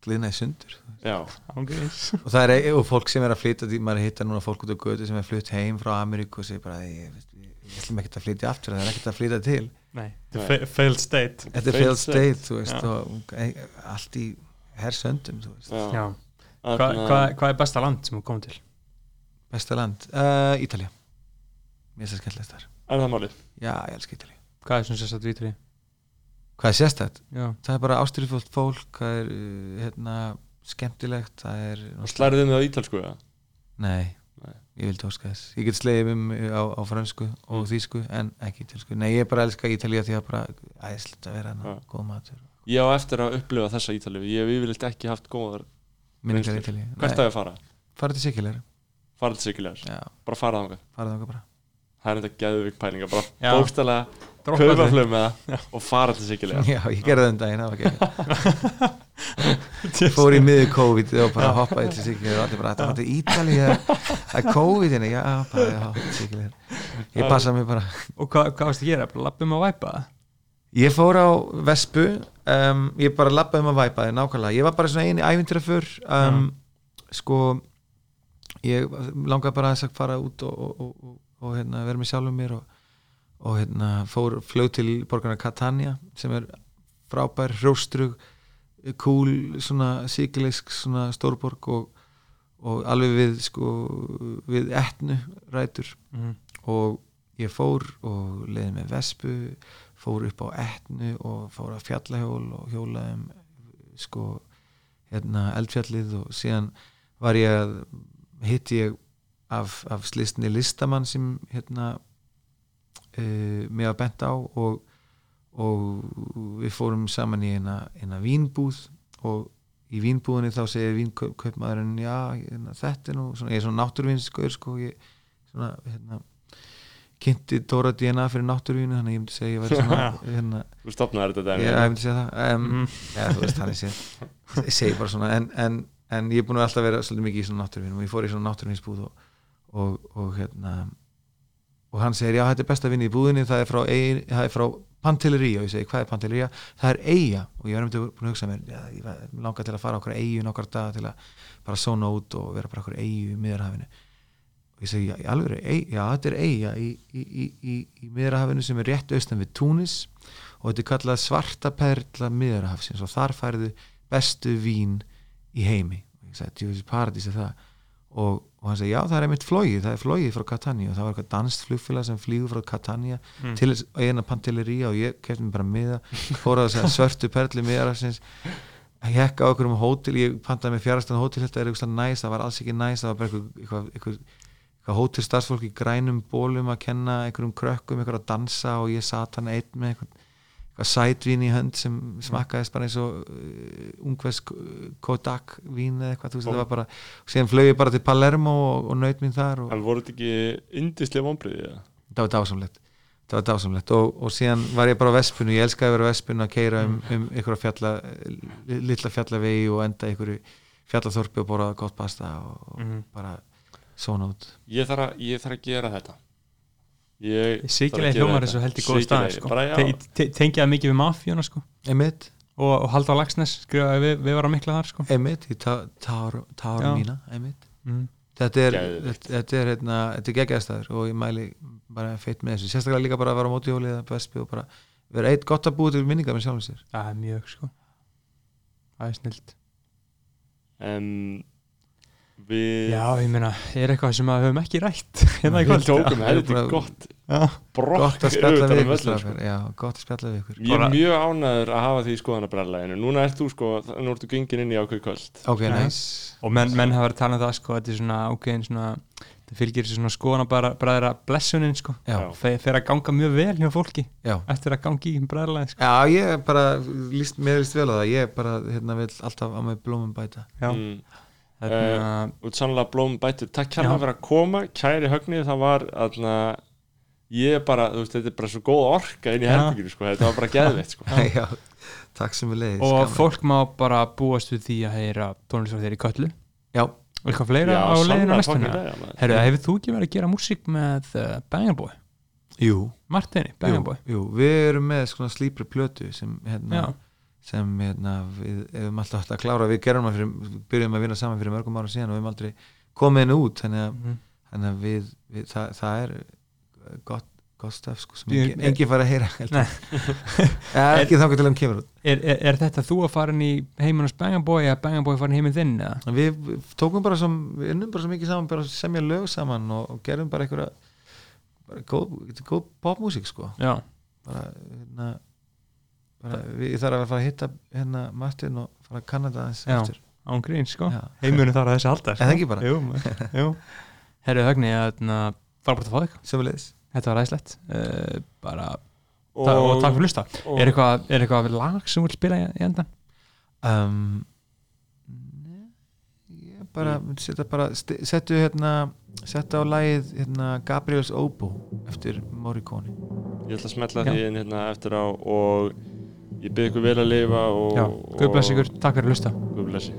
í sundur já, ángriðis og það er, og fólk sem er að flytja maður hittar núna fólk út á götu sem er flutt heim frá Ameríku og segir bara, ég, veist, ég, ég ætlum ekkert að flytja aftur, það er ekkert að flytja til. Nei, Nei. fa failed state. Þetta er Failed state, þú veist e- allt í hersöndum, já. Já. Þarna- Hva, hva, hvað er besta land sem þú komið til? besta land, uh, Ítalja mér er það skemmtilegt þar er það málið? Já, ég elska Ítalja Hvað er sem sérst að dvítur í? hvað er sérstætt? Já, það er bara ástyrfullt fólk það er uh, hérna, skemmtilegt það er og slærið þið með ítalsku eða? nei, Nei. ég vil tóska þess. Ég get slegið um á, á fransku og Mm. þýsku en ekki ítalsku. Nei, ég bara elska Ítalja því að bara æðislega að vera hana, góð matur. Ég á eftir að upplifa þessa ítalið ég hef yfirleitt ekki haft góðar minningar. Ítalja hvert að ég fara? fara til Sikilegur fara til sikilegar, já, bara fara þangað. Fara þangað bara það er þetta geðvik pælinga bara. Bókstælega þig. flug með það og fara til sikilegar já, ég gerði það um daginn það var ekki fór í miður COVID og bara hoppaði til Sikilegur og allir bara, þetta var til Ítalja það er COVID hérna, já, bara, já, Sikilegur ég passa mig bara. Og hvað, varst að gera? Bara lappum að væpa það? Ég fór á Vespu um, Ég bara labbaði um að væpa þið nákvæmlega. Ég var bara svona eini ævintýra fyrr um, Sko Ég langaði bara þess að fara út og, og, og, og, hérna, vera með sjálfum mér og, og hérna, fór flög til borgarna Catania sem er frábær, hróstrug cool, svona síkileisk svona stórborg og, og alveg við sko við etnu rætur Mm. og ég fór og leiði með vespu fór upp á etnu og fór að fjallahjól og hjólaði um sko hérna eldfjallið og síðan var ég að hitti ég af, af slistinni listamann sem hérna uh, mig að bent á og, og við fórum saman í eina, eina vínbúð og í vínbúðinni þá segir vínkaupmaðurinn já, hérna, þetta er nú svona, ég er svona náttúruvinskur sko, ég svona, hérna kynnti Dóra DNA fyrir náttúruvínu þannig að ég myndi segja ég væri svona hérna, þú stopnaði þetta dæmi ég myndi segja það um, Mhm. ja, þú veist þannig sé ég segi bara svona en, en, en ég er búin að alltaf vera svolítið mikið í svona náttúruvínu og ég fór í svona náttúruvínsbúð og, og, og hérna og hann segir já þetta er besta vinni í búðinni það er frá, frá Pantellería. Og ég segi hvað er Pantellería? Það er eiga og ég var um búin að hugsa mér já, ég langar til að fara okkur eigu nokkar dag til að bara sóna út og vera bara okkur eigu í miðarhafinu og ég segi já, alveg, já þetta er eiga í, í, í, í, miðarhafinu sem er rétt austan við Túnis og þetta er kallað svarta perla miðarhafsins og þar færðu bestu vín í heimi. Og ég sagði, paradís er það. Og, og hann segi, já það er einmitt flóið það er flóið frá Catania og það var eitthvað danst flugfélag sem flýgur frá Catania Mm. til eina pantellería og ég kefti mig bara miða fór að þess svörtu perli miðarhafsins ég hekka á einhverjum hótel ég pantaði með fjárastan hótel þetta er eitthvað næs, það var alls ekki næs það var bara eitthvað, eitthvað, eitthvað, eitthvað hótel starfsfólk í grænum bólum að kenna einhverjum krökkum, eitthvað að dansa og ég sat hann einn með eitthvað sætvín í hönd sem smakkaðist bara eins og uh, ungvers Kodak vín eða eitthvað, það var bara síðan flög ég bara til Palermo og, og naut mín þar og en voru þetta ekki indislega vonbriði eða? það var dásamlegt. Það var dásamlegt. Og, og síðan var ég bara á Vespunu, ég elskaði að vera á Vespunu að keira um, um ykkur fjalla litla fjallavegi og enda ykkur fjallaþorpi og borða gott pasta og, og Mhm. bara svona út ég þarf að, ég þarf að gera þetta gera hljómar þessu held í Sikilegi, stað sko. bara já, Te- te- Tengja mikið við mafíuna sko. og, og halda á Lagsnes skrifaði við, við varum mikla þar sko. einmitt í tá- tár tár Já. mína, mm. þetta er, þetta, þetta er, hérna, þetta er geggjæðstæður og ég mæli bara feitt með þessu, sérstaklega líka bara að vera á móti hjólið eða bespi og bara vera eitt gott að búa til minningar með sjálfum sér Það er mjög sko. það er snilt um, Við Já, ég meina, er eitthvað sem að við höfum ekki rætt hérna í Við kvöld? tókum Já. heldur Bara- gott brokk gott að spjalla utan við um ykkur sko. já, gott að spjalla við ykkur. Ég er mjög ánæður að hafa því í skoðanabrallæðinu Núna ert þú sko, nú ertu gengin inn í ákveð kvöld. Ok, næs og menn, menn hafa verið að tala um það sko, þetta er svona ákveðin svona það fylgir þessu svona skoðana bara bræðra blessunin sko, þeir fer að ganga mjög vel hjá fólki já. eftir að gangi í bræðrlæði sko. Já, ég bara, líst, mér líst vel á það. Ég bara, hérna, vil alltaf á mig blómum bæta. Já, mm. Þarna, Út sannlega blóm bætur. Takk kærlega fyrir að koma, kæri högnið Það var aðna Ég bara, þú veist, þetta er bara svo góð orka inn í Já. herbygginu, sko, þetta var bara geðveitt, sko. Já, takk sem við leiðis og fólk má bara búast við því að heyra tónlistar þeirri í köllu. Já, og eitthvað fleira Já, á leiðinu maður. Herru, hefur þú ekki verið að gera músík með uh, Bangin Boy? jú, Martini, Boy jú. Við erum með svona slípri plötu sem, hérna, Já, sem hérna, við hefum alltaf alltaf að klára við gerum að fyrir, byrjum að vinna saman fyrir mörgum ára síðan og við hefum aldrei komið henni út þannig að, Mhm. þannig að við, við það, það er gott, gott stöf sko, sem Ég- engin, engin fara að heyra Nei. ég. ja, ekki til hann kemur út er, er, er þetta þú að fara inn í heiminn hos Bangin Boy eða Bangin Boy farin heiminn þinn? Við tókum bara sem, við unnum bara svo mikið saman bara að semja lög saman og, og gerðum bara bara góð, er góð popmusík sko bara, hérna ég þarf að fara að hitta hérna Martin og fara að kanna það aðeins Já. eftir án grín sko. Já. Heimurinn þar að þessi alltaf En það ekki bara? Jú, jú. Herru Högni, þarna, frábært að fá þig. Sömulegis Þetta var æðislegt. Uh, bara, og, og takk fyrir að hlusta. og- Er eitthvað, er eitthvað lag sem þú vil spila í, í endan? um, ne, ég bara setja bara settu hérna setja á lagið hérna Gabriels Obo eftir Morricone. Ég ætla að smetla því inn hérna eftir á og ég byrð ykkur vel að lifa og, Já, Guð bless ykkur, takk fyrir að hlusta. Guð blessi